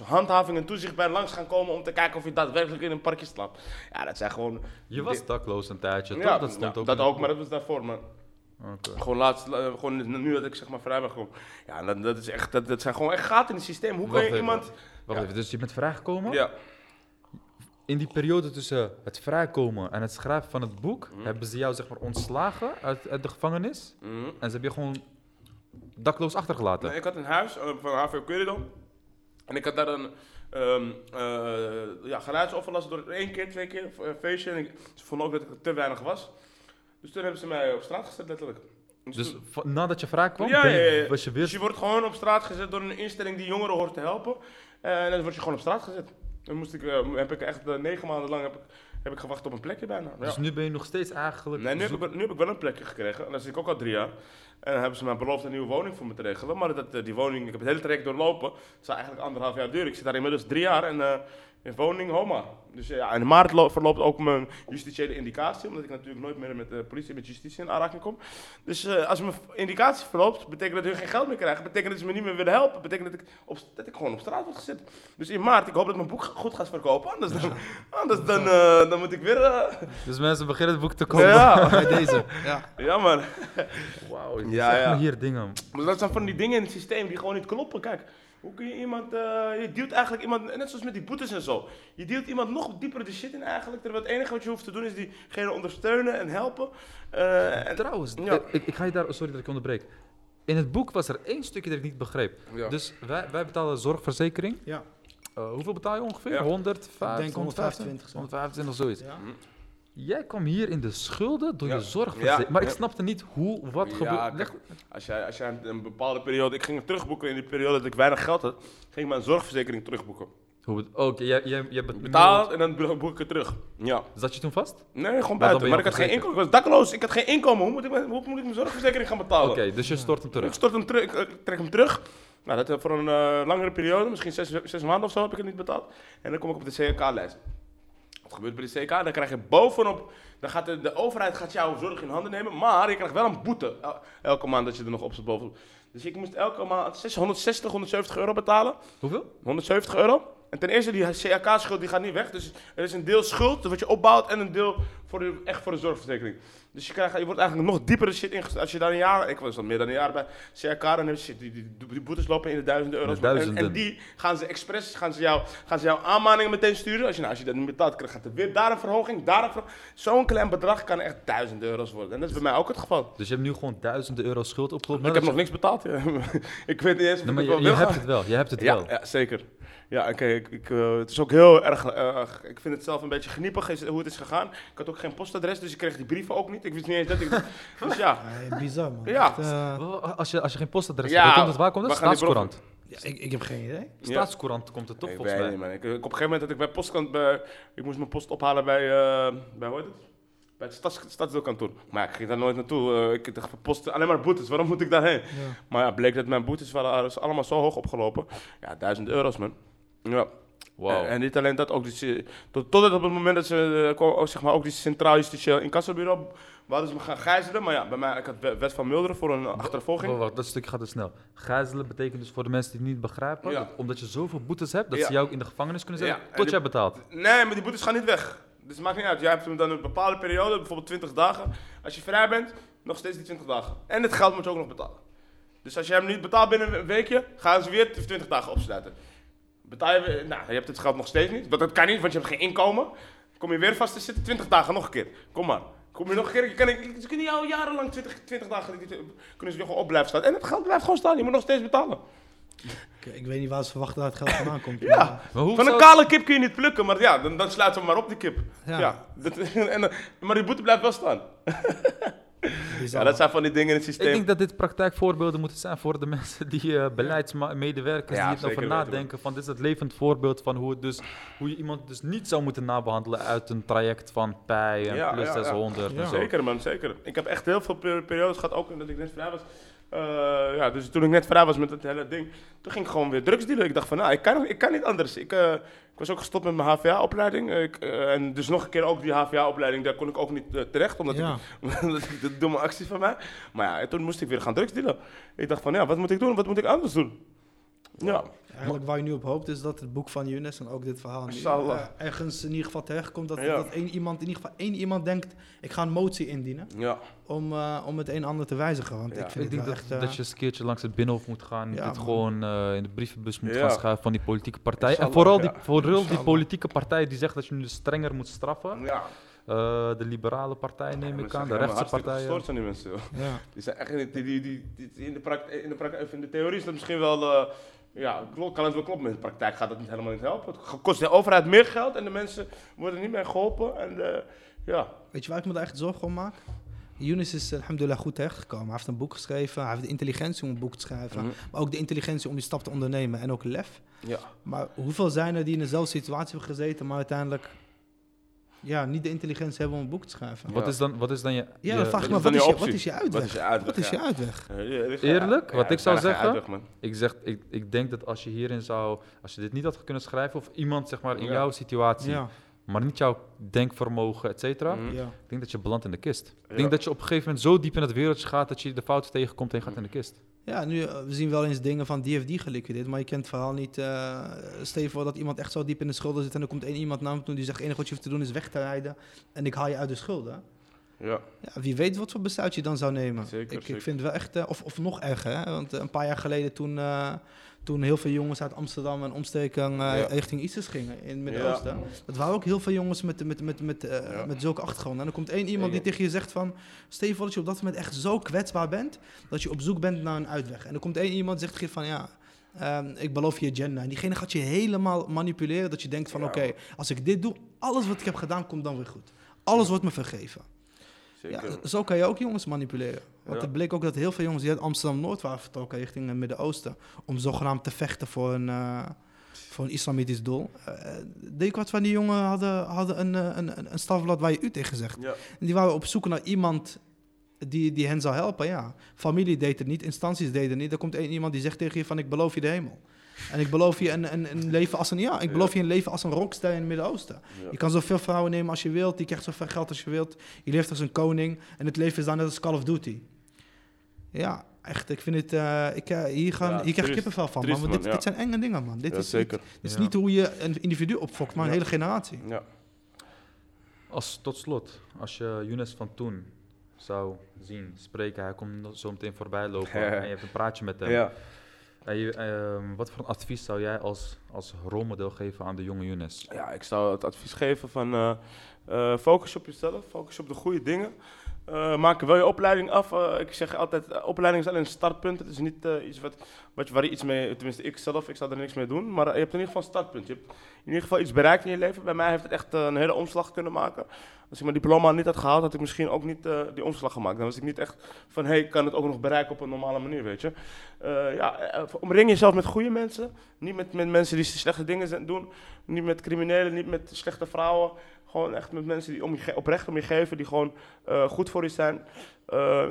handhaving en toezicht bij langs gaan komen om te kijken of je daadwerkelijk in een parkje slaapt. Ja, dat zijn gewoon... Je was dakloos een tijdje, toch? Ja, dat stond ja, ook dat ook, maar dat was daarvoor. Maar Oké. gewoon laatst, eh, gewoon nu dat ik zeg maar vrij ben gekomen. Ja, dat, dat, is echt, dat, dat zijn gewoon echt gaten in het systeem. Hoe kan je iemand... Wacht Ja. even, dus je bent vrijgekomen? Ja, In die periode tussen het vrijkomen en het schrijven van het boek, Mhm. hebben ze jou zeg maar ontslagen uit, uit de gevangenis Mhm. en ze hebben je gewoon dakloos achtergelaten. Nee, ik had een huis eh, van HVO Querido. En ik had daar een eh ja, geluidsoverlast door één keer, twee keer een feestje. En ik, ze vonden ook dat ik te weinig was. Dus toen hebben ze mij op straat gezet, letterlijk. Dus toen- va- nadat je Ja, ben je- ja, ja. was je Dus weer... je wordt gewoon op straat gezet door een instelling die jongeren hoort te helpen. Eh, en dan word je gewoon op straat gezet. Dan moest ik, eh, heb ik echt eh, negen maanden lang heb ik, heb ik gewacht op een plekje bijna. Ja. Dus nu ben je nog steeds eigenlijk... Nee, nu heb, ik, nu heb ik wel een plekje gekregen. En daar zit ik ook al drie jaar. En dan hebben ze mij beloofd een nieuwe woning voor me te regelen. Maar dat, eh, die woning, ik heb het hele traject doorlopen. Het zou eigenlijk anderhalf jaar duren. Ik zit daar inmiddels drie jaar en eh, in woning Homa. Dus eh, ja, in maart lo- verloopt ook mijn justitiële indicatie. Omdat ik natuurlijk nooit meer met de politie en met justitie in aanraking kom. Dus eh, als mijn indicatie verloopt, betekent dat hun geen geld meer krijgen. Betekent dat ze me niet meer willen helpen. Betekent dat ik, op, dat ik gewoon op straat word gezet. Dus in maart, ik hoop dat mijn boek goed gaat verkopen. Anders dan, anders dan, eh, dan moet ik weer... Dus mensen beginnen het boek te kopen Ja. bij deze. Ja. ja man. Wauw, Ja, hier dingen. Maar dat zijn van die dingen in het systeem die gewoon niet kloppen. Kijk, hoe kun je iemand. eh, je dealt eigenlijk iemand. Net zoals met die boetes en zo. Je dealt iemand nog dieper de shit in eigenlijk. Terwijl het enige wat je hoeft te doen is diegene ondersteunen en helpen. Eh, en, Trouwens, Ja. eh, ik, ik ga je daar... Sorry dat ik onderbreek. In het boek was er één stukje dat ik niet begreep. ja. Dus wij, wij betalen zorgverzekering. Ja. Eh, hoeveel betaal je ongeveer? Ja. 105, Ik denk 125 zo. 125, zoiets. Ja. Jij kwam hier in de schulden door Ja. je zorgverzekering. Ja. Maar ik snapte niet hoe, wat Ja, gebeurde. als jij, als jij een- bepaalde periode. Ik ging het terugboeken in die periode dat ik weinig geld had. Ging ik mijn zorgverzekering terugboeken. Oké, jij, jij, jij bet- Betaald en dan boek ik het terug. Ja. Zat je toen vast? Nee, gewoon buiten. Maar ik had geen inkomen. Ik was dakloos. Ik had geen inkomen. Hoe moet ik, mijn- hoe moet ik mijn zorgverzekering gaan betalen? Oké, dus je stort hem Ik terug. stort hem terug, ik, ik trek hem terug. Nou, dat eh, voor een eh, langere periode, misschien zes, zes maanden of zo heb ik het niet betaald. En dan kom ik op de CK-lijst. Gebeurt bij de CK? Dan krijg je bovenop, dan gaat de, de overheid gaat jouw zorg in handen nemen, maar je krijgt wel een boete el- elke maand dat je er nog op zit bovenop. Dus ik moest elke maand 660, 170 euro betalen. Hoeveel? 170 euro. En ten eerste, die CAK-schuld die gaat niet weg. Dus er is een deel schuld, wat je opbouwt, en een deel voor de, echt voor de zorgverzekering. Dus je, krijgt, je wordt eigenlijk nog dieper de shit ingestort. Als je daar een jaar, ik was al meer dan een jaar bij CAK, dan heb je shit, die, die, die boetes lopen in de duizenden euro's. En, en die gaan ze expres, gaan ze, jou, gaan ze jou aanmaningen meteen sturen. Als je, nou, als je dat niet betaalt, krijg- gaat er weer daar een verhoging, daar een verhoging. Zo'n klein bedrag kan echt duizenden euro's worden. En dat is bij mij ook het geval. Dus je hebt nu gewoon duizenden euro schuld opgelopen. ik heb nog niks betaald. ja. ik weet niet eens of Nee, maar je, je hebt het wel. Je hebt het Ja, wel. ja, zeker. Ja, oké. ik, ik, eh, het is ook heel erg. eh, ik vind het zelf een beetje geniepig hoe het is gegaan. Ik had ook geen postadres, dus ik kreeg die brieven ook niet. Ik wist niet eens dat ik. dus ja. Ja, bizar, man. Ja. Echt, eh, Wel, Als je, als je geen postadres Ja, hebt, waar komt het? Waar komt het? Staatscourant. ja, ik, ik heb geen idee. Ja. Staatscourant komt het toch volgens mij. man. Ik, ik- op een gegeven moment dat ik bij postkant. Bij, ik moest mijn post ophalen bij. eh bij hoe heet het? bij het stads, stadsdeelkantoor. Maar ik ging daar nooit naartoe. Eh, ik dacht, post, alleen maar boetes, waarom moet ik daarheen? Ja. Maar ja, bleek dat mijn boetes waren is allemaal zo hoog opgelopen. Ja, duizend euro's, man. Ja. Wauw. En, en niet alleen dat, ook die, eh, tot, totdat op het moment dat ze eh, ook, zeg maar, ook die Centraal Justitieel Incassobureau wouden ze me gaan gijzelen. Maar ja, bij mij, ik had we- wet van Milderen voor een achtervolging. Wacht, wacht, dat stukje gaat te snel. Gijzelen betekent dus voor de mensen die het niet begrijpen, Ja. dat omdat je zoveel boetes hebt, dat Ja. ze jou ook in de gevangenis kunnen zetten tot die- jij betaalt. Nee, maar die boetes gaan niet weg. Dus het maakt niet uit. Jij hebt hem dan een bepaalde periode, bijvoorbeeld 20 dagen. Als je vrij bent, nog steeds die 20 dagen. En het geld moet je ook nog betalen. Dus als je hem niet betaalt binnen een weekje, gaan ze weer 20 dagen opsluiten. Betaal je nou, je hebt het geld nog steeds niet. Want dat kan niet, want je hebt geen inkomen. Kom je weer vast te zitten, 20 dagen nog een keer. Kom maar. Kom je nog een keer, je kan, ze kunnen jou jarenlang 20, 20 dagen kunnen ze je gewoon op blijven staan. En het geld blijft gewoon staan, je moet nog steeds betalen. Ik, ik weet niet waar ze verwachten dat het geld vandaan komt. Ja. maar, Maar hoe Van een kale kip kun je niet plukken, maar ja, dan, dan sluiten we maar op die kip. Ja. Ja. dat, en, maar die boete blijft wel staan. Ja, dat zijn van die dingen in het Ik systeem. denk dat dit praktijkvoorbeelden moeten zijn voor de mensen die eh, beleidsmedewerkers Ja, die het over nadenken. Van, dit is het levend voorbeeld van hoe, het dus, hoe je iemand dus niet zou moeten nabehandelen uit een traject van pij en Ja, plus ja, ja. 600 Ja. en zo. Zeker man, zeker. Ik heb echt heel veel per- periodes gehad, ook dat ik net vrij was. Eh, ja, dus toen ik net vrij was met het hele ding, toen ging ik gewoon weer drugs dealen. Ik dacht van, nou, ik kan, ik kan niet anders. Ik, eh, ik was ook gestopt met mijn HVA-opleiding. Ik, eh, en dus nog een keer ook die HVA-opleiding, daar kon ik ook niet terecht, omdat Ja. ik, omdat ik de domme actie van mij. Maar ja, en toen moest ik weer gaan drugs dealen. Ik dacht van, ja, wat moet ik doen? Wat moet ik anders doen? Ja, Eigenlijk waar je nu op hoopt is dat het boek van Younes en ook dit verhaal nu, eh, ergens in ieder geval terechtkomt dat, Ja. dat één iemand, in ieder geval één iemand denkt, ik ga een motie indienen ja. om, eh, om het een en ander te wijzigen. Want Ja. ik vind Ik denk dat, echt... eh, dat je eens een keertje langs het binnenhof moet gaan. Ja, dit man. gewoon eh, in de brievenbus moet Ja. gaan schuiven van die politieke partij. En vooral, ja. die, vooral die politieke partij die zegt dat je nu strenger moet straffen. ja. Eh, de liberale partij neem ik aan, de rechtse partijen. gestoord zijn die mensen. ja. Die zijn echt die, die, die, die- in, de pract, in, de in de theorie is dat misschien wel, eh, ja, klopt, kan het wel kloppen, maar in de praktijk gaat het niet helemaal niet helpen. Het kost de overheid meer geld en de mensen worden niet meer geholpen. En, eh, ja. Weet je waar ik me daar echt zorgen om maak? Younes is eh, alhamdulillah goed terechtgekomen. Hij heeft een boek geschreven, hij heeft de intelligentie om een boek te schrijven. Mhm. Maar ook de intelligentie om die stap te ondernemen en ook lef. ja. Maar hoeveel zijn er die in dezelfde situatie hebben gezeten, maar uiteindelijk ja, niet de intelligentie hebben om een boek te schrijven? Wat, is dan, wat is dan je... Ja, je- vraag wat me, is wat dan is, je je, wat optie? is je uitweg? Wat is je uitweg, Wat is je uitweg? Eerlijk, wat ik zou zeggen? uitweg, man. Ik, zeg, ik, ik denk dat als je hierin zou... Als je dit niet had kunnen schrijven, of iemand zeg maar in Ja. jouw situatie, Ja, maar niet jouw denkvermogen, et cetera, Mhm. ja. ik denk dat je belandt in de kist. Ik denk dat je op een gegeven moment zo diep in het wereldje gaat dat je de fouten tegenkomt en je gaat in de kist. Ja, nu eh, we zien wel eens dingen van die heeft die geliquideerd, maar je kent het verhaal niet. stel je voor dat iemand echt zo diep in de schulden zit en er komt één iemand naar hem toe die zegt: het enige wat je hoeft te doen is weg te rijden en ik haal je uit de schulden. Ja. Ja, wie weet wat voor besluit je dan zou nemen. Zeker, ik, ik vind het wel echt, eh, of, of nog erger, hè? want een paar jaar geleden toen, toen heel veel jongens uit Amsterdam en omstreken eh, Ja. richting ISIS gingen in het Midden-Oosten. Dat waren ook heel veel jongens met, met, met, met, eh, met zulke achtergronden. En dan komt één iemand die tegen je zegt van, stel voor dat je op dat moment echt zo kwetsbaar bent, dat je op zoek bent naar een uitweg. En dan komt één iemand die zegt tegen je van, ja, ehm, ik beloof je Jenna. En diegene gaat je helemaal manipuleren, dat je denkt van, Ja. oké, als ik dit doe, alles wat ik heb gedaan komt dan weer goed. Alles wordt me vergeven. Ja, zo kan je ook jongens manipuleren. Want het bleek ook dat heel veel jongens die uit Amsterdam-Noord waren vertrokken richting het Midden-Oosten... om zogenaamd te vechten voor een, eh, voor een islamitisch doel. Eh driekwart van die jongen hadden, hadden een, eh, een, een, een stafblad waar je u tegen zegt. Ja. En die waren op zoek naar iemand die, die hen zou helpen, ja. Familie deed het niet, instanties deden het niet. Er komt één iemand die zegt tegen je van ik beloof je de hemel. En ik beloof je een, een, een leven als een, ja, ik Ja. beloof je een leven als een rockster in het Midden-Oosten. Ja. Je kan zoveel vrouwen nemen als je wilt. Je krijgt zoveel geld als je wilt. Je leeft als een koning. En het leven is dan net als Call of Duty. Ja, echt. Ik vind het... eh, ik, eh, hier, gaan, Ja, hier krijg ik kippenvel van, Triest, man. Want dit, ja. dit zijn enge dingen, man. Dit Ja, is, zeker. Niet, dit is Ja. niet hoe je een individu opfokt, maar een hele generatie. Ja. Als tot slot, als je Younes van toen zou zien, spreken, hij komt zo meteen voorbij lopen en je hebt een praatje met hem. Ja. Ehm, wat voor advies zou jij als, als rolmodel geven aan de jonge Younes? Ja, ik zou het advies geven van eh, eh, focus op jezelf, focus op de goede dingen. Eh, maak wel je opleiding af. Ik zeg altijd, opleiding is alleen een startpunt. Het is niet iets wat, wat waar je iets mee, tenminste ik zelf, ik zou er niks mee doen. Maar je hebt in ieder geval een startpunt. Je hebt in ieder geval iets bereikt in je leven. Bij mij heeft het echt eh, een hele omslag kunnen maken. Als ik mijn diploma niet had gehaald, had ik misschien ook niet eh, die omslag gemaakt. Dan was ik niet echt van, hey, ik kan het ook nog bereiken op een normale manier, weet je. Eh, ja, omring jezelf met goede mensen. Niet met, met mensen die slechte dingen doen. Niet met criminelen, niet met slechte vrouwen. Gewoon echt met mensen die om je oprecht om je geven, die gewoon goed voor je zijn.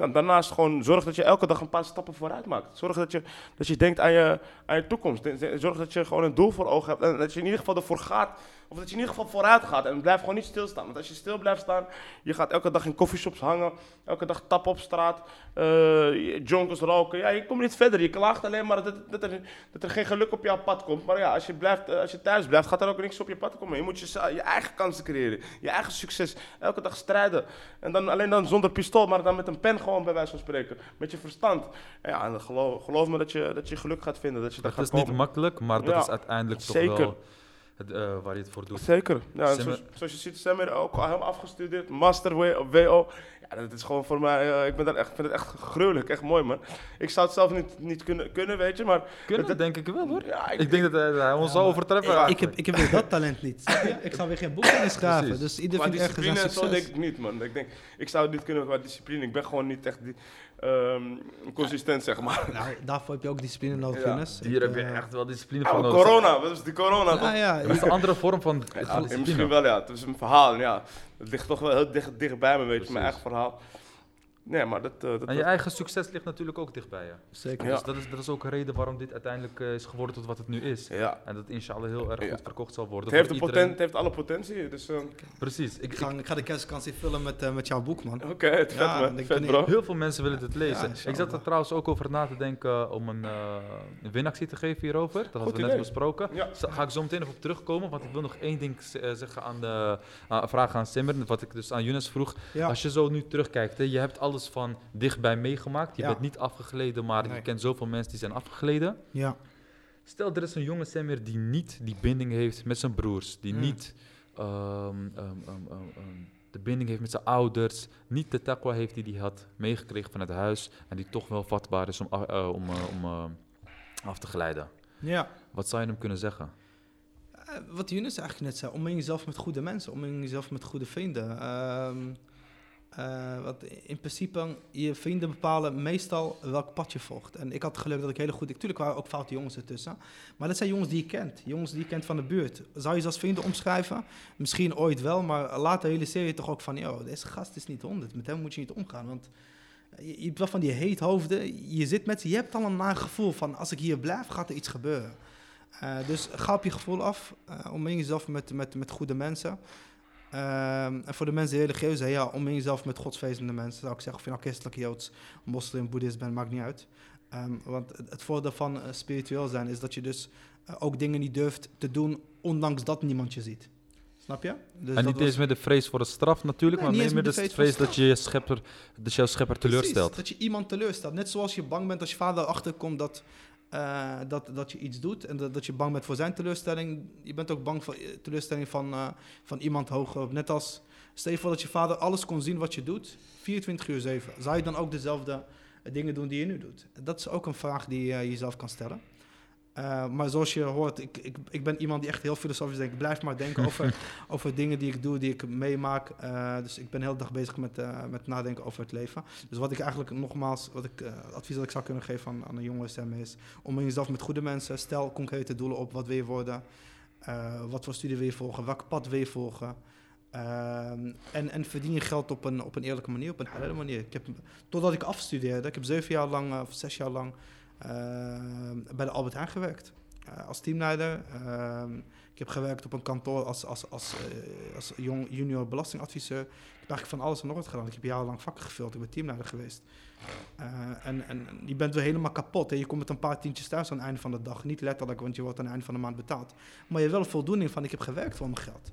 En daarnaast gewoon zorg dat je elke dag een paar stappen vooruit maakt. Zorg dat je, dat je denkt aan je, aan je toekomst. De- de- Zorg dat je gewoon een doel voor ogen hebt. En dat je in ieder geval ervoor gaat. Of dat je in ieder geval vooruit gaat. En blijf gewoon niet stilstaan. Want als je stil blijft staan, je gaat elke dag in coffeeshops hangen. Elke dag tappen op straat. jonkers roken. Ja, je komt niet verder. Je klaagt alleen maar dat, dat, er, dat er geen geluk op jouw pad komt. Maar ja, als je, blijft, eh, als je thuis blijft, gaat er ook niks op je pad komen. Je moet je, je eigen kansen creëren. Je eigen succes. Elke dag strijden. En dan alleen dan zonder pistool, maar dan met een pen gewoon bij wijze van spreken. Met je verstand. En ja, en geloof, geloof me dat je, dat je geluk gaat vinden. Dat je Het gaat is niet makkelijk, maar dat Ja, is uiteindelijk toch zeker. wel het, eh, waar je het voor doet. Zeker. Ja, zoals, zoals je ziet, Semmer ook al helemaal afgestudeerd. Master WO. Ja, dat is gewoon voor mij... eh, ik ben daar echt, vind het echt gruwelijk. Echt mooi, man. Ik zou het zelf niet, niet kunnen, kunnen, weet je. Maar Kunnen, dat- denk ik wel hoor. ja, Ik denk dat hij, hij ons zal overtreffen. Ik, ik, heb, ik heb weer dat talent niet. Ik ga weer geen boeken schrijven. Precies. Dus ieder qua vindt ergens een en zo denk succes. ik niet, man. Ik denk, ik zou het niet kunnen qua discipline. Ik ben gewoon niet echt die, ehm, consistent, zeg maar. Nou, daarvoor heb je ook discipline nodig, Ja. Hier heb je eh, echt wel discipline Ja, voor nodig. corona, wat is die corona toch? Nou ja, Dat is een andere vorm van Ja, discipline. misschien wel, ja. Het is een verhaal, ja. Het ligt toch wel heel dicht, dicht bij me, weet je, mijn eigen verhaal. Nee, maar dat... eh, dat En je eigen succes ligt natuurlijk ook dicht bij je. zeker. Ja. Dus dat is, dat is ook een reden waarom dit uiteindelijk eh, is geworden tot wat het nu is. ja. En dat inshallah heel erg Ja. goed verkocht zal worden. Het heeft, de iedereen. het heeft alle potentie, dus... eh, Precies. Ik, Ik ga, ik- ga de kerstvakantie vullen met, eh, met jouw boek, man. Oké, het Ja, vet, man. ik Vet, bro. heel veel mensen willen dit lezen. Ja, ik zat er trouwens ook over na te denken om een, eh, een winactie te geven hierover. Dat hadden Goed we net idee. besproken. Ja. Ga ik zo meteen nog op terugkomen, want ik wil nog één ding zeggen aan de vragen aan Simmer. Wat ik dus aan Younes vroeg. Ja. Als je zo nu terugkijkt, hè, je hebt alles van dichtbij meegemaakt. Je Ja. bent niet afgegleden, maar je kent zoveel mensen die zijn afgegleden. ja. Stel, er is een jonge Samir die niet die binding heeft met zijn broers. Die Mm. niet ehm, ehm, ehm, de binding heeft met zijn ouders. Niet de taqwa heeft die hij had meegekregen vanuit huis. En die toch wel vatbaar is om, af- eh, om, eh, om eh, af te glijden. ja. Wat zou je hem kunnen zeggen? Wat Younes eigenlijk net zei, omring jezelf met goede mensen, omring jezelf met goede vrienden. Wat in principe, je vrienden bepalen meestal welk pad je volgt. En ik had geluk dat ik hele goed... Natuurlijk waren ook foute jongens ertussen. Maar dat zijn jongens die je kent. Jongens die je kent van de buurt. Zou je ze als vrienden omschrijven? Misschien ooit wel, maar later realiseer je toch ook van... Yo, deze gast is niet honderd. Met hem moet je niet omgaan, want... Je, je hebt wel van die heethoofden. Je zit met ze, je hebt al een naar gevoel van... Als ik hier blijf, gaat er iets gebeuren. Eh, dus ga op je gevoel af. Uh, omring jezelf met, met, met goede mensen. Ehm, en voor de mensen die religieus zijn, ja, omring jezelf met godsvrezende mensen. Zou ik zeggen, of je nou christelijk, joods, moslim, boeddhist bent, maakt niet uit. Ehm, want het, voordeel van eh, spiritueel zijn is dat je dus eh, ook dingen niet durft te doen, ondanks dat niemand je ziet. Snap je? Dus en niet was- eens met de vrees voor de straf natuurlijk, Nee, maar meer met de vrees dat je je schepper, dat jouw schepper teleurstelt. Precies, dat je iemand teleurstelt. Net zoals je bang bent als je vader erachter komt dat, eh, dat, dat je iets doet. En dat, dat je bang bent voor zijn teleurstelling. Je bent ook bang voor eh, teleurstelling van, eh, van iemand hoger. Net als, stel voor dat je vader alles kon zien wat je doet. 24 uur 7. Zou je dan ook dezelfde dingen doen die je nu doet? Dat is ook een vraag die je jezelf kan stellen. Eh, maar zoals je hoort, ik, ik, ik ben iemand die echt heel filosofisch denkt. Ik blijf maar denken over, over dingen die ik doe, die ik meemaak. Eh, dus ik ben de hele dag bezig met, eh, met nadenken over het leven. Dus wat ik eigenlijk nogmaals, wat ik, advies dat ik zou kunnen geven aan, aan een jonge stem is... om jezelf met goede mensen, stel concrete doelen op. Wat wil je worden? Wat voor studie wil je volgen? Welk pad wil je volgen? En, en verdien je geld op een, op een eerlijke manier, op een halale manier. Ik heb, totdat ik afstudeerde, ik heb zeven jaar lang, of zes jaar lang... ehm, bij de Albert Heijn gewerkt. Eh, als teamleider. Ehm, ik heb gewerkt op een kantoor als, als, als, eh, als jong, junior belastingadviseur. Ik heb eigenlijk van alles en nog wat gedaan. Ik heb jarenlang vakken gevuld. Ik ben teamleider geweest. Eh, en, en je bent weer helemaal kapot. Hè. Je komt met een paar tientjes thuis aan het einde van de dag. Niet letterlijk, want je wordt aan het einde van de maand betaald. Maar je hebt wel voldoening van, ik heb gewerkt voor mijn geld.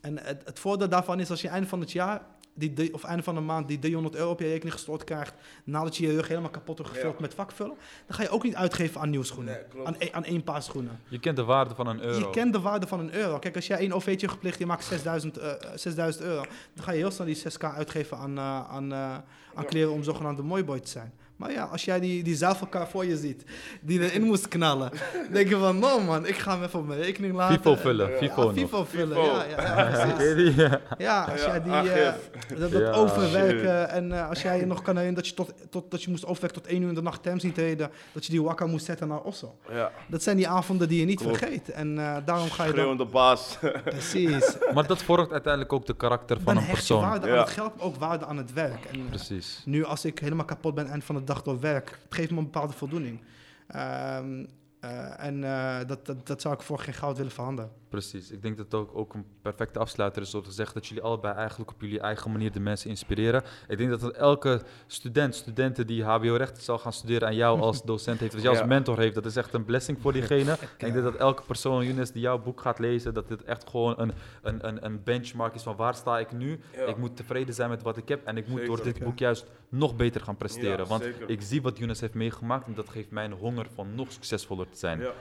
En het, het voordeel daarvan is als je einde van het jaar, die, drie- of einde van de maand, die 300 euro op je rekening gestort krijgt, nadat je je rug helemaal kapot hebt gevuld Ja. met vakvullen, dan ga je ook niet uitgeven aan nieuwe schoenen. Nee, aan, e- aan één paar schoenen. Je kent de waarde van een euro. Je kent de waarde van een euro. Kijk, als jij één OV'tje gepleegd, je maakt 6000, eh, 6000 euro, dan ga je heel snel die 6k uitgeven aan, eh, aan, eh, aan Ja. kleren om zogenaamde mooiboy te zijn. Maar ja, als jij die, die zuivelkar voor je ziet, die erin moest knallen, denk je van, no man, ik ga hem even op mijn rekening laten. FIFO vullen, Ja. FIFO Ja. FIFO vullen, FIFO. ja, ja, ja, precies. Ja. Als jij die... Eh, Dat, dat Ja. overwerken en eh, als jij je nog kan herinneren dat je, tot, tot, dat je moest overwerken tot één uur in de nacht Thames niet reden, dat je die wakka moest zetten naar Osso. Ja, Dat zijn die avonden die je niet Klopt. vergeet. En eh, daarom ga je dan... schreeuwende baas. Precies. Maar dat vormt uiteindelijk ook de karakter van Dan een hecht je persoon. waarde aan Ja. het geld, ook waarde aan het werk. En, Precies. Nu, als ik helemaal kapot ben eind van de dag door werk, het geeft me een bepaalde voldoening. Ehm, eh, en eh, dat, dat, dat zou ik voor geen goud willen verhandelen. Precies. Ik denk dat het ook, ook een perfecte afsluiter is om te zeggen dat jullie allebei eigenlijk op jullie eigen manier de mensen inspireren. Ik denk dat elke student, studenten die HBO-rechten zal gaan studeren en jou als docent heeft, als jou als mentor heeft, dat is echt een blessing voor diegene. Ik denk dat elke persoon, Younes, die jouw boek gaat lezen, dat dit echt gewoon een, een, een, een benchmark is van waar sta ik nu. Ja. Ik moet tevreden zijn met wat ik heb en ik moet Zeker. door dit boek juist nog beter gaan presteren. Ja, want zeker. ik zie wat Younes heeft meegemaakt en dat geeft mij een honger van nog succesvoller te zijn. Ja.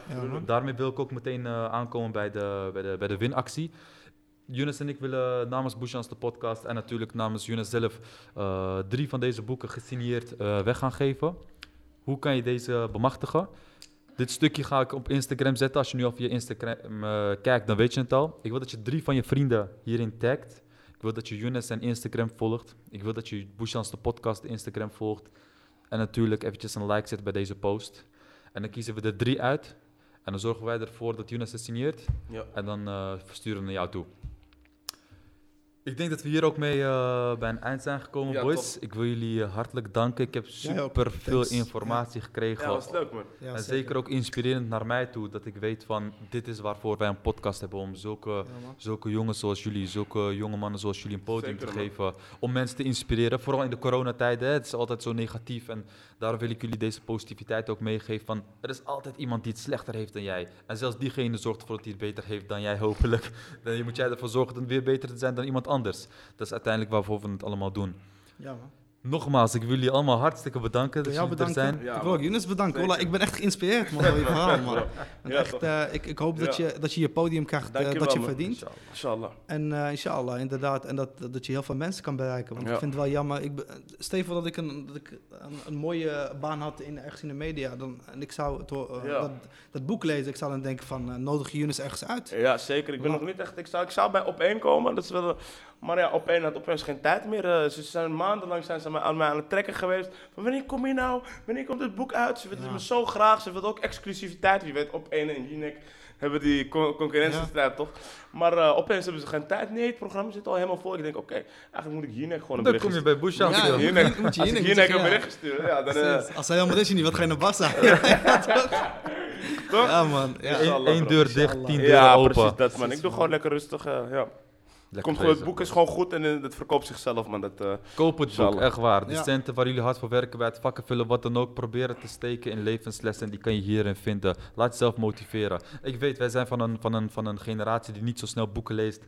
Daarmee wil ik ook meteen eh, aankomen bij de, bij de, bij de winactie. Younes en ik willen namens Bushans de podcast en natuurlijk namens Younes zelf eh, drie van deze boeken gesigneerd eh, weg gaan geven. Hoe kan je deze bemachtigen? Dit stukje ga ik op Instagram zetten. Als je nu al via Instagram eh, kijkt, dan weet je het al. Ik wil dat je drie van je vrienden hierin tagt. Ik wil dat je Younes zijn Instagram volgt. Ik wil dat je Bushans de podcast Instagram volgt. En natuurlijk eventjes een like zet bij deze post. En dan kiezen we er drie uit. En dan zorgen wij ervoor dat Younes het signeert. Ja. En dan eh, versturen we naar jou toe. Ik denk dat we hier ook mee eh, bij een eind zijn gekomen, Ja, boys. Ik wil jullie eh, hartelijk danken. Ik heb super veel informatie gekregen. ja, was leuk man. Ja, en zeker ook inspirerend naar mij toe. Dat ik weet van, dit is waarvoor wij een podcast hebben. Om zulke, zulke jongens zoals jullie, zulke jonge mannen zoals jullie een podium Zeker, te man. geven. Om mensen te inspireren. Vooral in de coronatijden. hè. Het is altijd zo negatief. En daarom wil ik jullie deze positiviteit ook meegeven. Van, er is altijd iemand die het slechter heeft dan jij. En zelfs diegene zorgt ervoor dat hij het beter heeft dan jij hopelijk. Dan moet jij ervoor zorgen dat het weer beter te zijn dan iemand anders. Dat is uiteindelijk waarvoor we het allemaal doen. Ja, man. Nogmaals, ik wil jullie allemaal hartstikke bedanken dat jou jullie er bedanken. zijn. Ja, ik wil ook. Younes bedanken. Ola, ik ben echt geïnspireerd man, door je verhaal, man. En Ja, echt, eh, ik, ik hoop dat, Ja. je, dat je je podium krijgt eh, dat je verdient. Inshallah. En eh inshallah, inderdaad. En dat, dat je heel veel mensen kan bereiken. Want Ja. ik vind het wel jammer. Ik, stel dat ik, een, dat ik een, een mooie baan had in, ergens in de media. Dan, en ik zou het, eh, Ja. dat, dat boek lezen. Ik zou dan denken van, eh, nodig je Younes ergens uit? Ja, zeker. Ik ben Ja. nog niet echt. Ik zou, ik zou bij op één komen. Dat is wel, maar ja, op één had opeens geen tijd meer. Eh, ze zijn maandenlang zijn ze aan mij aan het trekken geweest. Van wanneer kom je nou? Wanneer komt het boek uit? Ze willen Ja. me zo graag. Ze willen ook exclusiviteit. Wie weet, op één en Jinek hebben die con- concurrentiestrijd toch? Maar eh, opeens hebben ze geen tijd. Nee, het programma zit al helemaal vol. Ik denk, oké, eigenlijk moet ik Jinek gewoon een Dan bericht kom je bij Bush aan. Ja. Jinek, moet je Jinek Jinek een ja. bericht sturen, ja, dan... eh. Als hij helemaal is, niet, wat ga je naar Barca? toch? ja, man. Ja. Ja. Eén één deur dicht, tien deuren Ja, open. precies dat man. Ik doe gewoon lekker rustig. ja. Lekker Komt goed, het boek is gewoon goed en eh, het verkoopt zichzelf man. Dat, eh, Koop het boek, echt waar. De Ja. centen waar jullie hard voor werken bij het vakken vullen, wat dan ook, proberen te steken in levenslessen. Die kan je hierin vinden. Laat jezelf motiveren. Ik weet, wij zijn van een, van een, van een generatie die niet zo snel boeken leest.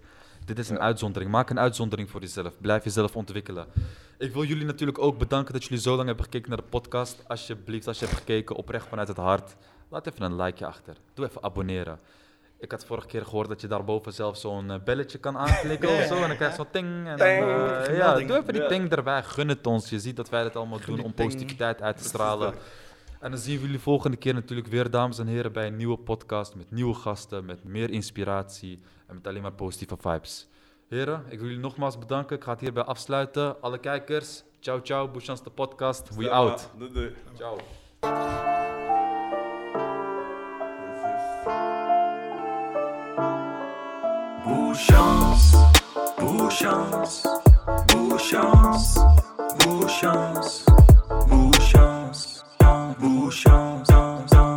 Dit is een Ja. uitzondering. Maak een uitzondering voor jezelf. Blijf jezelf ontwikkelen. Ik wil jullie natuurlijk ook bedanken dat jullie zo lang hebben gekeken naar de podcast. Alsjeblieft, als je hebt gekeken, oprecht vanuit het hart. Laat even een likeje achter. Doe even abonneren. Ik had vorige keer gehoord dat je daarboven zelf zo'n eh, belletje kan aanklikken of zo. En dan krijg je zo'n ting. En dan, Ting. eh, ja, doe even die ting erbij. Gun het ons. Je ziet dat wij dit allemaal Gun doen om positiviteit uit te stralen. En dan zien we jullie volgende keer natuurlijk weer, dames en heren, bij een nieuwe podcast. Met nieuwe gasten, met meer inspiratie en met alleen maar positieve vibes. Heren, ik wil jullie nogmaals bedanken. Ik ga het hierbij afsluiten. Alle kijkers, ciao ciao. Bushans de podcast. We out. Doei, doei. Ciao. Bouchance, Bouchance, Bouchance, Bouchance, Bouchance, Bouchance, Bouchance.